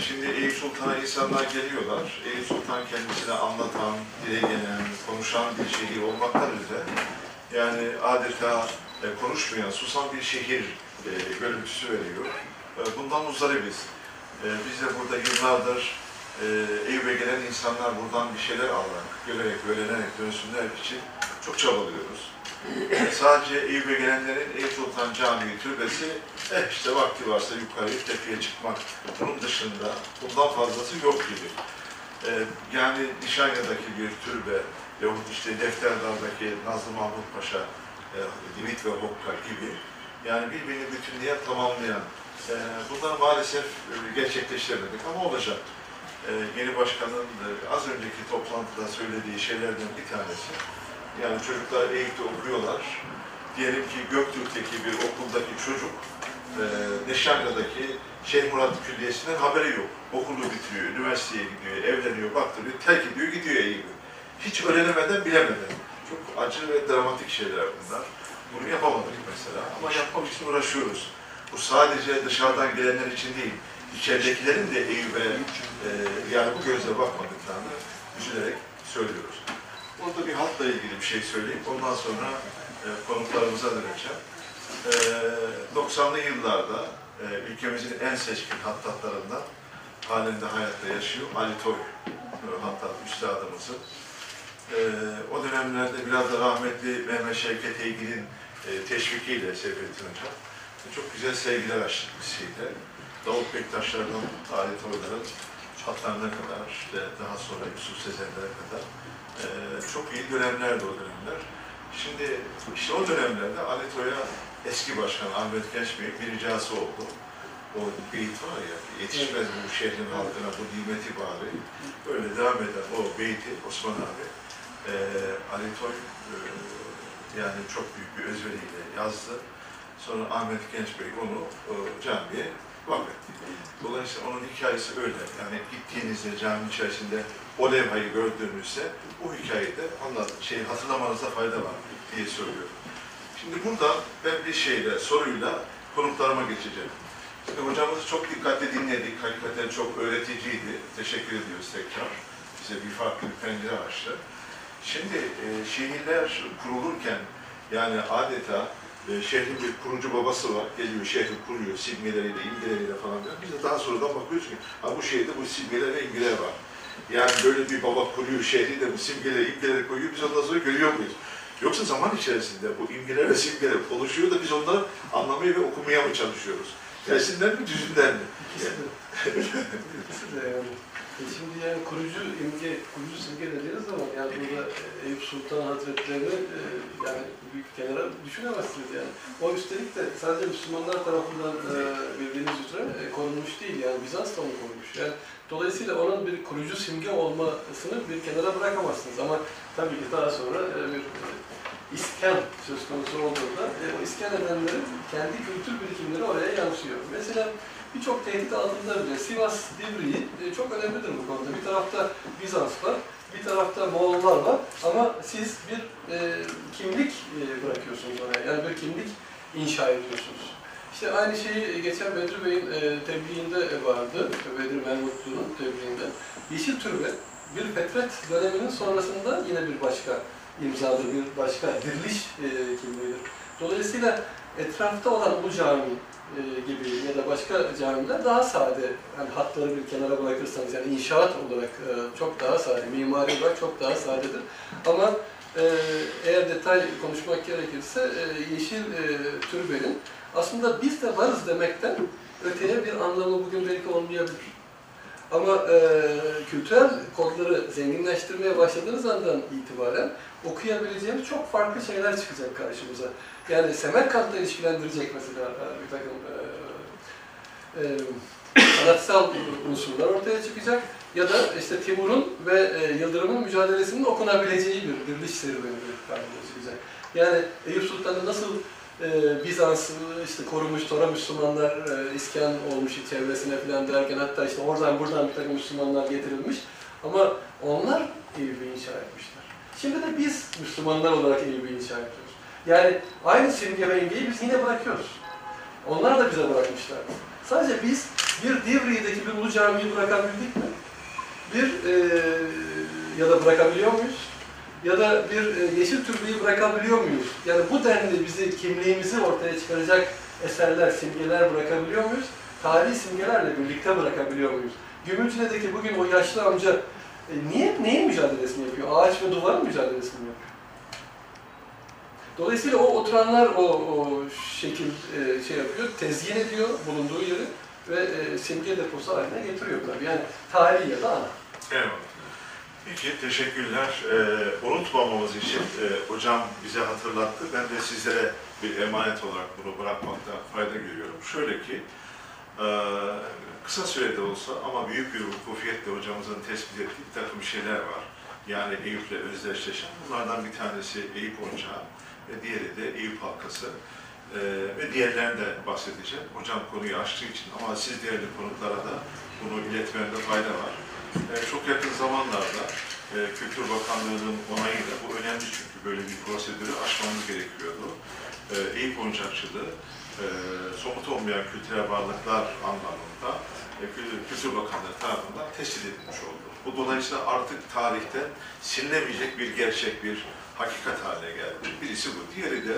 Şimdi Eyüp Sultan'a insanlar geliyorlar. Eyüp Sultan kendisine anlatan, dile gelen, konuşan bir şehir olmaktan öte yani adeta e, konuşmayan, susan bir şehir e, görüntüsü veriyor. E, bundan muzdaribiz. E, biz de burada yıllardır e, Eyüp'e gelen insanlar buradan bir şeyler alarak, görerek, öğrenerek dönsünler için çok çabalıyoruz. Sadece Eyüp'e gelenlerin Eyüp Sultan Camii Türbesi, eh işte vakti varsa yukarıya tepeye çıkmak. Bunun dışında bundan fazlası yok gibi. E, yani Nişanya'daki bir türbe, yahut işte Defterdar'daki Nazlı Mahmut Paşa, e, Divit ve Hokka gibi yani birbirini bütünleyen, tamamlayan e, bunları maalesef gerçekleştiremedik ama olacak. E, yeni başkanın az önceki toplantıda söylediği şeylerden bir tanesi yani çocuklar Eyüp'te okuyorlar. Diyelim ki Göktürk'teki bir okuldaki çocuk e, Neşanya'daki Şeyh Murat Külliyesi'nden haberi yok. Okulu bitiriyor, üniversiteye gidiyor, evleniyor, baktırıyor, terk ediyor, gidiyor Eyüp'e hiç öğrenemeden bilemeden. Çok acı ve dramatik şeyler bunlar. Bunu yapamadık mesela ama yapmak için uğraşıyoruz. Bu sadece dışarıdan gelenler için değil, içeridekilerin de Eyüp'e e, yani bu gözle bakmadıklarını üzülerek söylüyoruz. Burada bir halkla ilgili bir şey söyleyeyim. Ondan sonra e, konuklarımıza döneceğim. E, 90'lı yıllarda e, ülkemizin en seçkin hattatlarından halinde hayatta yaşıyor Ali Toy, e, hattat üstadımızın. Ee, o dönemlerde biraz da rahmetli Mehmet Şevket Eygil'in e, teşvikiyle Seyfettin Hocam e, çok güzel sevgiler açtık bizimle. Davut Bektaşlar'dan Alet Oylar'ın hatlarına kadar, işte daha sonra Yusuf Sezenler'e kadar e, çok iyi dönemlerdi o dönemler. Şimdi işte o dönemlerde Ali Toy'a eski başkan Ahmet Genç Bey bir ricası oldu. O beyit var ya, yetişmez bu şehrin halkına bu nimeti bari. Böyle devam eden o beyti Osman abi e, Ali Toy e, yani çok büyük bir özveriyle yazdı. Sonra Ahmet Genç Bey onu e, camiye vakfetti. Dolayısıyla onun hikayesi öyle. Yani gittiğinizde cami içerisinde o levhayı gördüğünüzde bu hikayeyi de anlat, şey, hatırlamanızda fayda var diye söylüyorum. Şimdi burada ben bir şeyle, soruyla konuklarıma geçeceğim. Şimdi hocamızı çok dikkatli dinledik. Hakikaten çok öğreticiydi. Teşekkür ediyoruz tekrar. Bize bir farklı bir pencere açtı. Şimdi e, şehirler kurulurken yani adeta e, şehrin bir kurucu babası var. Geliyor şehri kuruyor simgeleriyle, imgeleriyle falan. Biz de daha sonradan bakıyoruz ki ha bu şehirde bu simgeler ve imgeler var. Yani böyle bir baba kuruyor şehri de bu simgeleri, imgeleri koyuyor. Biz ondan sonra görüyor muyuz? Yoksa zaman içerisinde bu imgeler ve simgeler oluşuyor da biz onları anlamaya ve okumaya mı çalışıyoruz? Tersinden mi, düzünden mi? Yani. E Şimdi yani kurucu imge, kurucu simge dediğiniz zaman yani burada Eyüp Sultan Hazretleri'ni e, yani büyük kenara düşünemezsiniz yani. O üstelik de sadece Müslümanlar tarafından e, bildiğiniz üzere e, korunmuş değil yani Bizans da onu korumuş. Yani dolayısıyla onun bir kurucu simge olmasını bir kenara bırakamazsınız ama tabii ki daha sonra e, bir e, iskan söz konusu olduğunda e, o iskan edenlerin kendi kültür birikimleri oraya yansıyor. Mesela birçok tehdit altında bile Sivas Divriği çok önemlidir bu konuda. Bir tarafta Bizans var, bir tarafta Moğollar var ama siz bir kimlik bırakıyorsunuz oraya. Yani bir kimlik inşa ediyorsunuz. İşte aynı şeyi geçen Bedri Bey'in e, tebliğinde vardı, Bedri Mermutlu'nun tebliğinde. Yeşil Türbe bir fetret döneminin sonrasında yine bir başka imzadır, bir başka diriliş e, kimliğidir. Dolayısıyla etrafta olan bu cami e, gibi ya da başka camiler daha sade. Yani hatları bir kenara bırakırsanız yani inşaat olarak e, çok daha sade, mimari olarak çok daha sadedir. Ama e, eğer detay konuşmak gerekirse e, yeşil e, türbenin aslında biz de varız demekten öteye bir anlamı bugün belki olmayabilir. Ama e, kültürel kodları zenginleştirmeye başladığınız andan itibaren okuyabileceğimiz çok farklı şeyler çıkacak karşımıza. Yani Semerkant'la ilişkilendirecek mesela e, bir takım e, e, sanatsal unsurlar ortaya çıkacak. Ya da işte Timur'un ve e, Yıldırım'ın mücadelesinin okunabileceği bir diriliş serüveni karşımıza çıkacak. Yani Eyüp Sultan'ı nasıl e, Bizans işte korumuş, Tora Müslümanlar e, iskan olmuş çevresine falan derken hatta işte oradan buradan bir takım Müslümanlar getirilmiş. Ama onlar Eyüp'ü inşa etmişler. Şimdi de biz Müslümanlar olarak Eyüp'ü inşa ediyoruz. Yani aynı simge ve imgeyi biz yine bırakıyoruz. Onlar da bize bırakmışlar. Sadece biz bir Divriği'deki bir ulu camiyi bırakabildik mi? Bir e, ya da bırakabiliyor muyuz? Ya da bir e, yeşil türbeyi bırakabiliyor muyuz? Yani bu denli bizi, kimliğimizi ortaya çıkaracak eserler, simgeler bırakabiliyor muyuz? Tarihi simgelerle birlikte bırakabiliyor muyuz? Gümülcine'deki bugün o yaşlı amca e, niye, neyin mücadelesini yapıyor? Ağaç ve duvarın mücadelesini yapıyor? Dolayısıyla o oturanlar o, o şekil e, şey yapıyor, tezyin ediyor bulunduğu yeri ve e, simge deposu haline getiriyor tabii. Yani tarihi ya da ana. Evet. Peki, teşekkürler. Ee, unutmamamız için e, hocam bize hatırlattı. Ben de sizlere bir emanet olarak bunu bırakmakta fayda görüyorum. Şöyle ki, e, kısa sürede olsa ama büyük bir vukufiyetle hocamızın tespit ettiği bir takım şeyler var. Yani Eyüp'le özdeşleşen. Bunlardan bir tanesi Eyüp Oncağı ve diğeri de Eyüp Halkası. Ee, ve diğerlerinden de bahsedeceğim. Hocam konuyu açtığı için ama siz değerli konuklara da bunu iletmende fayda var. Ee, çok yakın zamanlarda e, Kültür Bakanlığı'nın onayıyla, bu önemli çünkü böyle bir prosedürü aşmamız gerekiyordu. Ee, Eyüp oyuncakçılığı, e, somut olmayan kültürel varlıklar anlamında e, Kül- Kültür Bakanlığı tarafından tescil edilmiş oldu. Bu dolayısıyla artık tarihte silinemeyecek bir gerçek, bir hakikat haline geldi. Birisi bu. Diğeri de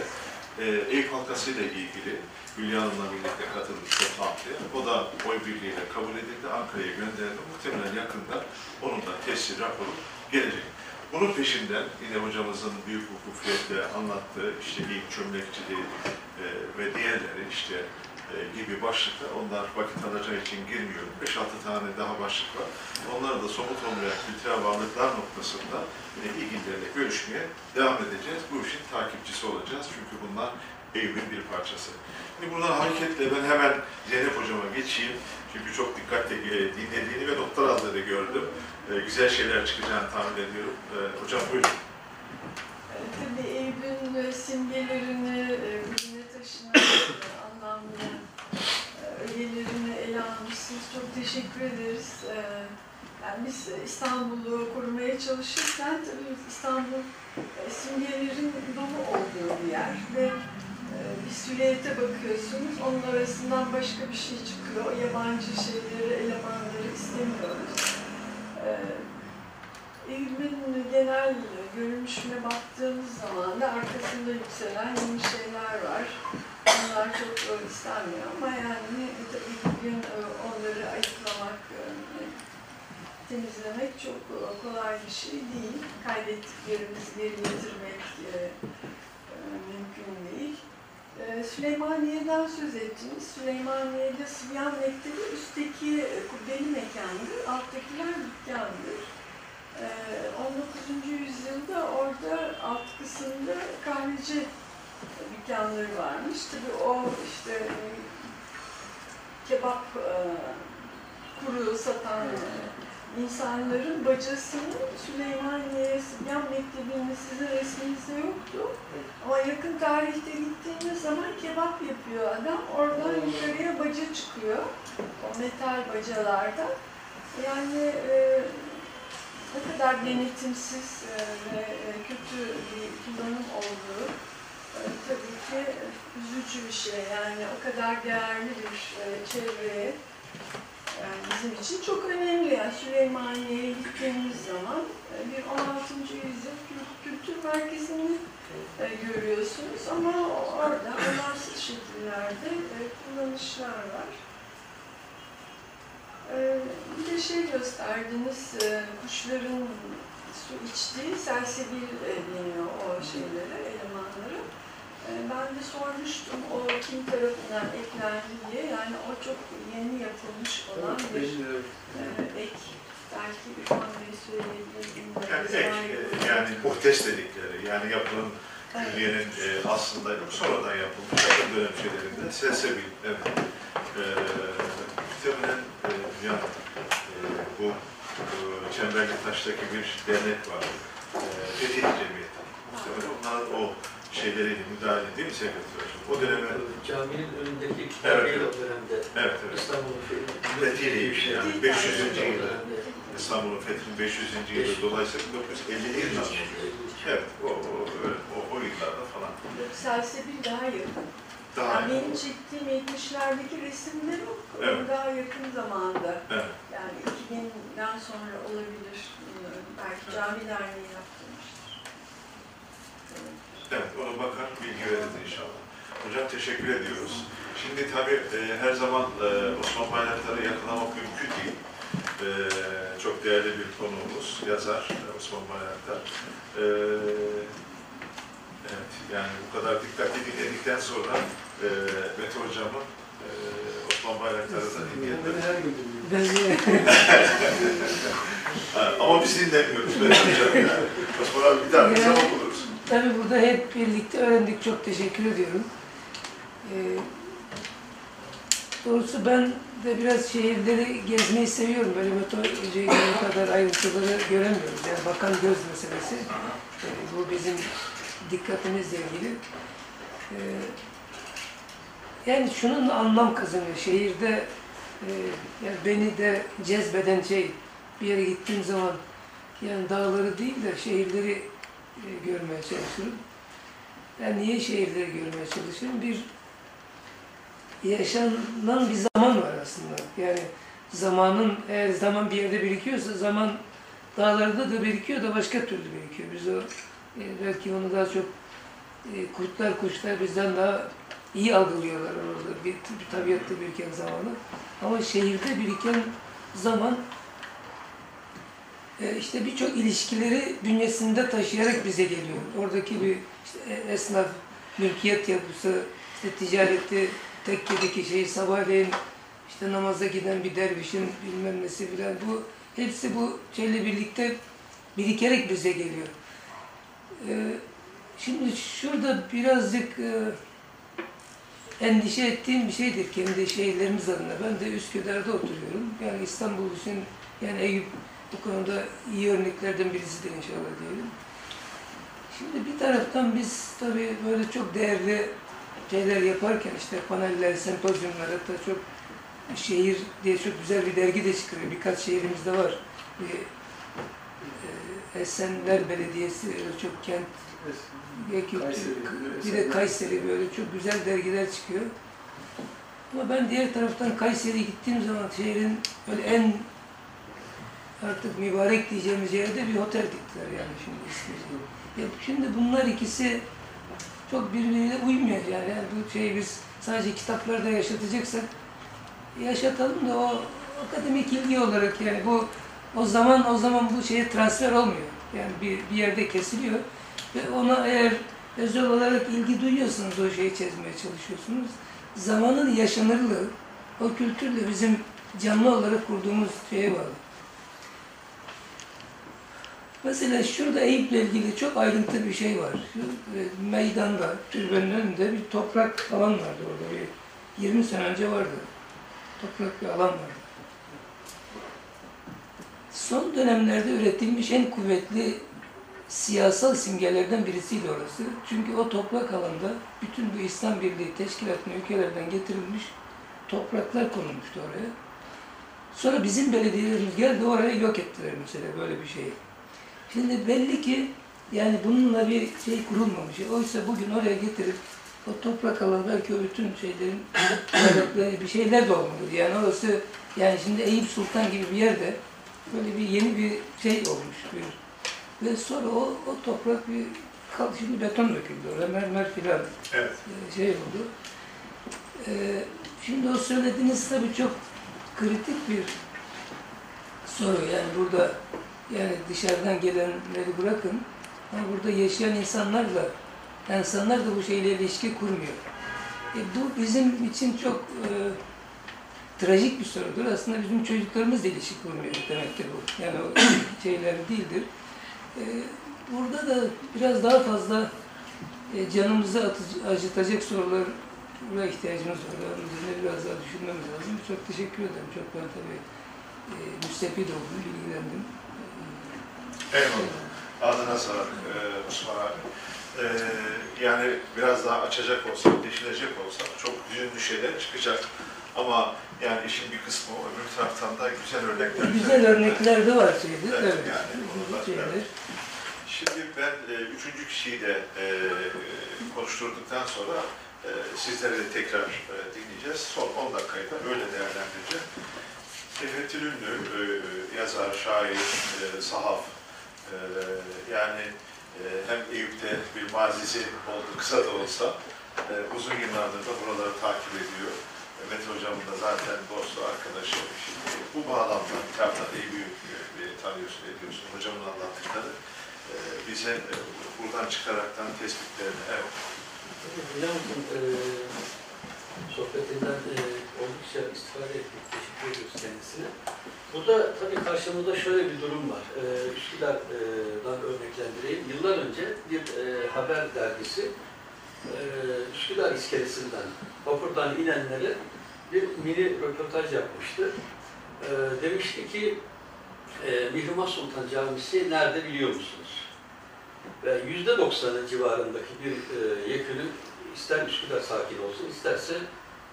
e, Eyüp Halkası ile ilgili Hülya Hanım'la birlikte katılmış toplantıya. O da oy birliğiyle kabul edildi. Ankara'ya gönderildi. Muhtemelen yakında onun da tescil raporu gelecek. Bunun peşinden yine hocamızın büyük hukufiyetle anlattığı işte Eyüp çömlekçiliği e, ve diğerleri işte e, gibi başlıklar. Onlar vakit alacağı için girmiyorum. 5-6 tane daha başlık var. Onları da somut olmayan kültürel varlıklar noktasında e, ilgililerle görüşmeye devam edeceğiz. Bu işin takipçisi olacağız. Çünkü bunlar Eyüp'ün bir parçası. Şimdi buradan hareketle ben hemen Zeynep Hocam'a geçeyim. Çünkü çok dikkatle e, dinlediğini ve notlar aldığını gördüm. E, güzel şeyler çıkacağını tahmin ediyorum. E, hocam buyurun. Tabii Eyüp'ün e, simgelerini, e, bugüne taşınan e, anlamlı e, ögelerini ele almışsınız. Çok teşekkür ederiz. E, Yani biz İstanbul'u korumaya çalışırken tabii İstanbul e, simgelerin dolu olduğu bir yer ve e, bir silüete bakıyorsunuz, onun arasından başka bir şey çıkıyor. O yabancı şeyleri, elemanları istemiyoruz. E, Eğilimin genel görünüşüne baktığımız zaman da arkasında yükselen yeni şeyler var. Bunlar çok e, istenmiyor ama yani e, tabii bugün e, onları ayıklamak, e, temizlemek çok e, kolay bir şey değil. Kaydettiklerimizi geri getirmek e, e, mümkün değil. E, Süleymaniye'den söz ettiniz. Süleymaniye'de Sıbyan Mektebi üstteki e, kubbeli mekandır, alttakiler dükkandır. Ee, 19. yüzyılda orada alt kısımda kahveci dükkanları varmış. Tabii o işte e, kebap e, kuru satan insanların bacasının Süleymaniye Sibyan Mektebi'nin sizin resminizde yoktu. Ama yakın tarihte gittiğiniz zaman kebap yapıyor adam. Oradan yukarıya baca çıkıyor. O metal bacalardan. Yani e, ne kadar denetimsiz e, ve e, kötü bir kullanım olduğu e, tabii ki üzücü bir şey. Yani o kadar değerli bir e, çevreye bizim için çok önemli. Yani Süleymaniye'ye gittiğimiz zaman e, bir 16. yüzyıl kült- kültür merkezini e, görüyorsunuz ama orada anlamsız şekillerde e, kullanışlar var. Bir de şey gösterdiniz, kuşların su içtiği selsebil deniyor o şeylere, elemanları. E, ben de sormuştum o kim tarafından eklendi diye. Yani o çok yeni yapılmış olan bir e, ek. Belki Ürkan Bey söyleyebilir. bilmiyorum. Yani ek, e, yani muhtes dedikleri, yani yapılan Evet. külliyenin e, aslında sonradan yapılmış yakın dönem şeylerinde selsebil, evet. E, muhtemelen e, yani, e, bu e, Çemberli Taş'taki bir dernek var. E, Fetih Cemiyeti. Muhtemelen onlar o şeyleriyle müdahale değil mi Sevgili Hocam? O döneme, Caminin önündeki Evet, kitabeyle evet. o dönemde evet evet. İstanbul'un Fethiymiş yani 500. yılı. yılı. İstanbul'un fethinin 500. yılı dolayısıyla 1950'li yıllar oluyor. Evet, o, o, o, o yıllarda falan. Selsebil daha yakın. Daha Yani benim çektiğim 70'lerdeki resimler o Evet. daha yakın zamanda. Evet. Yani 2000'den sonra olabilir. Bilmiyorum. Belki cami derneği yaptırmıştır. Evet. Evet, ona bakar, bilgi veririz inşallah. Hocam teşekkür ediyoruz. Şimdi tabii e, her zaman e, Osman Bayraktar'ı yakalamak mümkün değil. E, çok değerli bir konuğumuz, yazar e, Osman Bayraktar. E, evet, yani bu kadar dikkatli dinledikten sonra e, Mete Hocam'ın e, Osman Bayraktar'ı da dinleyelim. Her gün ama biz dinlemiyoruz Mete Hocam yani. Osman abi bir daha bir zaman buluruz. Tabii burada hep birlikte öğrendik. Çok teşekkür ediyorum. Ee, doğrusu ben de biraz şehirleri gezmeyi seviyorum. Böyle meteorolojiye göre kadar ayrıntıları göremiyoruz. Yani bakan göz meselesi. Ee, bu bizim dikkatimizle ilgili. Ee, yani şunun anlam kazanıyor. Şehirde e, yani beni de cezbeden şey bir yere gittiğim zaman yani dağları değil de şehirleri e, görmeye çalışırım. Ben niye şehirleri görmeye çalışırım? Bir yaşanan bir zaman var aslında. Yani zamanın eğer zaman bir yerde birikiyorsa zaman dağlarda da birikiyor da başka türlü birikiyor. Biz o e, belki onu daha çok e, kurtlar kuşlar bizden daha iyi algılıyorlar orada bir, bir tabiatta biriken zamanı. Ama şehirde biriken zaman e, işte birçok ilişkileri bünyesinde taşıyarak bize geliyor. Oradaki bir işte e, esnaf, mülkiyet yapısı, işte ticareti, tekkedeki şey, sabahleyin işte namaza giden bir dervişin bilmem nesi filan bu hepsi bu şeyle birlikte birikerek bize geliyor. E, şimdi şurada birazcık e, endişe ettiğim bir şeydir kendi şehirlerimiz adına. Ben de Üsküdar'da oturuyorum. Yani İstanbul için yani Eyüp bu konuda iyi örneklerden birisidir inşallah diyelim. Şimdi bir taraftan biz tabii böyle çok değerli şeyler yaparken işte paneller, sempozyumlar hatta çok şehir diye çok güzel bir dergi de çıkıyor. Birkaç şehrimizde var. Bir, e, Esenler Belediyesi öyle çok kent kültür, Kayseri, bir de Kayseri böyle çok güzel dergiler çıkıyor. Ama ben diğer taraftan Kayseri'ye gittiğim zaman şehrin böyle en artık mübarek diyeceğimiz yerde bir otel diktiler yani şimdi ismi. Ya şimdi bunlar ikisi çok birbiriyle uymuyor yani. yani bu şeyi biz sadece kitaplarda yaşatacaksak yaşatalım da o akademik ilgi olarak yani bu o zaman o zaman bu şeye transfer olmuyor. Yani bir, bir yerde kesiliyor ve ona eğer özel olarak ilgi duyuyorsunuz o şeyi çizmeye çalışıyorsunuz. Zamanın yaşanırlığı o kültürle bizim canlı olarak kurduğumuz şeye bağlı. Mesela şurada Eyüp'le ilgili çok ayrıntı bir şey var. Şu e, meydanda, türbenin önünde bir toprak alan vardı orada. Bir 20 sene önce vardı. Toprak bir alan vardı. Son dönemlerde üretilmiş en kuvvetli siyasal simgelerden birisiydi orası. Çünkü o toprak alanda bütün bu İslam Birliği teşkilatına ülkelerden getirilmiş topraklar konulmuştu oraya. Sonra bizim belediyelerimiz geldi oraya yok ettiler mesela böyle bir şeyi. Şimdi belli ki yani bununla bir şey kurulmamış. Oysa bugün oraya getirip o toprak alanı belki o bütün şeylerin bir şeyler de olmalı. Yani orası yani şimdi Eyüp Sultan gibi bir yerde böyle bir yeni bir şey olmuş. Bir, ve sonra o, o toprak bir kal, şimdi beton döküldü oraya mermer filan Evet. e, şey oldu. Ee, şimdi o söylediğiniz tabii çok kritik bir soru. Yani burada Yani dışarıdan gelenleri bırakın. Ama burada yaşayan insanlarla, insanlar da bu şeyle ilişki kurmuyor. E, bu bizim için çok e, trajik bir sorudur. Aslında bizim çocuklarımız da ilişki kurmuyor demektir bu. Yani o şeyler değildir. E, burada da biraz daha fazla e, canımızı atıcı, acıtacak sorulara ihtiyacımız var. Yani üzerine biraz daha düşünmemiz lazım. Çok teşekkür ederim. Çok ben tabii e, müstefid oldum, bilgilendim. Eyvallah. Ağzına sağlık e, Osman abi. E, yani biraz daha açacak olsak, deşilecek olsak çok hüzünlü şeyler çıkacak. Ama yani işin bir kısmı o, öbür taraftan da güzel örnekler. Güzel örnekler de var şeyde. Evet, Evet. yani evet. Şimdi ben e, üçüncü kişiyi de e, konuşturduktan sonra e, sizleri de tekrar e, dinleyeceğiz. Son 10 dakikayı da öyle değerlendireceğim. Tefettül Ünlü, e, yazar, şair, e, sahaf, e, yani e, hem Eyüp'te bir mazisi oldu, kısa da olsa e, uzun yıllardır da buraları takip ediyor. Mehmet Hocam'ın da zaten dostu, arkadaşı. Şimdi bu bağlamda kitaptan Eyüp'ü e, tanıyorsun, ediyorsun. Hocamın anlattıkları bize buradan çıkaraktan tespitlerini, evet. Hocamın e, sohbetinden e, oldukça istifade ettik. Teşekkür ediyoruz kendisine. Burada tabii karşımızda şöyle bir durum var. E, Üsküdar'dan örneklendireyim. Yıllar önce bir e, haber dergisi e, Üsküdar iskelesinden, vapurdan inenlere bir mini röportaj yapmıştı. E, demişti ki e, Mihrimah Sultan Camisi nerede biliyor musunuz? Ve yüzde doksanı civarındaki bir e, yekünü ister Üsküdar sakin olsun, isterse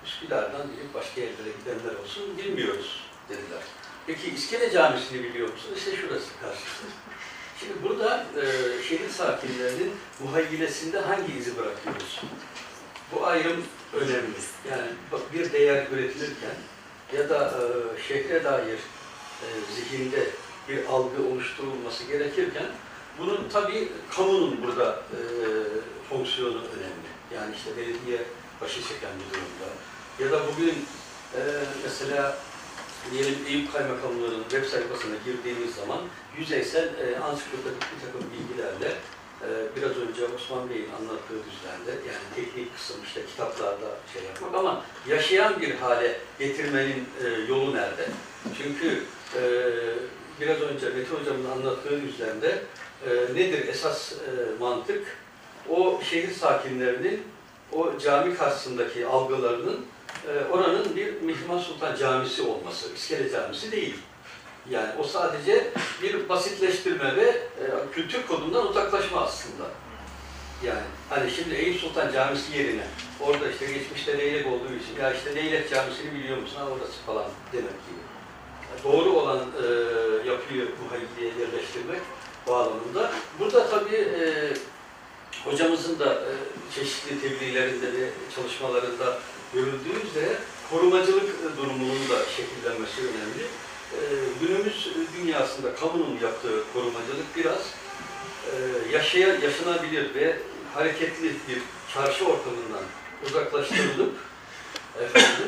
Üsküdar'dan gidip başka yerlere gidenler olsun bilmiyoruz dediler. Peki İskele Camisi'ni biliyor musun? İşte şurası karşısı. Şimdi burada e, şehir sakinlerinin muhayyilesinde hangi izi bırakıyoruz? Bu ayrım önemli. Yani bir değer üretilirken ya da e, şehre dair e, zihinde bir algı oluşturulması gerekirken bunun tabii kamunun burada e, fonksiyonu önemli. Yani işte belediye başı çeken bir durumda. Ya da bugün e, mesela diyelim Eyüp Kaymakamlığı'nın web sayfasına girdiğimiz zaman yüzeysel e, ansiklopedik bir takım bilgilerle e, biraz önce Osman Bey'in anlattığı düzlemde yani teknik kısım işte kitaplarda şey yapmak ama yaşayan bir hale getirmenin e, yolu nerede? Çünkü e, biraz önce Mete Hocam'ın anlattığı düzlemde e, nedir esas e, mantık? O şehir sakinlerinin o cami karşısındaki algılarının e, oranın bir Mihrimah Sultan Camisi olması, İskele Camisi değil. Yani o sadece bir basitleştirme ve e, kültür kodundan uzaklaşma aslında. Yani hani şimdi Eyüp Sultan Camisi yerine orada işte geçmişte leylek olduğu için ya işte leylek camisini biliyor musun? Ha orası falan demek gibi. Doğru olan e, yapıyı bu hayliye yerleştirmek bağlamında. Burada tabii e, hocamızın da e, çeşitli tebliğlerinde ve çalışmalarında görüldüğü üzere korumacılık e, durumunun da şekillenmesi önemli. E, günümüz dünyasında kamunun yaptığı korumacılık biraz yaşaya, yaşanabilir ve hareketli bir çarşı ortamından uzaklaştırılıp efendim,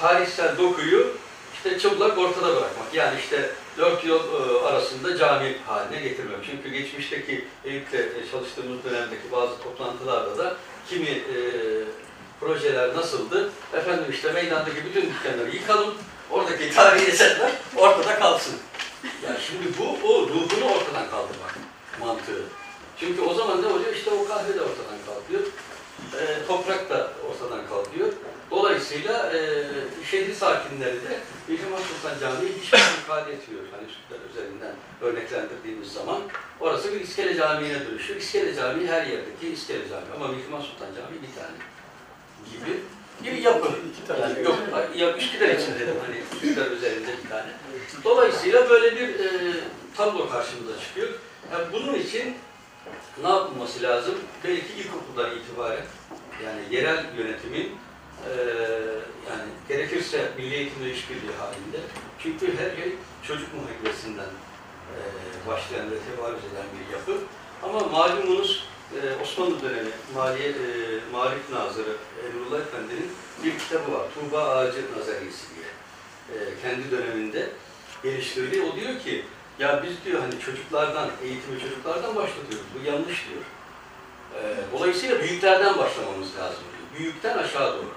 tarihsel dokuyu işte çıplak ortada bırakmak. Yani işte dört yol e, arasında cami haline getirmek. Çünkü geçmişteki Eyüp'te e, çalıştığımız dönemdeki bazı toplantılarda da kimi e, projeler nasıldı? Efendim işte meydandaki bütün dükkanları yıkalım, oradaki tarihi eserler ortada kalsın. Yani şimdi bu o ruhunu ortadan kaldırmak mantığı. Çünkü o zaman ne oluyor? İşte o kahve de ortadan kalkıyor. E, toprak da ortadan kalkıyor. Dolayısıyla e, şehir sakinleri de Mihrimah Sultan Camii'yi hiçbir şey ifade etmiyor. Hani Üsküdar üzerinden örneklendirdiğimiz zaman orası bir İskele Camii'ne dönüşüyor. İskele Camii her yerdeki İskele Camii ama Mihrimah Sultan Camii bir tane gibi bir yapı. İki tane. Yani yok, ya Üsküdar için dedim hani Üsküdar üzerinde bir tane. Dolayısıyla böyle bir e, tablo karşımıza çıkıyor. Yani bunun için ne yapılması lazım? Belki ilkokuldan itibaren yani yerel yönetimin e, yani gerekirse milli eğitimle işbirliği halinde. Çünkü her şey çocuk muhabbesinden e, başlayan ve tevarüz eden bir yapı. Ama malumunuz e, Osmanlı dönemi Maliye, e, Marif Nazırı Emrullah Efendi'nin bir kitabı var. Tuğba Ağacı Nazariyesi diye. E, kendi döneminde geliştirdiği. O diyor ki Ya biz diyor hani çocuklardan, eğitimi çocuklardan başlatıyoruz. Bu yanlış diyor. Ee, dolayısıyla büyüklerden başlamamız lazım diyor. Büyükten aşağı doğru.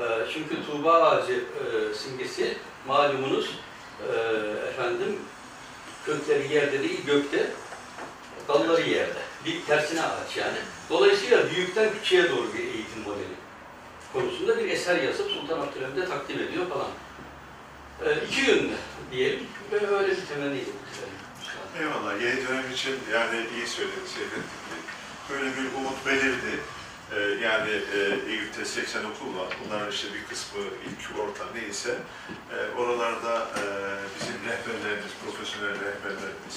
Ee, çünkü Tuğba ağacı e, simgesi malumunuz e, efendim kökleri yerde değil gökte, dalları yerde. Bir tersine ağaç yani. Dolayısıyla büyükten küçüğe doğru bir eğitim modeli konusunda bir eser yazıp Sultan Abdülhamid'e takdim ediyor falan. Ee, iki yönlü diyelim ve öyle bir temenniyle bitirelim. Eyvallah. Yeni dönem için yani iyi söylediniz Bey. Böyle bir umut belirdi. Ee, yani e, Eyüp'te 80 okul var. Bunların işte bir kısmı ilk orta neyse e, oralarda e, bizim rehberlerimiz, profesyonel rehberlerimiz,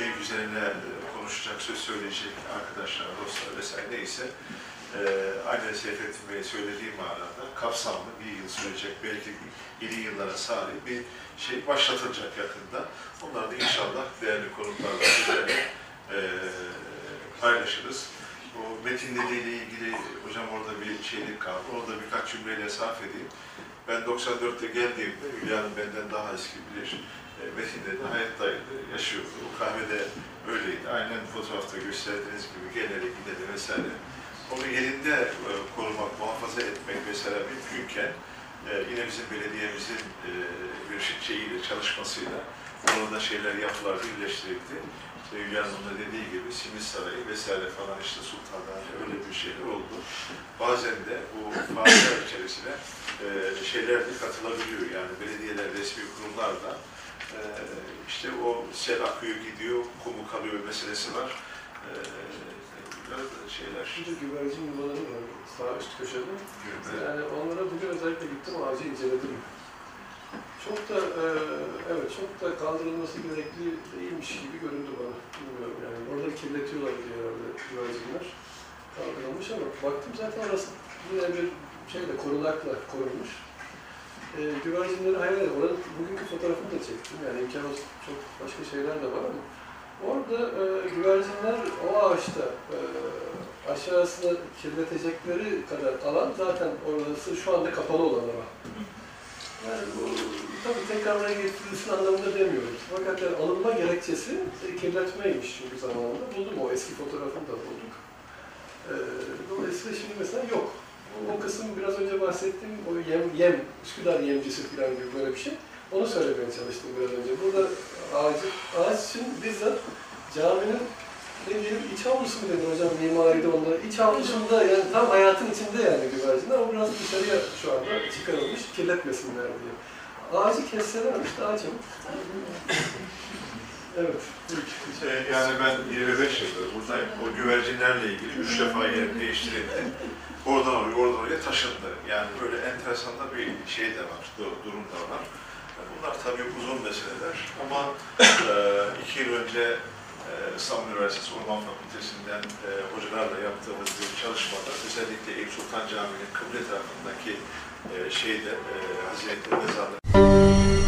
Eyüp üzerine e, konuşacak, söz söyleyecek arkadaşlar, dostlar vesaire neyse e, aynen Seyfettin Bey'in söylediği manada kapsamlı bir yıl sürecek, belki yeni yıllara sahip bir şey başlatılacak yakında. Onları da inşallah değerli konuklarla e, paylaşırız. Bu metin ile ilgili hocam orada bir şeylik kaldı. Onu da birkaç cümleyle sarf edeyim. Ben 94'te geldiğimde Hülya Hanım benden daha eski bilir. E, Metin'de de hayattaydı, yaşıyordu. O kahvede öyleydi. Aynen fotoğrafta gösterdiğiniz gibi gelerek giderek vesaire. Onu yerinde e, korumak, muhafaza etmek mesela mümkünken e, yine bizim belediyemizin bir şeyiyle, çalışmasıyla orada şeyler yapılar birleştirildi. İşte Hülya Hanım'ın da dediği gibi Simit Sarayı vesaire falan işte Sultanlar öyle bir şeyler oldu. Bazen de bu faaliyetler içerisine e, şeyler de katılabiliyor. Yani belediyeler, resmi kurumlar da e, işte o sel akıyor gidiyor, kumu kalıyor meselesi var. E, şeyler. Şimdi güvercin yuvaları var sağ üst köşede. Yani onlara bugün özellikle gittim ağacı inceledim. Çok da e, evet çok da kaldırılması gerekli değilmiş gibi göründü bana. Bilmiyorum yani. Oraları kirletiyorlar diye herhalde güvercinler. Kaldırılmış ama baktım zaten orası yine bir şeyle korunakla korunmuş. E, güvercinleri hayal ediyorum. Oranın bugünkü fotoğrafını da çektim. Yani imkan çok başka şeyler de var ama orada e, güvercinler o ağaçta e, aşağısını kirletecekleri kadar alan zaten orası şu anda kapalı olan alan. Yani bu tabii tekrar oraya getirilsin anlamında demiyoruz. Fakat yani alınma gerekçesi e, kirletmeymiş çünkü zamanında. Buldum o eski fotoğrafını da bulduk. Ee, dolayısıyla şimdi mesela yok. O, o kısım biraz önce bahsettiğim o yem, yem, Üsküdar yemcisi falan gibi böyle bir şey. Onu söylemeye çalıştım biraz önce. Burada ağacı, ağaç için bizzat caminin ne diyelim iç avlusu mu dedi hocam mimaride onda. İç avlusunda yani tam hayatın içinde yani güvercinler. O biraz dışarıya şu anda çıkarılmış kirletmesinler diye. Ağacı kesselermiş daha çabuk. evet. Ee, Yani ben 25 yıldır buradayım. O güvercinlerle ilgili üç defa yer değiştirildi. Oradan oraya, oradan oraya taşındı. Yani böyle enteresan da bir şey de var, du- durum da var. Bunlar tabii uzun meseleler ama e, iki yıl önce İstanbul Üniversitesi Orman Fakültesinden e, hocalarla yaptığımız bir çalışmada özellikle Eyüp Sultan Camii'nin kıble tarafındaki e, şeyde, e, Hazreti Mezarlığı